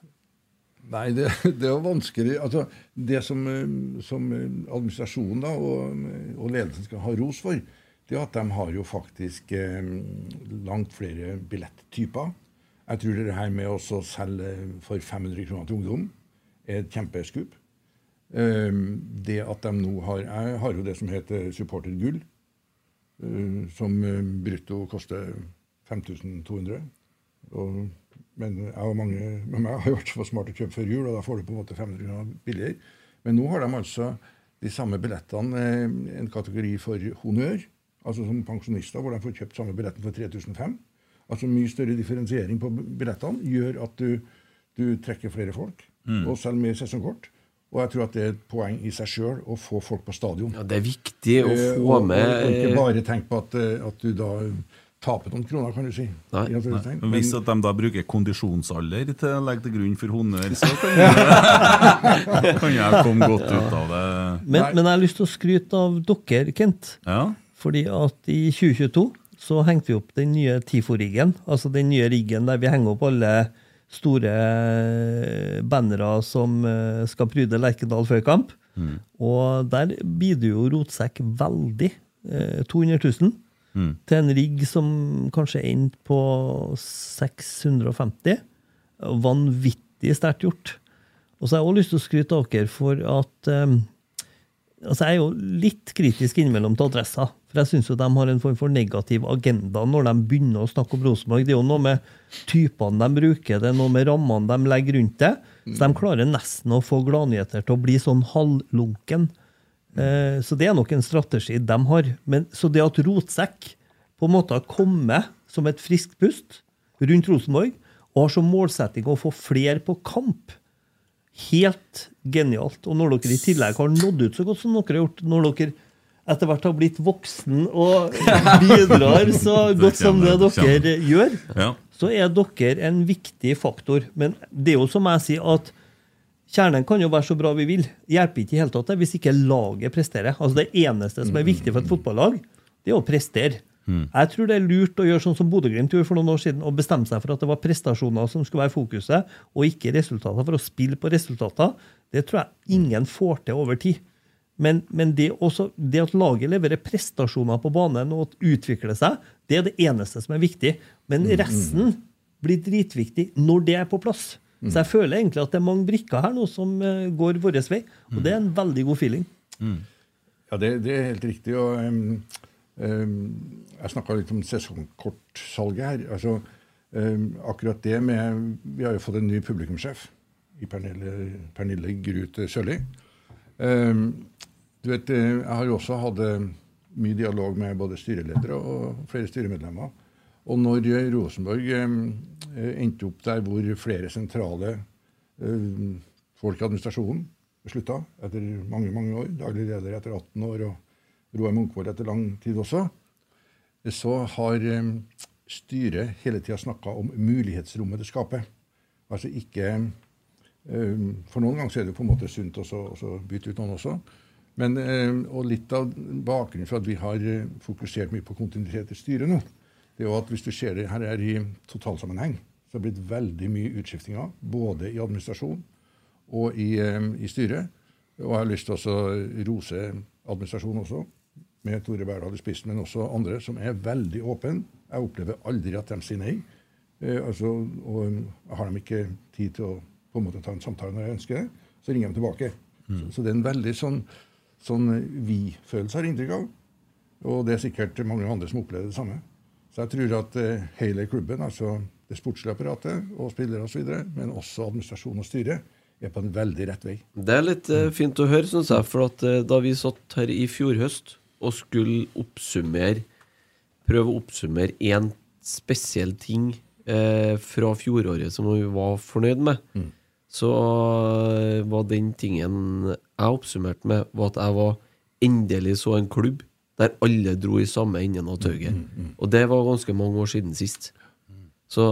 Nei, det, det er jo vanskelig altså, Det som, eh, som eh, administrasjonen da, og, og ledelsen skal ha ros for, det er at de har jo faktisk eh, langt flere billetttyper. Jeg tror det her med å selge for 500 kroner til ungdom er et kjempeskup. Eh, det at de nå har Jeg har jo det som heter supportergull, gull, som eh, brutto koster 5200. Og, men jeg og mange med meg har vært så smart å kjøpe før jul, og da får du på en måte 500 kroner billigere. Men nå har de altså de samme billettene, en kategori for honnør, altså som pensjonister, hvor de får kjøpt samme billetten for 3005. Altså mye større differensiering på billettene gjør at du, du trekker flere folk, og selv med sesongkort. Og jeg tror at det er et poeng i seg sjøl å få folk på stadion.
Ja, det er viktig å
Eh,
få
og, og,
med
og ikke bare tenk på at, eh, at du da taper noen kroner, kan du si.
Nei.
nei. Men,
Men Hvis at de da bruker kondisjonsalder til å legge til grunn for honnør, så kan jeg, kan jeg komme godt ut av det.
Men, men jeg har lyst til å skryte av dere, Kent.
Ja.
Fordi at i 2022 så hengte vi opp den nye TIFO-riggen. Altså den nye riggen der vi henger opp alle store bannere som eh, skal pryde Lerkendal før kamp. Og der bidro jo Rotsekk veldig. eh, 200 000 til en rigg som kanskje endte på 650. Vanvittig sterkt gjort. Og så har jeg også lyst til å skryte av dere for at eh, altså Jeg er jo litt kritisk innimellom til adressa. For jeg syns de har en form for negativ agenda når de begynner å snakke om Rosenborg. Det er jo noe med typene de bruker, det er noe med rammene de legger rundt det. Så de klarer nesten å få gladnyheter til å bli sånn halvlunken. Eh, Så det er nok en strategi de har. Men, så det at Rotsekk på en måte har kommet som et friskt pust rundt Rosenborg, og har som målsetting å få flere på kamp Helt genialt. Og når dere i tillegg har nådd ut så godt som dere har gjort, når dere etter hvert har blitt voksen og bidrar så godt som det dere gjør, så er dere en viktig faktor. Men det er jo som jeg sier, at kjernen kan jo være så bra vi vil. Hjelper ikke i hele tatt hvis ikke laget presterer. Altså Det eneste som er viktig for et fotballag, det er å prestere. Jeg tror det er lurt å gjøre sånn som Bodø-Glimt gjorde for noen år siden, og bestemme seg for at det var prestasjoner som skulle være fokuset, og ikke resultater. For å spille på resultater, det tror jeg ingen får til over tid. Men, men det, også, det at laget leverer prestasjoner på banen og utvikler seg, det er det eneste som er viktig. Men resten blir dritviktig når det er på plass. Så jeg føler egentlig at det er mange brikker her nå som eh, går vår vei, og det er en veldig god feeling.
Ja, det, det er helt riktig. og um, um, Jeg snakka litt om sesongkortsalget her. altså um, akkurat det med Vi har jo fått en ny publikumssjef i Pernille, Pernille Grut Sørli. Eh, du vet, eh, Jeg har jo også hatt eh, mye dialog med både styreledere og flere styremedlemmer. Og når eh, Rosenborg endte opp der hvor flere sentrale folk i administrasjonen slutta etter mange mange år, daglig leder etter 18 år og Roar Munkvold etter lang tid også, så har styret hele tida snakka om mulighetsrommet det skaper. Altså ikke For noen ganger er det på en måte sunt også bytte ut noen også. Men, eh, og litt av bakgrunnen for at vi har eh, fokusert mye på kontinuitet i styret nå, det er jo at hvis du ser det her er i totalsammenheng, så har det blitt veldig mye utskiftinger. Både i administrasjon og i, eh, i styret. Og jeg har lyst til å rose administrasjonen også, med Tore Berdal i spissen, men også andre, som er veldig åpne. Jeg opplever aldri at de sier nei. Eh, altså, og har de ikke tid til å på en måte ta en samtale når jeg ønsker det, så ringer de tilbake. Så, så det er en veldig sånn, sånn vi-følelse, har jeg inntrykk av. Og det er sikkert mange andre som opplever det samme. Så jeg tror at eh, hele klubben, altså det sportslige apparatet og spillere osv., men også administrasjon og styre, er på en veldig rett vei.
Det er litt eh, fint å høre, syns jeg. For at eh, da vi satt her i fjor høst og skulle oppsummere Prøve å oppsummere én spesiell ting eh, fra fjoråret som vi var fornøyd med, så eh, var den tingen jeg oppsummerte med, var at jeg var endelig så en klubb der alle dro i samme enden av tauet. Og det var ganske mange år siden sist. Så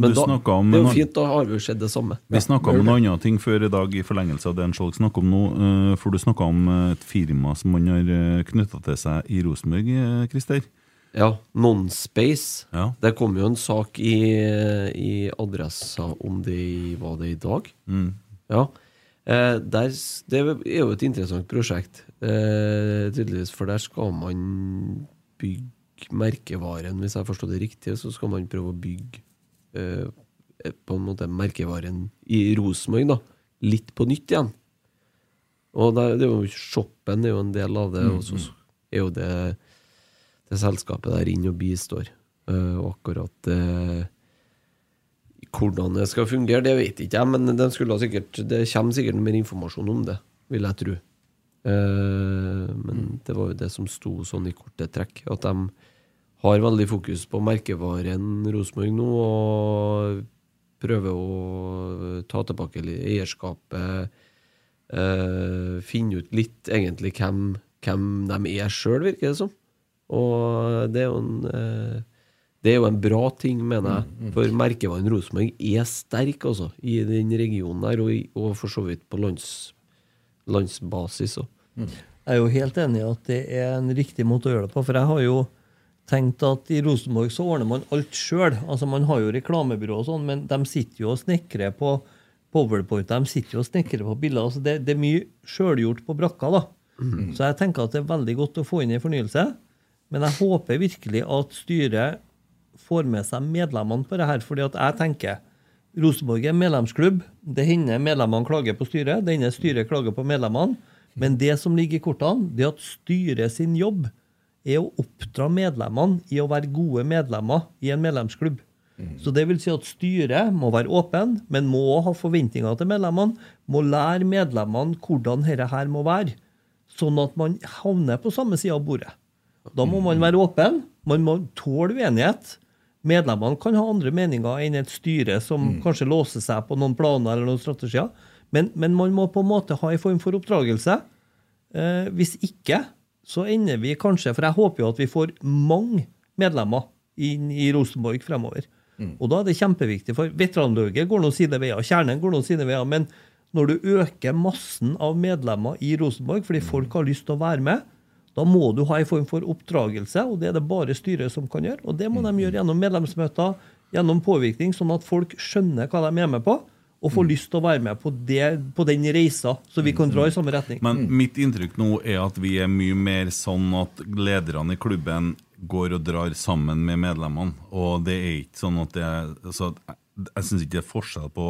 Men da,
om
det er jo fint, da har vi jo sett det samme.
Vi snakka om en annen ting før i dag, i forlengelse av det en Skjolk snakka om nå. eh, For du snakka om eh, et firma som man har knytta til seg i Rosenborg, eh, Christer.
Ja, Nonspace.
Ja.
Det kom jo en sak i, i Adressa om det i, var det i dag. Ja. Eh, der, det er jo et interessant prosjekt, eh, tydeligvis, for der skal man bygge merkevaren. Hvis jeg forstår det riktig, så skal man prøve å bygge eh, på en måte merkevaren i Rosenborg. Litt på nytt igjen. Og det, det er jo shoppen er jo en del av det, og så er jo det det selskapet der inn og bistår. Eh, og akkurat eh, hvordan det skal fungere, det vet ikke jeg, men de sikkert, det kommer sikkert mer informasjon om det, vil jeg tro. Eh, men det var jo det som sto sånn i korte trekk, at de har veldig fokus på merkevaren Rosenborg nå, og prøver å ta tilbake eierskapet, eh, finne ut litt egentlig hvem, hvem de er sjøl, virker det som. Og det er jo en eh, det er jo en bra ting, mener jeg. For merkevaren Rosenborg er sterk altså, i den regionen der, og, og for så vidt på lands, landsbasis òg.
Jeg er jo helt enig i at det er en riktig måte å gjøre det på. For jeg har jo tenkt at i Rosenborg så ordner man alt sjøl. Altså, man har jo reklamebyrå og sånn, men de sitter jo og snekrer på powerpoint. De sitter jo og snekrer på bilder. Altså, det, det er mye sjølgjort på brakka, da. Så jeg tenker at det er veldig godt å få inn en fornyelse. Men jeg håper virkelig at styret får med seg medlemmene på det her. fordi at jeg tenker Rosenborg er medlemsklubb. Det hender medlemmene klager på styret. Det hender styret klager på medlemmene. Men det som ligger i kortene, det er at styret sin jobb er å oppdra medlemmene i å være gode medlemmer i en medlemsklubb. Så det vil si at styret må være åpen, men må også ha forventninger til medlemmene. Må lære medlemmene hvordan dette her må være, sånn at man havner på samme side av bordet. Da må man være åpen. Man må tåle uenighet. Medlemmene kan ha andre meninger enn et styre som kanskje låser seg på noen planer eller noen strategier. Men, men man må på en måte ha en form for oppdragelse. Eh, hvis ikke, så ender vi kanskje For jeg håper jo at vi får mange medlemmer inn i Rosenborg fremover. Og da er det kjempeviktig, for veteranlauget går noen sine veier, kjernen går noen sine veier. Men når du øker massen av medlemmer i Rosenborg fordi folk har lyst til å være med, da må du ha en form for oppdragelse, og det er det bare styret som kan gjøre. Og det må de gjøre gjennom medlemsmøter, gjennom påvirkning, sånn at folk skjønner hva de er med på, og får lyst til å være med på, det, på den reisa, så vi kan dra i samme retning.
Men mitt inntrykk nå er at vi er mye mer sånn at lederne i klubben går og drar sammen med medlemmene. Og det er ikke sånn at det er altså, Jeg, jeg syns ikke det er forskjell på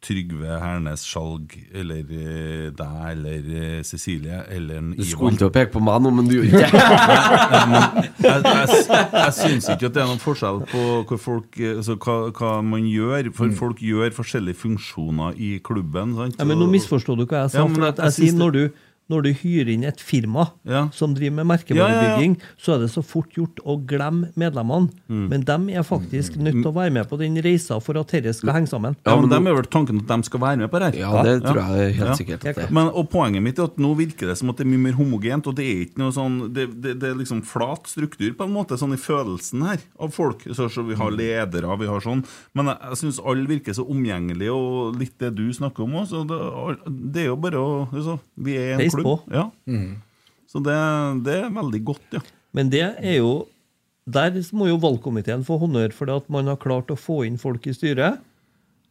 Trygve Hernes Skjalg eller eh, deg eller eh, Cecilie eller en
Du
Ivan
skulle til å peke på meg nå, men du gjorde ikke det.
jeg, jeg, jeg syns ikke at det er noen forskjell på hvor folk, eh, altså, hva, hva man gjør. For folk gjør forskjellige funksjoner i klubben. Sant?
Ja, men nå misforstår du hva jeg sa.
Ja,
for
jeg-
at jeg,
jeg
sier når du, når du hyrer inn et firma
Ja.
som driver med
Ja, ja, ja.
så er det så fort gjort å glemme medlemmene.
Mm.
Men de er faktisk nødt til å være med på den reisa for at dette skal henge sammen.
Ja, men dem er vel tanken at de skal være med på det her?
Ja, det tror jeg helt sikkert er.
Men, og Poenget mitt er at nå virker det som at det er mye mer homogent, og det er ikke noe sånn Det, det, det er liksom flat struktur på en måte, sånn i følelsen her av folk. Så, så Vi har ledere, vi har sånn, men jeg, jeg syns alle virker så omgjengelige, og litt det du snakker om òg. Det, det er jo bare å så, Vi er en
Heis
klubb. Ja. Så det, det er veldig godt, ja.
Men det er jo Der må jo valgkomiteen få honnør for det at man har klart å få inn folk i styret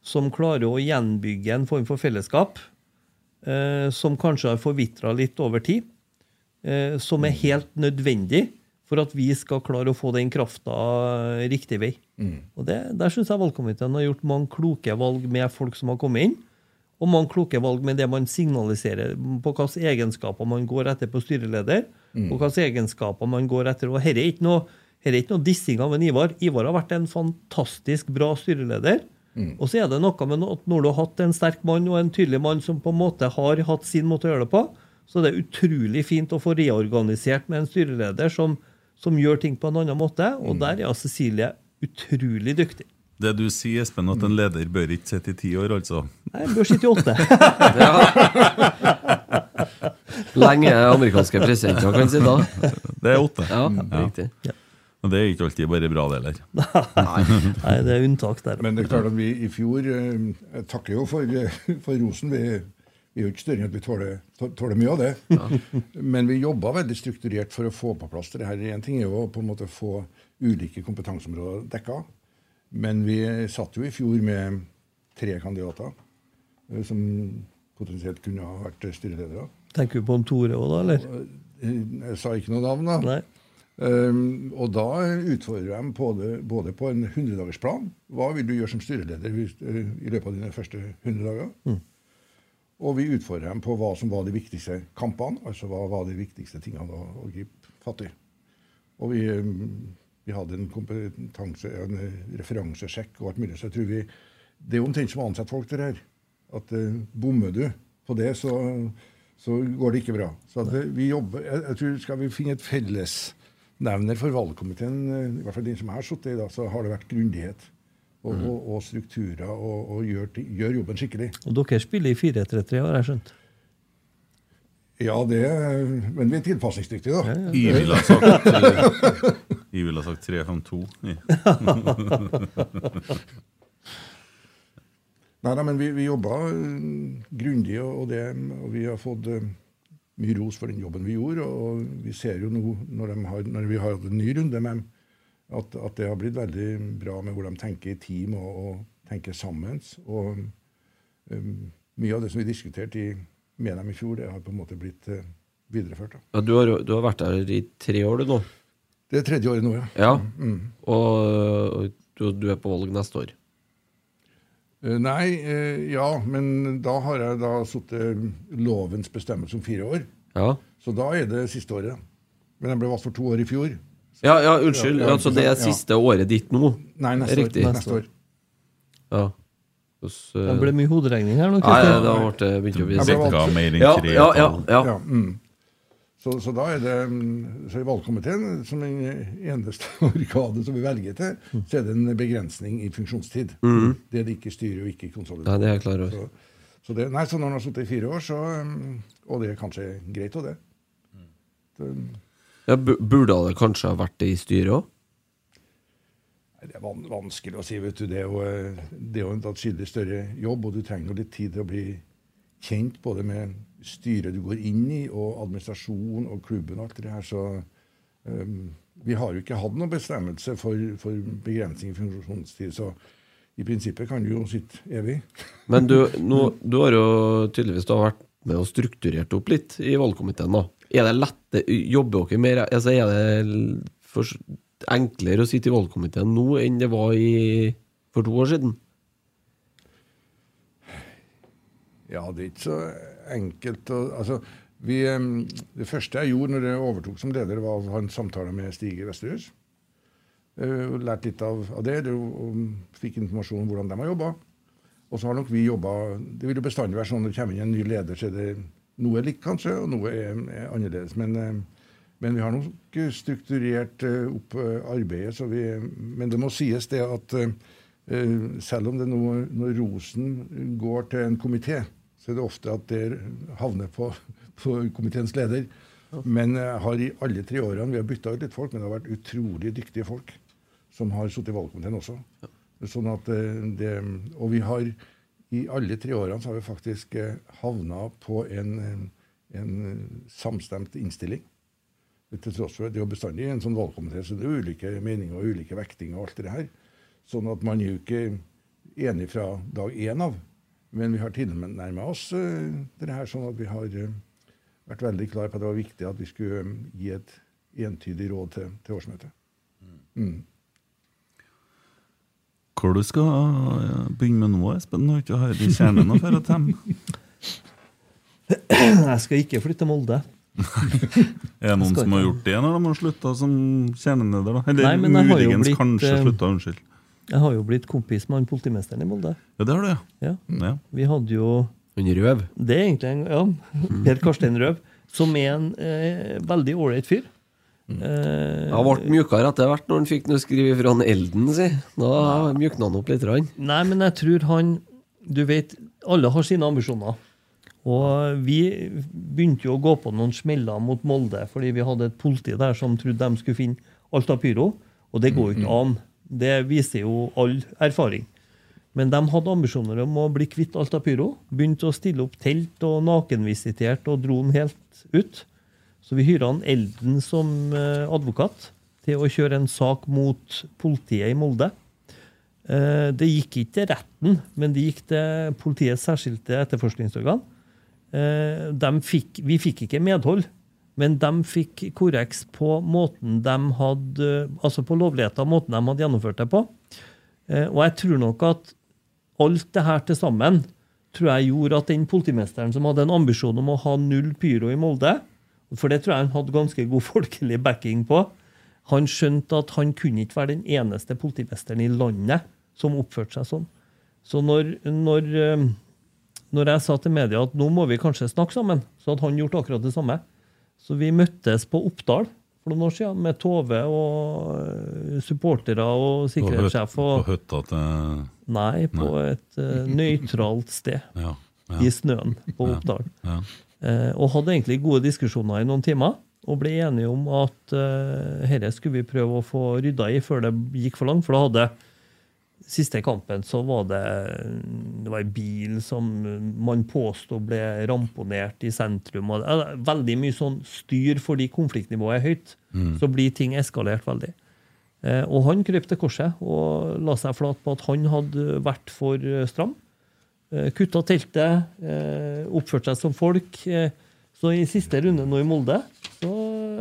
som klarer å gjenbygge en form for fellesskap, eh, som kanskje har forvitra litt over tid, eh, som er helt nødvendig for at vi skal klare å få den krafta riktig vei. Og det, Der syns jeg valgkomiteen har gjort mange kloke valg med folk som har kommet inn. Og mange kloke valg med det man signaliserer på hvilke egenskaper man går etter på styreleder. Og hvilke egenskaper man går etter. Og Dette er ikke noe, her er ikke noe dissing av en Ivar. Ivar har vært en fantastisk bra styreleder. Og så er det noe med at når du har hatt en sterk mann og en tydelig mann som på en måte har hatt sin måte å gjøre det på, så det er utrolig fint å få reorganisert med en styreleder som, som gjør ting på en annen måte. Og der er Cecilie utrolig dyktig.
Det du sier, Espen, at en leder bør ikke sitte i ti år, altså.
Nei, bør sitte i åtte.
Lenge amerikanske presidenter kan si da.
Det er åtte.
Ja, riktig.
Og det er ikke alltid bare bra, det heller.
Nei, det er unntak der.
Men det er klart at vi i fjor eh, Jeg takker jo for, eh, for rosen. Vi, vi er jo ikke større enn at vi tåler, tåler mye av det. Men vi jobba veldig strukturert for å få på plass det her. En ting er jo på en måte få ulike kompetanseområder dekka. Men vi satt jo i fjor med tre kandidater eh, som potensielt kunne ha vært styreledere.
Tenker du på en Tore òg, da? eller?
Eh, Jeg sa ikke noe navn, da.
Nei.
Um, og da utfordrer jeg dem på det, både på en 100-dagersplan. Hva vil du gjøre som styreleder hvis, uh, i løpet av dine første 100 dager? Og vi utfordrer dem på hva som var de viktigste kampene. Altså hva var de viktigste tingene å, å gripe fatt i. Og vi, um, vi hadde en kompetanse, en eh, referansesjekk og alt mulig. Så jeg tror vi Det er omtrent som å ansette folk det her. At eh, bommer du på det, så, så går det ikke bra. Så at, eh, vi jobber jeg, jeg tror Skal vi finne et fellesnevner for valgkomiteen, i hvert fall den som jeg har sittet i, da, så har det vært grundighet. Og, og, og strukturer, og, og gjør, gjør jobben skikkelig.
Og dere spiller i 4-3-3, har jeg skjønt.
Ja, det Men vi er tilpasningsdyktige, da.
Jeg ville ha sagt, jeg ville ha sagt 3-5-2. jeg.
Nei da, men vi, vi jobba eh, grundig, og, det, og vi har fått eh, mye ros for den jobben vi gjorde. Og vi ser jo nå, når, har, når vi har hatt en ny runde med dem, at, at det har blitt veldig bra med hvor de tenker i team og, og tenker sammen. Og um, mye av det som vi diskuterte i, med dem i fjor, det har på en måte blitt eh, videreført.
Ja, du, har, du har vært der i tre år, du nå.
Det er tredje året nå, ja.
Ja.
Mm.
Og du, du er på valg neste år.
Eh, Nei, eh, ja, men da har jeg da sittet lovens bestemmelse om fire år.
Ja.
Så da er det siste året. Men jeg ble valgt for to år i fjor.
Ja, ja unnskyld.
Ja,
altså, det er siste året ditt nå?
Nei, neste år. Neste år.
Ja. Hos, eh,
Det ble mye hoderegning her nå.
Nei,
det
da ble det begynt å bli Ja, ja, ja, ja.
Ja, mm. så, så da er det mm, så I valgkomiteen, som den eneste organet som vi velger til, så er det en begrensning i funksjonstid. Det er det ikke styrer og ikke konsoliderer.
Nei, det er jeg klar over.
Så, så, det, nei, så når han har sittet i fire år, så mm, Og det er kanskje greit, og det. Så,
Ja, burde det kanskje ha vært det i styret òg?
Det er vanskelig å si. vet du. Eh, det er jo en atskillig større jobb, og du trenger litt tid til å bli kjent både med styret du går inn i, og administrasjon og klubben og alt det her. Så um, vi har jo ikke hatt noen bestemmelse for, for begrensning i funksjonstid, så i prinsippet kan du jo sitte evig.
Men du, nå, du har jo tydeligvis da vært med og strukturert opp litt i valgkomiteen. da. Er det lette, Jobber dere mer altså Er det for, enklere å sitte i valgkomiteen nå enn det var i, for to år siden?
Ja, det er ikke så enkelt å altså, vi, eh, Det første jeg gjorde når jeg overtok som leder, var å ha en samtale med Stig Vesterhus. Lært lærte litt av, av det, og, fikk informasjon om hvordan de har jobba. Og så har nok vi jobba Det vil jo bestandig være sånn når det kommer inn en ny leder, så er det noe likt kanskje, og noe er, er annerledes. Men, eh, men, vi har nok strukturert eh, opp eh, arbeidet. Så vi, men det må sies det at selv om det nå, når rosen går til en komité, så er det ofte at det havner på, på komiteens leder. Men jeg har i alle tre årene Vi har bytta ut litt folk, men det har vært utrolig dyktige folk som har sittet i valgkomiteen også. Sånn at det, og vi har i alle tre årene så har vi faktisk eh, havna på en, en samstemt innstilling. Til tross for at det er bestandig en sånn valgkomité, så det er ulike meninger og ulike vektinger og alt det her. Sånn at man er jo ikke enig fra dag én av. Men vi har tilnærma oss uh, det her sånn at vi har uh, vært veldig klar på at det var viktig at vi skulle um, gi et entydig råd til, til årsmøtet. Mm.
Hvor du skal uh, begynne med nå, Espen? Når du ikke har i kjernen å føre til?
Jeg skal ikke flytte til Molde.
er det noen som har gjort det når de har slutta som kjerneleder? da? Eller
Nei, men jeg har jo
muligens
blitt,
kanskje
eh,
slutta, unnskyld.
Jeg har jo blitt kompis med han politimesteren i Molde.
Ja, det har du, ja.
Ja.
ja.
Vi hadde jo
Han Røv.
Det er egentlig en ja, Per Karstein Røv, som er en eh, veldig ålreit fyr. Eh,
Han ble mjukere etter hvert når han fikk noe skrive fra han Elden, si. Da mjukna han opp litt. Rann.
Nei, men jeg tror han Du vet, alle har sine ambisjoner. Og vi begynte jo å gå på noen smeller mot Molde fordi vi hadde et politi der som trodde de skulle finne Alta Pyro. Og det går jo ikke an. Det viser jo all erfaring. Men de hadde ambisjoner om å bli kvitt Alta Pyro. Begynte å stille opp telt og nakenvisitert og dro den helt ut. Så vi hyra han Elden som eh, advokat til å kjøre en sak mot politiet i Molde. Eh, Det gikk ikke til retten, men det gikk til politiets særskilte etterforskningsorgan. Eh, fikk, vi fikk ikke medhold, men de fikk korreks på måten de hadde, altså på lovligheten av måten de hadde gjennomført det på. Eh, Og jeg tror nok at alt det her til sammen tror jeg gjorde at den politimesteren som hadde en ambisjon om å ha null pyro i Molde, for det tror jeg han hadde ganske god folkelig backing på, han skjønte at han kunne ikke være den eneste politimesteren i landet som oppførte seg sånn. Så når, når, eh, når jeg sa til media at nå må vi kanskje snakke sammen, så hadde han gjort akkurat det samme. Så vi møttes på Oppdal for noen år siden med Tove og eh, supportere og sikkerhetssjef. Og,
på høtta til
nei, på et uh, nøytralt sted
Ja.
i snøen på Oppdal.
ja.
uh, og hadde egentlig gode diskusjoner i noen timer. Og ble enige om at uh, dette skulle vi prøve å få rydda i før det gikk for langt. For da hadde siste kampen så var det det var en bil som man påstod ble ramponert i sentrum. Veldig mye sånn styr fordi konfliktnivået er høyt. Så blir ting eskalert veldig. Eh, og han krøp til korset og la seg flat på at han hadde vært for eh, stram. Eh, Kutta teltet, eh, oppførte seg som folk. Så i siste runde nå i Molde så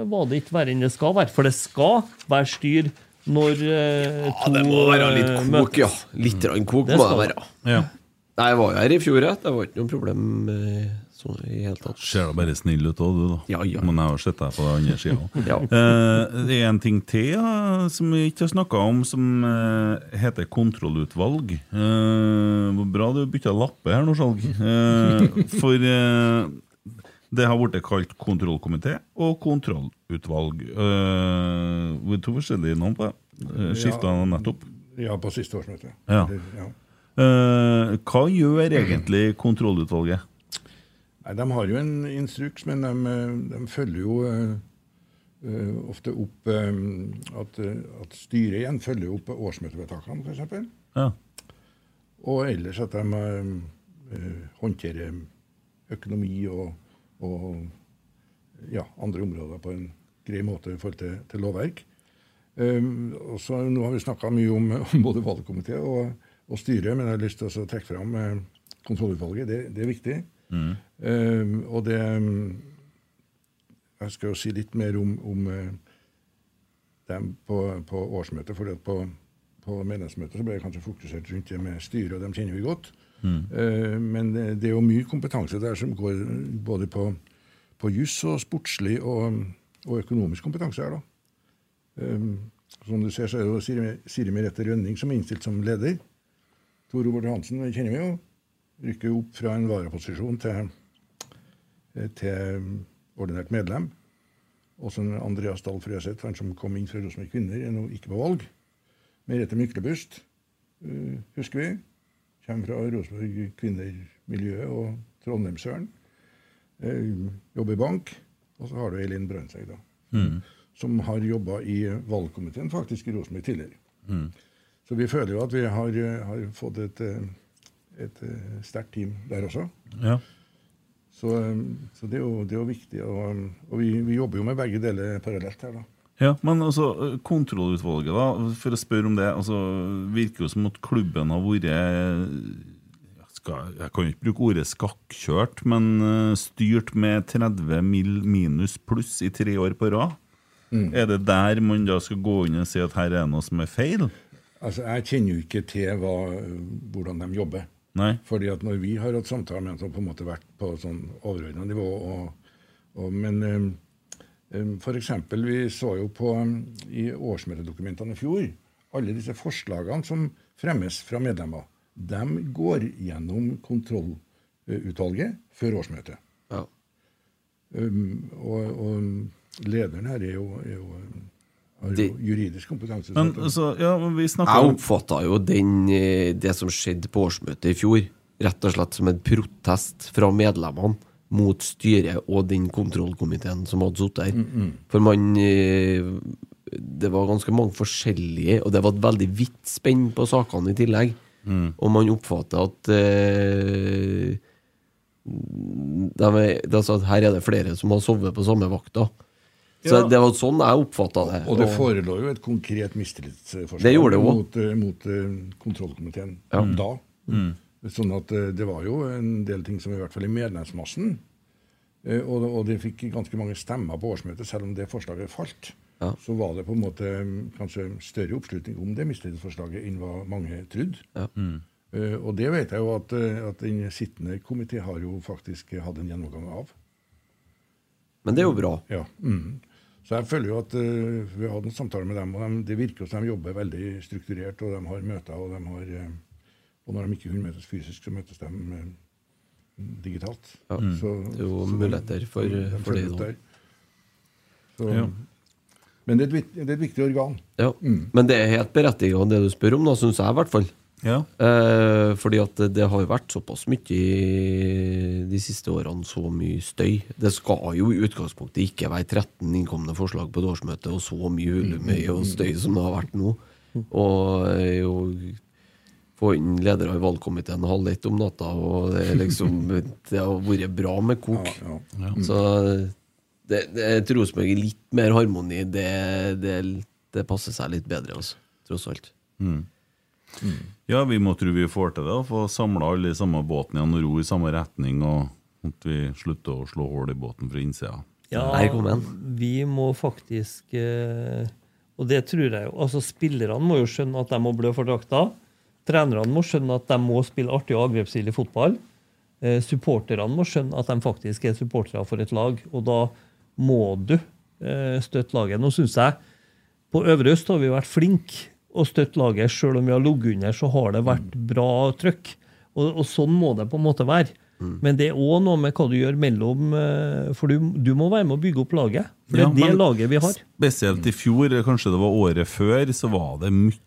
var det ikke verre enn det skal være. For det skal være styr når eh,
Ja,
to
det må være litt
eh,
kok,
møtes.
ja. Litt rann kok
Det
må det være.
ja.
Nei, Jeg var jo her i fjor, jeg. Det var ikke noe problem eh, sånn i hele tatt.
Ser da bare snill ut òg, du, da.
Ja, ja.
Men jeg har sett deg på den andre sida.
Ja.
Eh, det er en ting til ja, som vi ikke har snakka om, som eh, heter kontrollutvalg. Eh, hvor bra du bytta lappe her nå, Skjalg. Eh, for eh, det har blitt kalt kontrollkomité og kontrollutvalg. Uh, to forskjellige navn på det. Uh, Skifta nettopp.
Ja, på siste årsmøte.
Ja.
Ja.
Eh, hva gjør egentlig kontrollutvalget?
Nei, De har jo en instruks, men de, eh, de følger jo eh, eh, ofte opp eh, at, eh, at styret igjen følger opp årsmøtevedtakene, f.eks.
Ja.
Og ellers at de eh, eh, håndterer økonomi og, og ja, andre områder på en grei måte i forhold til, til lovverk. Um, og så Nå har vi snakka mye om, om både valgkomité og, og styret, men jeg har lyst til å trekke fram eh, kontrollutvalget. Det, det er viktig. Um, og det Jeg skal jo si litt mer om, om eh, dem på, på årsmøtet. fordi på på medlemsmøtet så ble jeg kanskje fokusert rundt det med styret, og dem kjenner vi godt. Eh, men det, er jo mye kompetanse der som går både på, på juss og sportslig og, og økonomisk kompetanse her, da. Eh, som du ser, så er det jo Siri, Siri Merete Rønning som er innstilt som leder. Tor Robert Hansen kjenner vi jo. Rykker opp fra en varaposisjon til, eh, til ordinært medlem. Også Andreas Dahl Frøseth, han som kom inn fra Rosenborg Kvinner, er nå ikke på valg. Merete Myklebust, husker vi. Kommer fra Rosenborg Kvinner-miljøet og Trondheimsøren. Eh, jobber i bank. Og så har du Elin Brønnseid, da. Som har jobba i valgkomiteen faktisk i Rosenborg tidligere. Så vi føler jo at vi har, eh, har fått et, eh, et eh, sterkt team der også.
Ja.
Så, eh, så det, er jo, det er jo viktig. Og, og vi, vi jobber jo med begge deler parallelt her, da.
Ja, men altså, kontrollutvalget, da, for å spørre om det, altså, virker jo som at klubben har vært jeg skal, Jeg kan jo ikke bruke ordet skakkjørt, men eh, styrt med 30 mill. minus pluss i tre år på rad. Er det der man da skal gå inn og si at her er det noe som er feil?
Altså, Jeg kjenner jo ikke til hva, hvordan de jobber.
Nei.
Fordi at når vi har hatt samtaler med dem, så har på en måte vært på sånn overordna nivå. Og, og, men for eksempel, vi så jo på um, i årsmøtedokumentene i fjor alle disse forslagene som fremmes fra medlemmer. De går gjennom kontrollutvalget før årsmøtet.
Ja.
Um, og, og lederen her er jo, er jo, har jo juridisk kompetanse.
Men
så
altså, ja, men vi snakker
Jeg oppfatta jo den, eh, det som skjedde på årsmøtet i fjor, rett og slett som en protest fra medlemmene mot styret og den kontrollkomiteen som hadde sittet her. For man eh, Det var ganske mange forskjellige, og det var et veldig vidt spenn på sakene i tillegg. Og man oppfatter at eh, de altså at her er det flere som har sovet på samme vakta. Så
Ja.
det var sånn jeg oppfatta det.
Og det forelå jo et konkret mistillitsforslag mot, eh, mot kontrollkomiteen kontrollkomiteen da. Sånn at eh, det var jo en del ting som i hvert fall i medlemsmassen eh, og, og de fikk ganske mange stemmer på årsmøtet, selv om det forslaget falt.
Ja.
Så var det på en måte mm, kanskje større oppslutning om det mistillitsforslaget enn hva mange trodde.
Ja.
Mm. og det vet jeg jo at, eh, at den sittende komité har jo faktisk hatt en gjennomgang av.
Men det er jo bra.
Ja. Mm. Så jeg føler jo at uh, vi har hatt en samtale med dem, og de, det virker som de jobber veldig strukturert, og de har møter, og de har eh, Og når de ikke kunne møtes fysisk, så møtes de eh, digitalt.
Ja.
Så,
Det er jo muligheter for-
de
for det.
Så,
Ja.
Men det er, et, det er et viktig organ.
Ja. Men det er helt berettiget det du spør om, da, syns jeg i hvert fall.
Ja.
Eh, fordi at det, det har jo vært såpass mye i de siste årene, så mye støy. Det skal jo i utgangspunktet ikke være 13 innkomne forslag på et årsmøte, og så mye hulumøy og støy som det har vært nå. Og eh, jo få inn ledere i valgkomiteen halv ett om natta, og det, er liksom, det har vært bra med kok.
Ja, ja.
Så det, det, jeg tror Rosenborg er litt mer harmoni. Det, det, det passer seg litt bedre, altså, tross alt.
Ja, vi må tro vi får til det. Få samla alle i samme båten igjen og ro i samme retning. Og at vi slutter å slå hull i båten fra innsida.
Ja, vi må faktisk eh, Og det tror jeg jo. altså Spillerne må jo skjønne at de må blø for drakta. Trenerne må skjønne at de må spille artig og angrepsstilig fotball. Eh, supporterne må skjønne at de faktisk er supportere for et lag. Og da må du eh, støtte laget. Nå syns jeg på Øvre Øst har vi vært flinke å støtte laget. Selv om vi har ligget under, så har det vært bra trøkk. Og, og sånn må det på en måte være. Men det er òg noe med hva du gjør mellom eh, For du, du må være med å bygge opp laget. For det
Ja,
er det laget vi har.
Spesielt i fjor, kanskje det var året før, så var det mye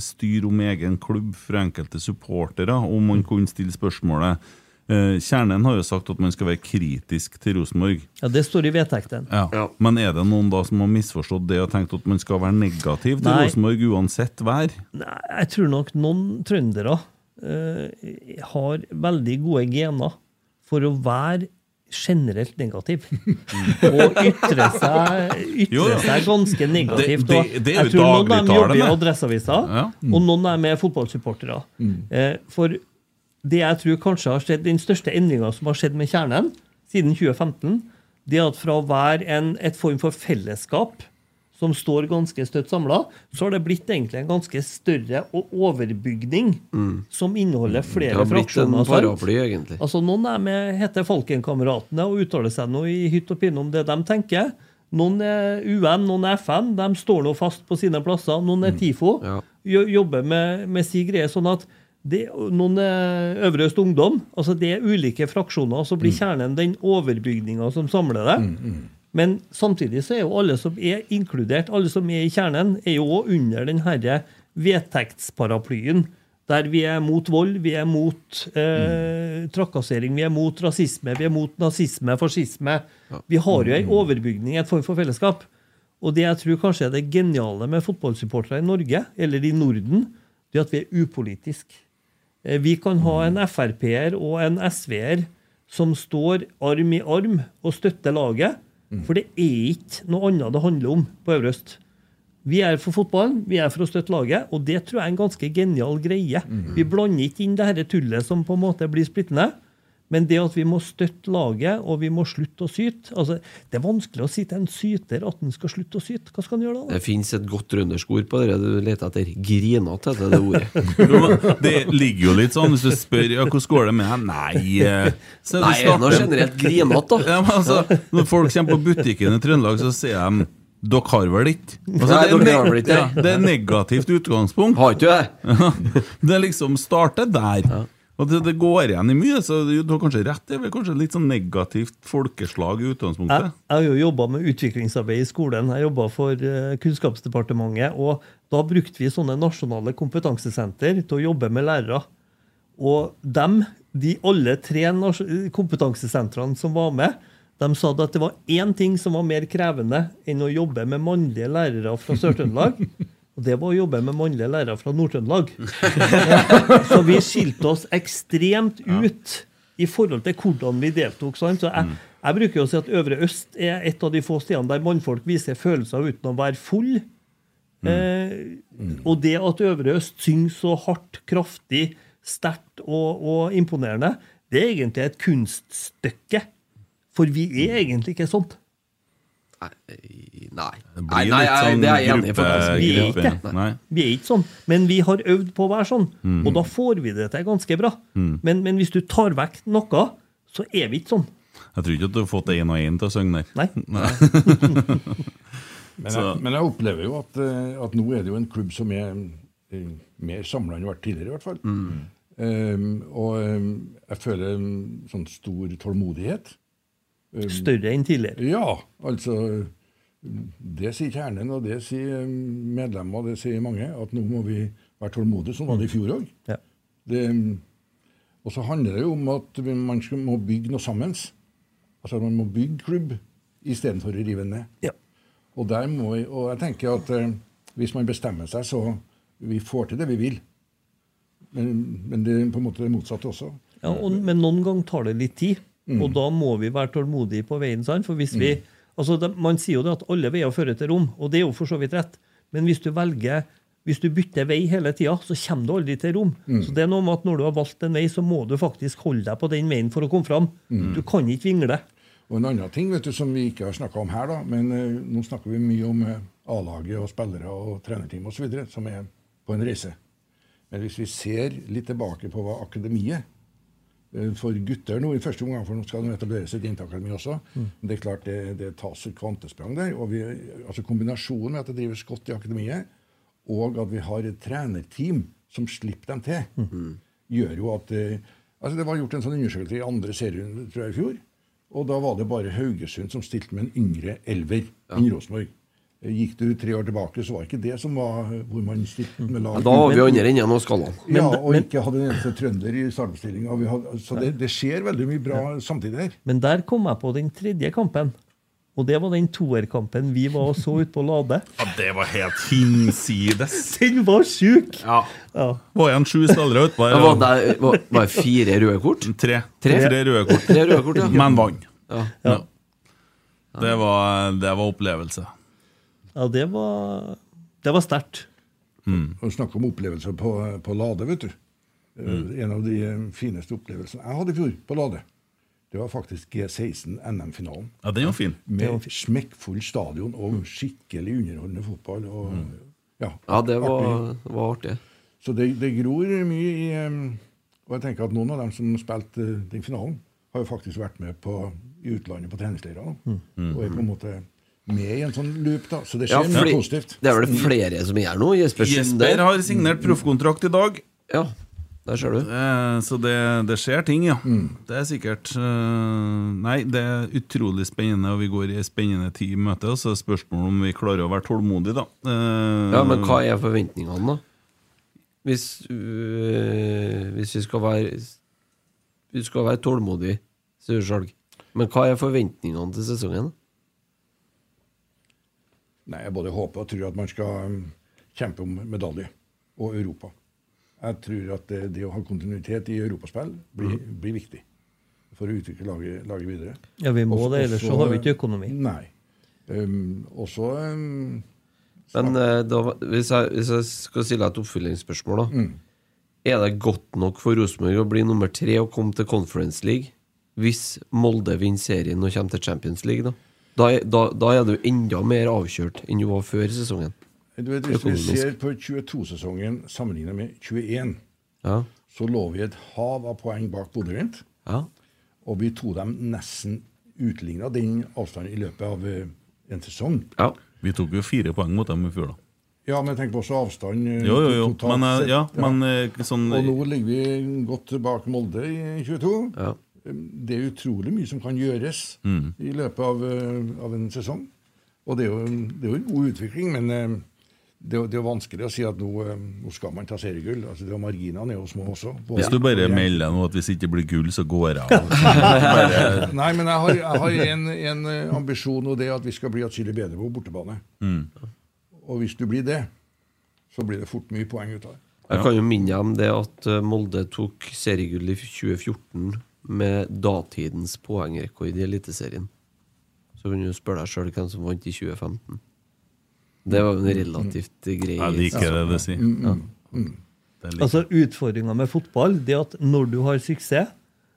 styr om egen klubb fra enkelte supportere, om man kunne stille spørsmålet. Eh, Kjernen har jo sagt at man skal være kritisk til Rosenborg.
Ja, Det står i vedtekten.
Ja. Men er det noen da som har misforstått det og tenkt at man skal være negativ til
Nei.
Rosenborg uansett vær?
Nei, Jeg tror nok noen trøndere uh, har veldig gode gener for å være generelt negativ. Og ytre seg, ytre seg ganske negativt.
Det-
og
det- det
jeg tror noen av dem jobber i. Adresseavisa,
Ja.
og noen av dem er fotballsupportere. Eh, for det jeg tror kanskje har skjedd, den største endringa som har skjedd med Kjernen siden 2015, det er at fra å være en, et form for fellesskap som står ganske støtt samla, så har det blitt egentlig en ganske større overbygning overbygning som inneholder
Det
flere
har blitt en
fraksjoner.
paraply, egentlig.
Altså Noen er med heter Falkenkameratene og uttaler seg nå i hytt og pinne om det de tenker. Noen er UN, noen er FN. De står nå fast på sine plasser. Noen er TIFO.
Ja.
Jobber med, med si greie. sånn at det, Noen Øvre Øst Ungdom. altså Det er ulike fraksjoner. Så blir kjernen den overbygninga som samler det. Men samtidig så er jo alle som er inkludert, alle som er i kjernen, er jo òg under den herre vedtektsparaplyen. Der vi er mot vold, vi er mot eh, trakassering, vi er mot rasisme, vi er mot nazisme, fascisme. Vi har jo ei overbygning, et form for fellesskap. Og det jeg tror kanskje er det geniale med fotballsupportere i Norge, eller i Norden, det er at vi er upolitiske. Eh, Vi kan ha en Frp-er og en SV-er som står arm i arm og støtter laget. For det er ikke noe annet det handler om på Øvre Øst. Vi er for fotballen, vi er for å støtte laget, og det tror jeg er en ganske genial greie. Vi blander ikke inn det dette tullet som på en måte blir splittende. Men det at vi må støtte laget, og vi må slutte å syte altså, Det er vanskelig å si til en syter at han skal slutte å syte. Hva skal han gjøre da?
Det finnes et godt trøndersk ord på det du leter etter. Grinete etter det ordet.
Jo, Det ligger jo litt sånn, hvis du spør ja, hvordan går det med deg, nei eh, så
Nei, er det
starter-
generelt grinete, da?
Ja, men altså, når folk kommer på butikken i Trøndelag, så sier de dere har vel ikke? Altså,
Nei,
det, er
ikke.
ja, det er negativt utgangspunkt.
Har ikke du det?
Det liksom starter der. Og det, det går igjen i mye, så du har kanskje rett. Det er vel kanskje litt sånn negativt folkeslag i utgangspunktet.
jeg har jo jobba med utviklingsarbeid i skolen. Jeg jobba for eh, Kunnskapsdepartementet. og Da brukte vi sånne nasjonale kompetansesenter til å jobbe med lærere. Og dem, de alle tre kompetansesentrene som var med, de sa at det var én ting som var mer krevende enn å jobbe med mannlige lærere fra Sør-Trøndelag. Og det var å jobbe med mannlige lærere fra Nord-Trøndelag. Så vi skilte oss ekstremt ut i forhold til hvordan vi deltok. Så jeg, jeg bruker jo å si at Øvre Øst er et av de få stedene der mannfolk viser følelser uten å være full. Eh, og det at Øvre Øst synger så hardt, kraftig, sterkt og, og imponerende, det er egentlig et kunststykke. For vi er egentlig ikke sånn.
Nei. Nei,
Det
nei, nei,
sånn
det er jeg enig i.
Vi er ikke det. Vi er ikke sånn. Men vi har øvd på å være sånn, og da får vi det til ganske bra. Men, men hvis du tar vekk noe, så er vi ikke sånn.
Jeg tror ikke at du har fått én og én til å synge der.
Nei.
Men jeg, men jeg opplever jo at, eh, at nå er det jo en klubb som er eh, mer samla enn har vært tidligere, i hvert fall. Um, og um, jeg føler en sånn stor tålmodighet. Um,
Større enn tidligere.
Ja, altså Det sier kjernen, og det sier medlemmer, og det sier mange, at nå må vi være tålmodige. Sånn var det i fjor òg.
Ja.
Og så handler det jo om at man må bygge noe sammen. Altså man må bygge klubb istedenfor å rive ned.
Ja.
Og, der må vi, og jeg tenker at eh, hvis man bestemmer seg, så vi får til det vi vil. Men, men det er på en måte det motsatte også.
Ja, og, men noen ganger tar det litt tid, og da må vi være tålmodige på veien. Sant? For hvis vi, altså de, Man sier jo det at alle veier fører til Rom, og det er jo for så vidt rett. Men hvis du velger hvis du bytter vei hele tida, så kommer du aldri til Rom. Så det er noe med at Når du har valgt en vei, så må du faktisk holde deg på den veien for å komme fram. Du kan ikke vingle.
Og en annen ting vet du, som vi ikke har snakka om her, da, men uh, nå snakker vi mye om uh, A-laget og spillere og trenerteam osv. som er på en reise. Men hvis vi ser litt tilbake på hva akademiet for gutter nå i første omgang, for nå skal de etableres i jenteakademi også, men det er klart det, det tas et kvantesprang der. og vi, altså Kombinasjonen med at det drives godt i akademiet, og at vi har et trenerteam som slipper dem til, gjør jo at eh, altså Det var gjort en sånn undersøkelse i andre serien tror jeg, i fjor. Og da var det bare Haugesund som stilte med en yngre elver enn Rosenborg. Gikk du tre år tilbake, så var ikke det som var eh, hvor man stilte med lag.
Ja, Da var vi andre enden av skalaen.
ja, og ikke hadde en eneste trønder i startoppstillinga. Så det, det skjer veldig mye bra samtidig her.
Men der kom jeg på den tredje kampen. Og det var den toerkampen vi var og så ute på Lade.
Ja, det var helt hinsides.
Den var sjuk!
Ja.
Ja.
Var igjen sju spillere utpå
Det var, det, var, var det fire røde kort?
Tre.
Tre?
Tre røde kort.
Tre røde kort, ja.
Men vant.
Ja.
Ja. Det var, det var opplevelse.
Ja, det var, det var sterkt.
Og snakke om opplevelser på, på Lade, vet du. Mm. En av de eh, fineste opplevelsene jeg hadde i fjor på Lade, det var faktisk G16 NM-finalen.
Ja, den var fin.
Med smekkfull stadion og skikkelig underholdende fotball. Og, ja,
Ja, det var,
artig.
var artig.
Så det, det gror mye i Og jeg tenker at noen av dem som spilte eh, den finalen, har jo faktisk vært med på, i utlandet på treningsleirer. Mm. Og er på en måte med i en sånn loop, da. Så det
Ja,
skjer mye positivt.
Det er vel flere som er nå? Jesper
Jesper har signert proffkontrakt i dag.
Ja, der ser du.
Eh, Så det, det skjer ting, ja. Det er sikkert eh, Nei, det er utrolig spennende, og vi går i en spennende tid i møte. Og så er spørsmålet om vi klarer å være tålmodige, da. Eh,
Ja, men hva er forventningene, da? Hvis, øh, hvis vi skal være Vi skal være tålmodige, sier Skjalg. Men hva er forventningene til sesongen? da?
Nei, Jeg både håper og tror at man skal um, kjempe om medalje, og Europa. Jeg tror at det, det å ha kontinuitet i europaspill blir, blir viktig for å utvikle laget, laget videre.
Ja, vi må
Også-
det, ellers så har vi ikke økonomi.
Nei. Um, også um,
Men øh, da, hvis, jeg, hvis jeg skal stille deg et oppfyllingsspørsmål, da.
Mm.
Er det godt nok for Rosenborg å bli nummer tre og komme til Conference League hvis Molde vinner serien og kommer til Champions League? Da Da er, da, da er du enda mer avkjørt enn du var før sesongen.
du vet, Hvis vi ser på 22-sesongen sammenlignet med 21,
Ja.
så lå vi et hav av poeng bak Bodø-Glimt.
Ja.
Og vi tok dem nesten utligna den avstanden i løpet av eh, en sesong.
ja.
Vi tok jo fire poeng mot dem i fjor, da.
Ja, men tenk på også avstand eh,
Jo, jo, jo.
totalt
Men, eh,
sett.
ja, men sånn
Og nå ligger vi godt bak Molde i 22.
Ja.
Det er utrolig mye som kan gjøres i løpet av, eh, av en sesong. Og det er, jo, det er jo en god utvikling, men eh, det, er det er vanskelig å si at nå, eh, nå skal man ta seriegull. Altså, det er Marginene er jo små også. både-
Hvis du bare melder nå at hvis det ikke blir gull, så går jeg av. Bare,
Nei, men jeg har, jeg har en, en eh, ambisjon, og det er at vi skal bli atskillig bedre på bortebane. Og hvis du blir det, så blir det fort mye poeng ut av det.
Jeg kan jo minne deg om det at eh, Molde tok seriegull i 2014 med datidens poengrekord i Eliteserien. Så kan du spørre deg sjøl hvem som vant i 2015. Det var jo en relativt grei
jeg liker det du sier.
Ja.
Altså Utfordringa med fotball det er at når du har suksess,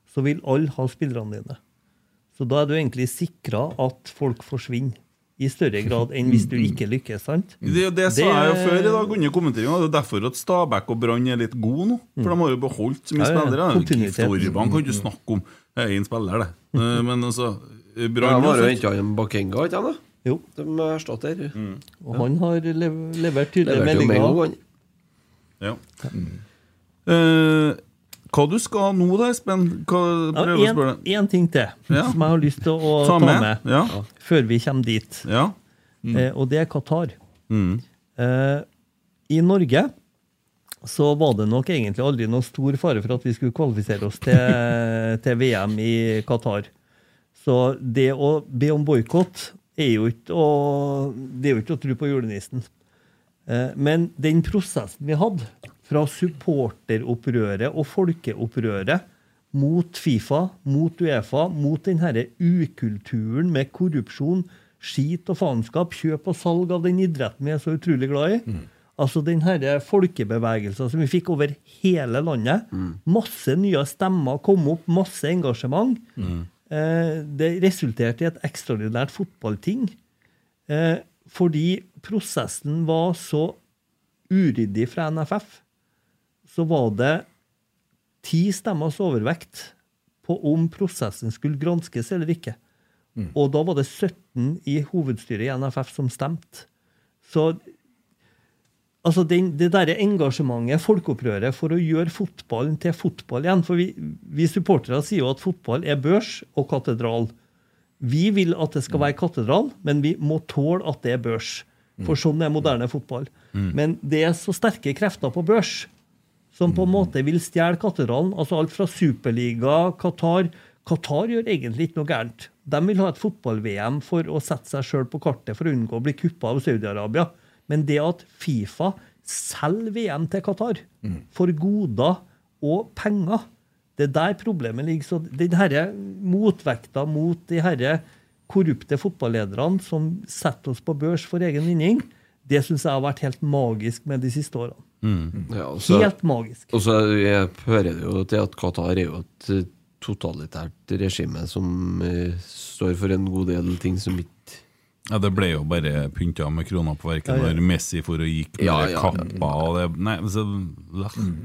så vil alle ha spillerne dine. Så da er du egentlig sikra at folk forsvinner i større grad enn hvis du ikke lykkes. sant?
Det, det sa
Det-
jeg jo før i dag under kommenteringa. Det er derfor at Stabæk og Brann er litt gode nå. For de har jo beholdt så mye spillere.
kontinuitet.
Kan du snakke om. Jeg er én spiller, det. Eh, Men altså Brann
har jo henta en Bakenga, ikke sant?
Jo,
De erstatter.
og han har lev levert tydelige meldinger.
Ja.
Ja. Eh, hva du skal nå da, Espen? Hva,
Ja,
prøv å spørre.
Én ting til
Ja.
som jeg har lyst til å
Ta med.
med,
Ja.
før vi kommer dit.
Ja.
Eh, og det er Qatar.
Mm.
Eh, I Norge så var det nok egentlig aldri noe stor fare for at vi skulle kvalifisere oss til, til VM i Qatar. Så det å be om boikott er jo ikke å, det er jo ikke å tro på julenissen. Eh, Men den prosessen vi hadde, fra supporteropprøret og folkeopprøret mot Fifa, mot Uefa, mot den herre ukulturen med korrupsjon, skit og faenskap, kjøp og salg av den idretten vi er så utrolig glad i. Altså den denne folkebevegelsen som vi fikk over hele landet. Masse nye stemmer kom opp, masse engasjement. Eh, det resulterte i et ekstraordinært fotballting. Eh, fordi prosessen var så uryddig fra NFF, så var det ti stemmers overvekt på om prosessen skulle granskes eller ikke. Og da var det 17 i hovedstyret i NFF som stemte. Så altså den, det derre engasjementet, folkeopprøret, for å gjøre fotballen til fotball igjen For vi, vi supportere sier jo at fotball er børs og katedral. Vi vil at det skal være katedral, men vi må tåle at det er børs. For sånn er moderne fotball. Men det er så sterke krefter på børs som på en måte vil stjele katedralen. Altså alt fra Superliga, Qatar Qatar gjør egentlig ikke noe gærent. De vil ha et fotball-VM for å sette seg sjøl på kartet for å unngå å bli kuppa av Saudi-Arabia. Men det at Fifa selger VM til Qatar for goder og penger, det er der problemet ligger. Så den herre motvekta mot de herre korrupte fotballederne som setter oss på børs for egen vinning, det syns jeg har vært helt magisk med de siste årene.
Ja, og så-
Helt magisk.
Og så er- hører det jo til at Qatar er jo et eh, totalitært regime som eh, står for en god del ting som ikke
Ja, Det ble jo bare pynta med kroner på verket
Ja, ja.
når Messi for å gikk med
Ja, ja, ja.
kappa og det Nei, så,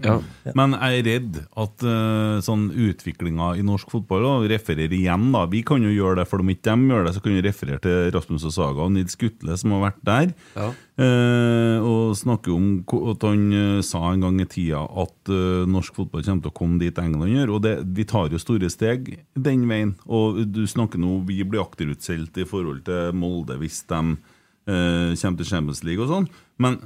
Ja.
Men jeg er redd at uh, sånn utviklinga i norsk fotball og refererer igjen, da. Vi kan jo gjøre det, for om ikke de gjør det, så kan vi referere til Rasmus og Saga og Nils Gutle, som har vært der. Eh, og snakker om at han eh, sa en gang i tida at eh, norsk fotball kommer til å komme dit England gjør. Og det, vi tar jo store steg den veien. Og du snakker nå Vi blir akterutseilt i forhold til Molde hvis de eh, kommer til Champions League og sånn. Men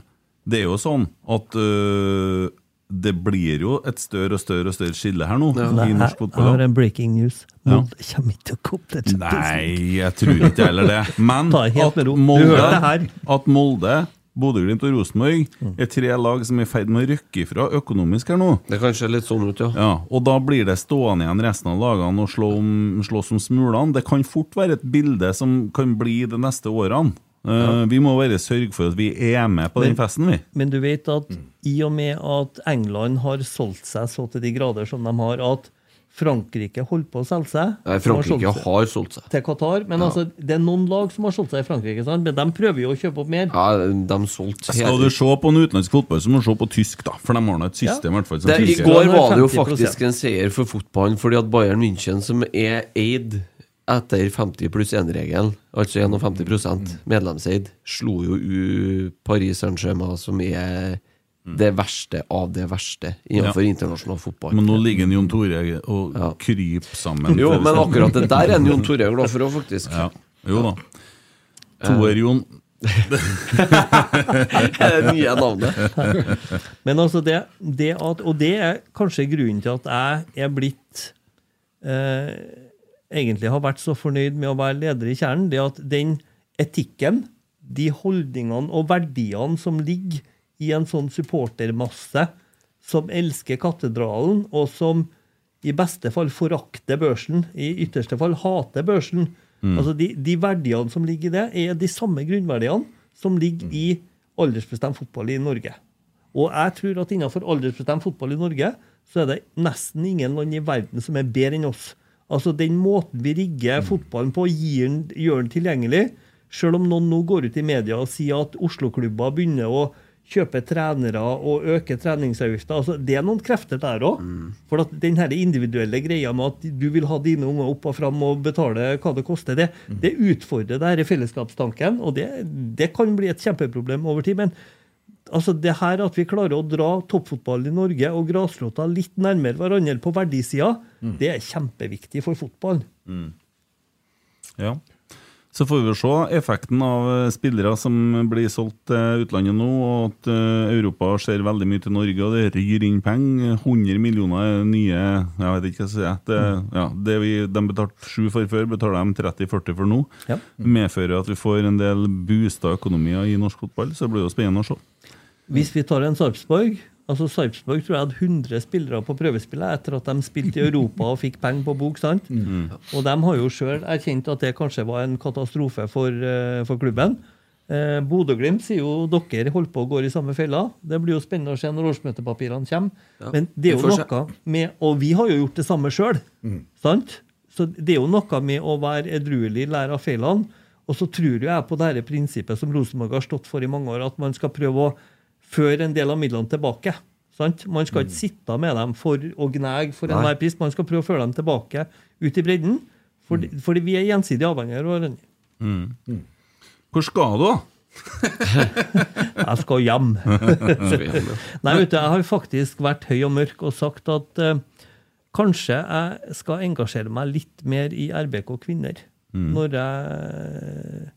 det er jo sånn at eh, det blir jo et større og større og større skille her nå
Nei,
i norsk
jeg
fotball.
har en breaking news.
Ja.
Kommer ikke til å komme til Champions League.
Nei, jeg tror ikke heller det. Men at Molde, at Molde Bodø-Glimt og Rosenborg er tre lag som er i ferd med å rykke ifra økonomisk her nå.
Det kan se litt sånn ut, ja.
Ja, og da blir det stående igjen resten av lagene og slå om, slåss om smulene. Det kan fort være et bilde som kan bli de neste årene. Eh, Vi må bare sørge for at vi er med på den festen, vi.
Men du vet at i og med at England har solgt seg så til de grader som de har, at Frankrike holder på å selge seg
Nei,
har
Frankrike
solgt
har solgt seg.
til Qatar. Men altså, det er noen lag som har solgt seg i Frankrike, sant? men de prøver jo å kjøpe opp mer.
Ja, de solgte
Skal du se på en utenlandsk fotball, så må du se på tysk, da. For de har nå et system, i hvert fall. som
det, I går var det jo faktisk en seier for fotballen, fordi at Bayern München, som er eid etter 50 pluss 1-regelen, altså 51 medlemseid, slo jo u Paris Saint-Germain, som er det verste av det verste innenfor
Ja.
internasjonal fotball.
Men nå ligger en Jon Tore og kryper sammen.
Jo, men akkurat det der er en Jon Tore glad for òg, faktisk.
Ja. Jo da. Toer-Jon.
det nye navnet.
Men altså det, det at, Og det er kanskje grunnen til at jeg er blitt eh, Egentlig har vært så fornøyd med å være leder i Kjernen, det at den etikken, de holdningene og verdiene som ligger i en sånn supportermasse som elsker katedralen, og som i beste fall forakter børsen, i ytterste fall hater børsen.
Mm.
Altså de, de verdiene som ligger i det, er de samme grunnverdiene som ligger i aldersbestemt fotball i Norge. Og jeg tror at innenfor aldersbestemt fotball i Norge, så er det nesten ingen land i verden som er bedre enn oss. Altså Den måten vi rigger fotballen på, den, gjør den tilgjengelig. Selv om noen nå går ut i media og sier at Oslo-klubber begynner å kjøpe trenere og øke treningsavgifter. Altså, det er noen krefter der òg. For at den her individuelle greia med at du vil ha dine unger opp og fram og betale hva det koster, det, det utfordrer det her fellesskapstanken. Og det, det kan bli et kjempeproblem over tid. Men altså det her at vi klarer å dra toppfotballen i Norge og grasrota litt nærmere hverandre på verdisida, det er kjempeviktig for fotballen.
Mm. Ja. Så får vi se effekten av eh, spillere som blir solgt til utlandet nå, og at eh, Europa ser veldig mye til Norge, og det ryr inn penger. 100 millioner er nye Jeg vet ikke hva jeg skal si. Det, ja, det vi, de betalte 7 for før, betaler de 30-40 for nå.
Ja.
Medfører at vi får en del boosta økonomier i norsk fotball, så det blir jo spennende å se.
Hvis vi tar en Sarpsborg altså Sarpsborg tror jeg hadde 100 spillere på prøvespillet etter at de spilte i Europa og fikk penger på bok. sant?
Mm.
Og de har jo sjøl erkjent at det kanskje var en katastrofe for, eh, for klubben. Eh, Bodø-Glimt sier jo dere holder på å gå i samme fella. Det blir jo spennende å se når årsmøtepapirene kommer.
Ja,
Men det er jo noe med Og vi har jo gjort det samme sjøl. Sant? Så det er jo noe med å være edruelig, lære av feilene. Og så tror jo jeg på dette prinsippet som Rosenborg har stått for i mange år, at man skal prøve å føre en del av midlene tilbake. Sant? Man skal ikke sitte med dem for å gnage for enhver pris. Man skal prøve å føre dem tilbake ut i bredden. Fordi, fordi vi er gjensidig avhengige av hverandre.
Mm. Hvor skal du, da?
Jeg skal hjem. Nei, vet du, jeg har faktisk vært høy og mørk og sagt at uh, kanskje jeg skal engasjere meg litt mer i RBK kvinner
Mm.
når, jeg,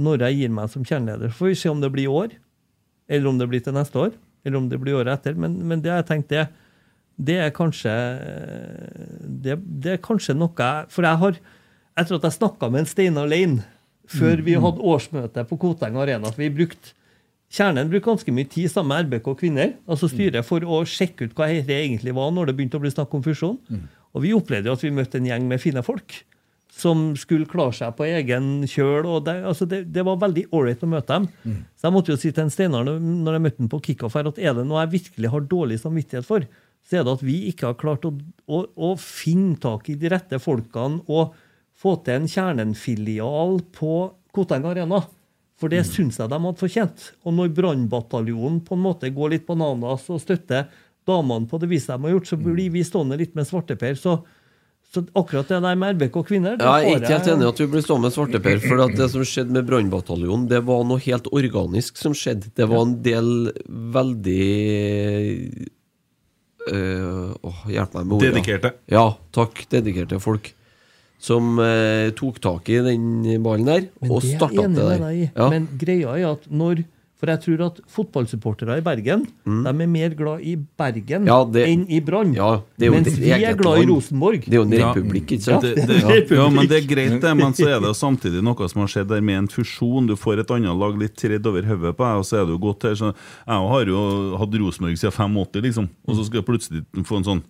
når jeg gir meg som kjerneleder. Får vi se om det blir i år, eller om det blir til neste år, eller om det blir året etter. Men, men det har jeg tenkt, det, det er kanskje det, det er kanskje noe For jeg har, etter at jeg snakka med en Steinar Lein før vi hadde årsmøte på Koteng Arena for vi brukte Kjernen brukte ganske mye tid sammen med RBK Kvinner, altså styret, for å sjekke ut hva det egentlig var når det begynte å bli snakk om fusjon. Og vi opplevde jo at vi møtte en gjeng med fine folk som skulle klare seg på egen kjøl. og Det, altså det, det var veldig ålreit å møte dem. Så jeg måtte jo si til en Steinar når jeg møtte ham på kickoff her, at er det noe jeg virkelig har dårlig samvittighet for, så er det at vi ikke har klart å, å, å finne tak i de rette folkene og få til en Kjernen-filial på Koteng Arena. For det syns jeg de hadde fortjent. Og når Brannbataljonen på en måte går litt bananas og støtter damene på det viset de har gjort, så blir vi stående litt med svarteper. Så, så akkurat det der med RBK kvinner det
Ja, jeg er ikke helt enig i at vi blir stående med svarteper. For at det som skjedde med Brannbataljonen, det var noe helt organisk som skjedde. Det var en del veldig øh, åh, Hjelp meg med ordet.
Dedikerte.
Ja, takk. Dedikerte folk. Som eh, tok tak i den ballen der,
Men
og
det
starta det der. Ja.
Men greia er at når For jeg tror at fotballsupportere i Bergen de er mer glad i Bergen
Mm. Ja, det-
enn i Brann.
Ja, det er jo
Mens vi er glad i. Rosenborg.
Det er jo en republikk, ikke sant?
Det, det,
Ja.
ja, men det er greit, det. Men så er det samtidig noe som har skjedd der med en fusjon. Du får et annet lag litt tredd over hodet på deg, og så er det jo godt her. Så jeg har jo hatt Rosenborg siden 85, liksom. Og så skal jeg plutselig få en sånn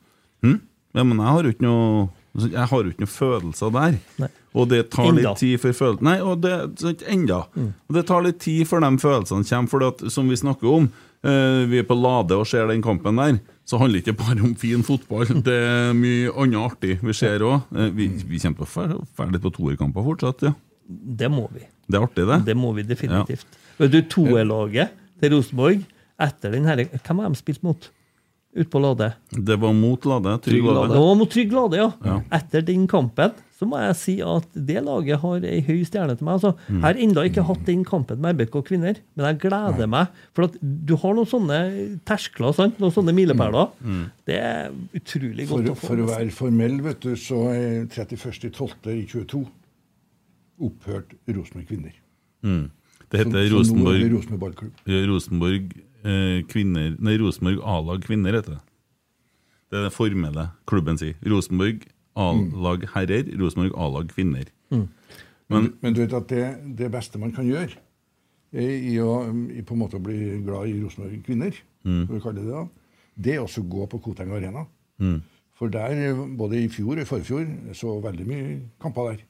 hm? Ja, men jeg har jo ikke noe jeg har jo ikke noen følelser der.
Nei.
Og det tar
Enda.
litt tid før følelsene Nei, og det enda. Mm. Og det tar litt tid før de følelsene kommer. For at, som vi snakker om, eh, vi er på Lade og ser den kampen der, så handler det ikke bare om fin fotball. Det er mye annet artig vi ser òg. Eh, vi, vi kommer til å være litt på toerkamper fortsatt, ja.
Det må vi.
Det er artig, det.
Det må vi definitivt. Vet du, toerlaget til Rosenborg etter den herre Hvem har de spilt mot? Ute på Lade?
Det var mot Lade. Trygg Lade.
Det var mot Trygg Lade, ja.
Ja.
Etter den kampen så må jeg si at det laget har ei høy stjerne til meg. Altså, Jeg har ennå ikke hatt den kampen med RBK kvinner, men jeg gleder meg. For at du har noen sånne terskler, sant? noen sånne milepæler. Det er utrolig
For,
godt å få
for å være formell, vet du, så er 31.12.22 opphørt Rosenborg kvinner.
Det heter
er
Rosenborg,
Rosenborg ballklubb.
Rosenborg eh, kvinner Nei, Rosenborg A-lag kvinner, heter det. Det er det formelle klubben sier. Rosenborg A-lag herrer, Rosenborg A-lag kvinner.
Men, men du vet at det, det beste man kan gjøre i å i på en måte bli glad i Rosenborg kvinner, for å kalle det det, da, det er også å gå på Koteng Arena. For der, både i fjor og i forfjor, så veldig mye kamper der.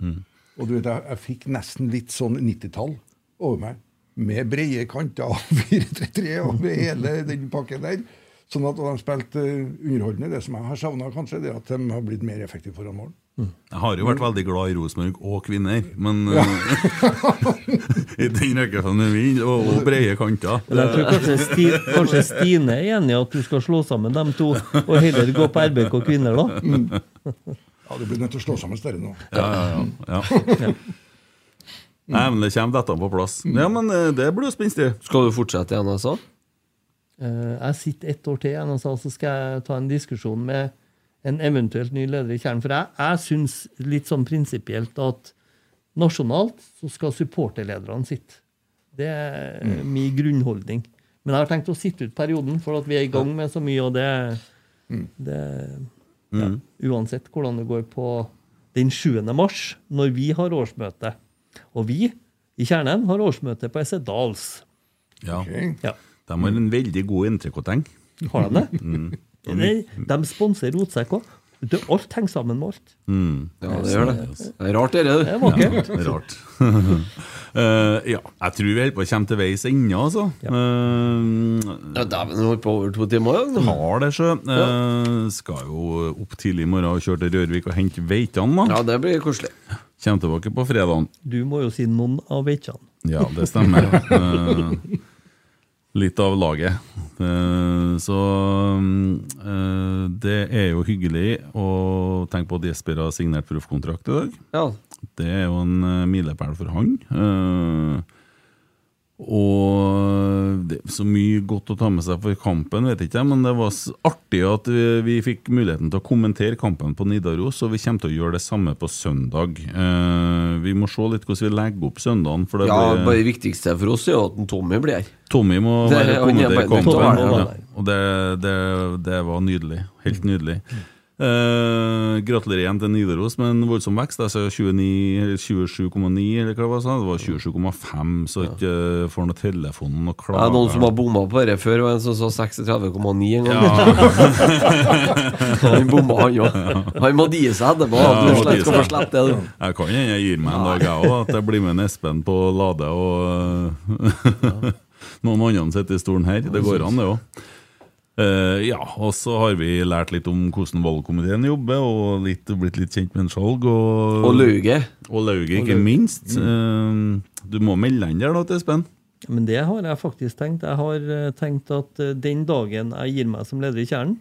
Og du vet, jeg, jeg fikk nesten litt sånn 90-tall over meg. Med brede kanter, av 4-3-3 og med hele den pakken der. Sånn at de spilte eh, underholdende. Det som jeg har savna, kanskje, det er at de har blitt mer effektive foran mål.
Jeg har jo vært veldig glad i Rosenborg og kvinner, men ja. I den rekkefølgen vi og, og brede kanter.
Jeg tror kanskje, Sti, kanskje Stine er enig i at du skal slå sammen dem to, og heller gå på RBK kvinner, da?
Ja, Du blir nødt til å slå sammen større nå.
Ja, ja, ja. ja. Nei, men det kommer dette på plass. Ja, men eh, det blir jo spenstig.
Skal du fortsette i NSA?
Eh, Jeg sitter ett år til igjen, og så skal jeg ta en diskusjon med en eventuelt ny leder i Kjernen. For jeg, jeg syns litt sånn prinsipielt at nasjonalt så skal supporterlederne sitte. Det er min grunnholdning. Men jeg har tenkt å sitte ut perioden, for at vi er i gang med så mye, og det, det ja, Uansett hvordan det går på den 7. mars, når vi har årsmøte. Og vi i Kjernen har årsmøte på Essedals.
Ja.
Okay.
Ja.
De har en veldig god entrecôteng.
Har de det? De, de sponser rotsekk òg. Alt henger sammen med alt.
Ja, det gjør det. Det er rart, det.
Det er vakkert.
Ja, rart. uh, ja, jeg tror vi holder på å komme til veis ende, altså. Eh,
Ja, Dæven, holdt på over to timer. Ja.
har det, sjø. Uh, skal jo opp tidlig i morgen og kjøre til Rørvik og hente veitene, da.
ja, det blir koselig.
Kommer tilbake på fredagen.
Du må jo si noen av veitjene.
Ja, det stemmer. Eh, litt av laget. Eh, så eh, det er jo hyggelig å tenke på at Jesper har signert proffkontrakt i dag.
Ja.
Det er jo en milepæl for han. Og det er så mye godt å ta med seg for kampen, vet ikke jeg, men det var artig at vi, vi fikk muligheten til å kommentere kampen på Nidaros, og vi kommer til å gjøre det samme på søndag. Eh, vi må se litt hvordan vi legger opp søndagen. For det
ja,
blir-
bare det viktigste for oss er jo at Tommy blir her.
Tommy må
Det-
være
er
kommentere kampen. Og det, det, det var nydelig. Helt nydelig. Eh, gratulerer igjen til Nidaros med en voldsom vekst. Altså 27,9 eller hva det var. Det var 27,5, så ikke uh, får noe telefon og
Det er noen som har bomma på dette før, og en som sa 36,9 en gang. han bomma, han òg. Han må die seg etterpå.
Ja,
slett skal få det.
Jeg kan hende jeg gir meg en dag, jeg òg. At jeg blir med en Espen på Lade og noen andre sitter i stolen her. Det går an, det òg. Eh, ja, og så har vi lært litt om hvordan valgkomiteen jobber, og litt, blitt litt kjent med en Skjalg. Og,
Og Lauget.
Og Lauget, ikke minst. Uh, du må melde deg inn der da, til Espen.
Men det har jeg faktisk tenkt. Jeg har eh, tenkt at den dagen jeg gir meg som leder i Kjernen,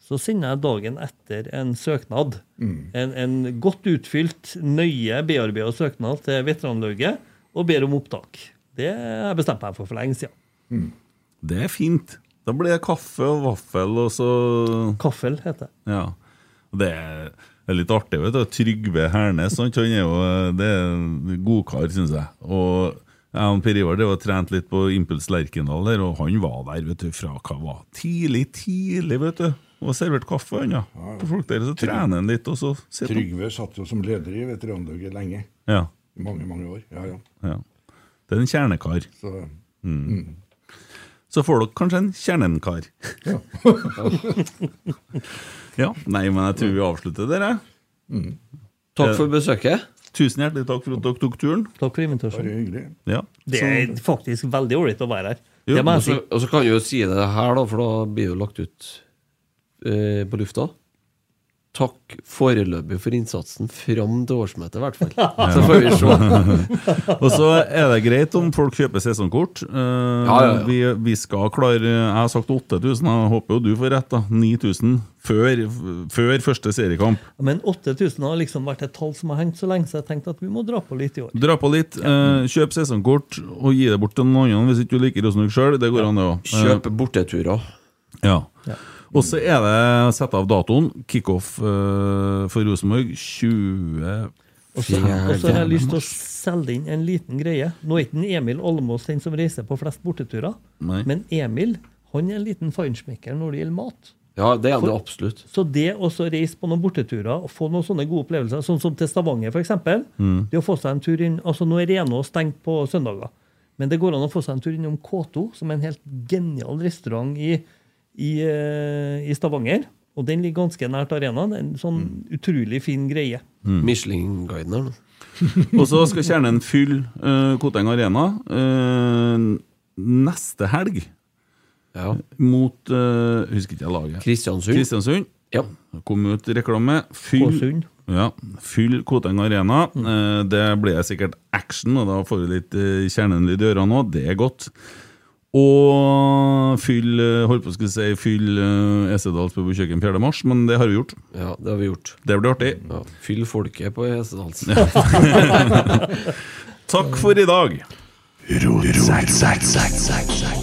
så sender jeg dagen etter en søknad. En, en godt utfylt, nøye bearbeida søknad til veteranlauget og ber om opptak. Det har jeg bestemt meg for for lenge siden.
Det er fint. Da blir det kaffe og vaffel, og så
Kaffel heter det.
Ja. Det er, det er litt artig. vet du Trygve Hernes sant? Han er jo det er en godkar, syns jeg. Og jeg og Per Ivar Det var trent litt på Impuls Lerkendal, der, og han var der vet du, fra hva var tidlig, tidlig. vet du Og servert kaffe. Han, ja. På folk der, Så trener han litt, og så sitter.
Trygve satt jo som leder i veteranlaget lenge.
Ja,
I mange, mange år. Ja, ja.
ja. Det er en kjernekar.
Så
Så får dere kanskje en kjernenkar. ja. Nei, men jeg tror vi avslutter der, jeg.
Takk for besøket.
Tusen hjertelig takk for at dere tok turen.
Takk for invitasjonen.
Ja.
Det er faktisk veldig ålreit å være her.
Jo,
Og så, og så kan du jo si det her, da, for da blir det jo lagt ut eh, på lufta. Takk foreløpig for innsatsen fram til årsmøtet, i hvert fall. Så får vi se.
Og så er det greit om folk kjøper sesongkort. Uh,
Ja, ja, ja.
Vi, vi skal klare Jeg har sagt 8000, jeg håper jo du får rett. da 9000 før, før første seriekamp.
Men 8000 har liksom vært et tall som har hengt så lenge, så jeg tenkte at vi må dra på litt i år.
Dra på litt. Uh, kjøp sesongkort og gi det bort til noen andre hvis ikke du liker Rosenborg sjøl. Det går an, det òg.
Kjøp borteturer.
Ja. Og så er det sett av datoen. Kickoff uh, for Rosenborg 20
Og så og så har jeg lyst til å selge inn en liten greie. Nå er ikke Emil Almås den som reiser på flest borteturer,
Nei.
men Emil han er en liten feinschmecker når det gjelder mat.
Ja, det er det absolutt.
Så det å reise på noen borteturer og få noen sånne gode opplevelser, sånn som til Stavanger f.eks.
Mm.
Det å få seg en tur inn altså Nå er Renå stengt på søndager, men det går an å få seg en tur innom K2, som er en helt genial restaurant i, i, eh, i Stavanger. Og den ligger ganske nært arenaen. En sånn
Mm.
utrolig fin greie.
Michelin-guiden her nå.
Og så skal Kjernen fylle uh, Koteng Arena uh, neste helg
Ja.
mot uh, Husker ikke jeg laget.
Kristiansund.
Kristiansund.
Ja.
Kom ut reklame. Fyll, ja, fyll Koteng Arena. Eh, det blir sikkert action, og da får vi litt uh, kjernelyd i ørene òg. Det er godt. Og fyll eh, holdt på å si fyll uh, Esedals på kjøkken 4. mars, men det har vi gjort.
ja, det har vi gjort.
Det blir artig.
Ja. Fyll folket på Hesedals.
Takk for i dag.
Rotsekk.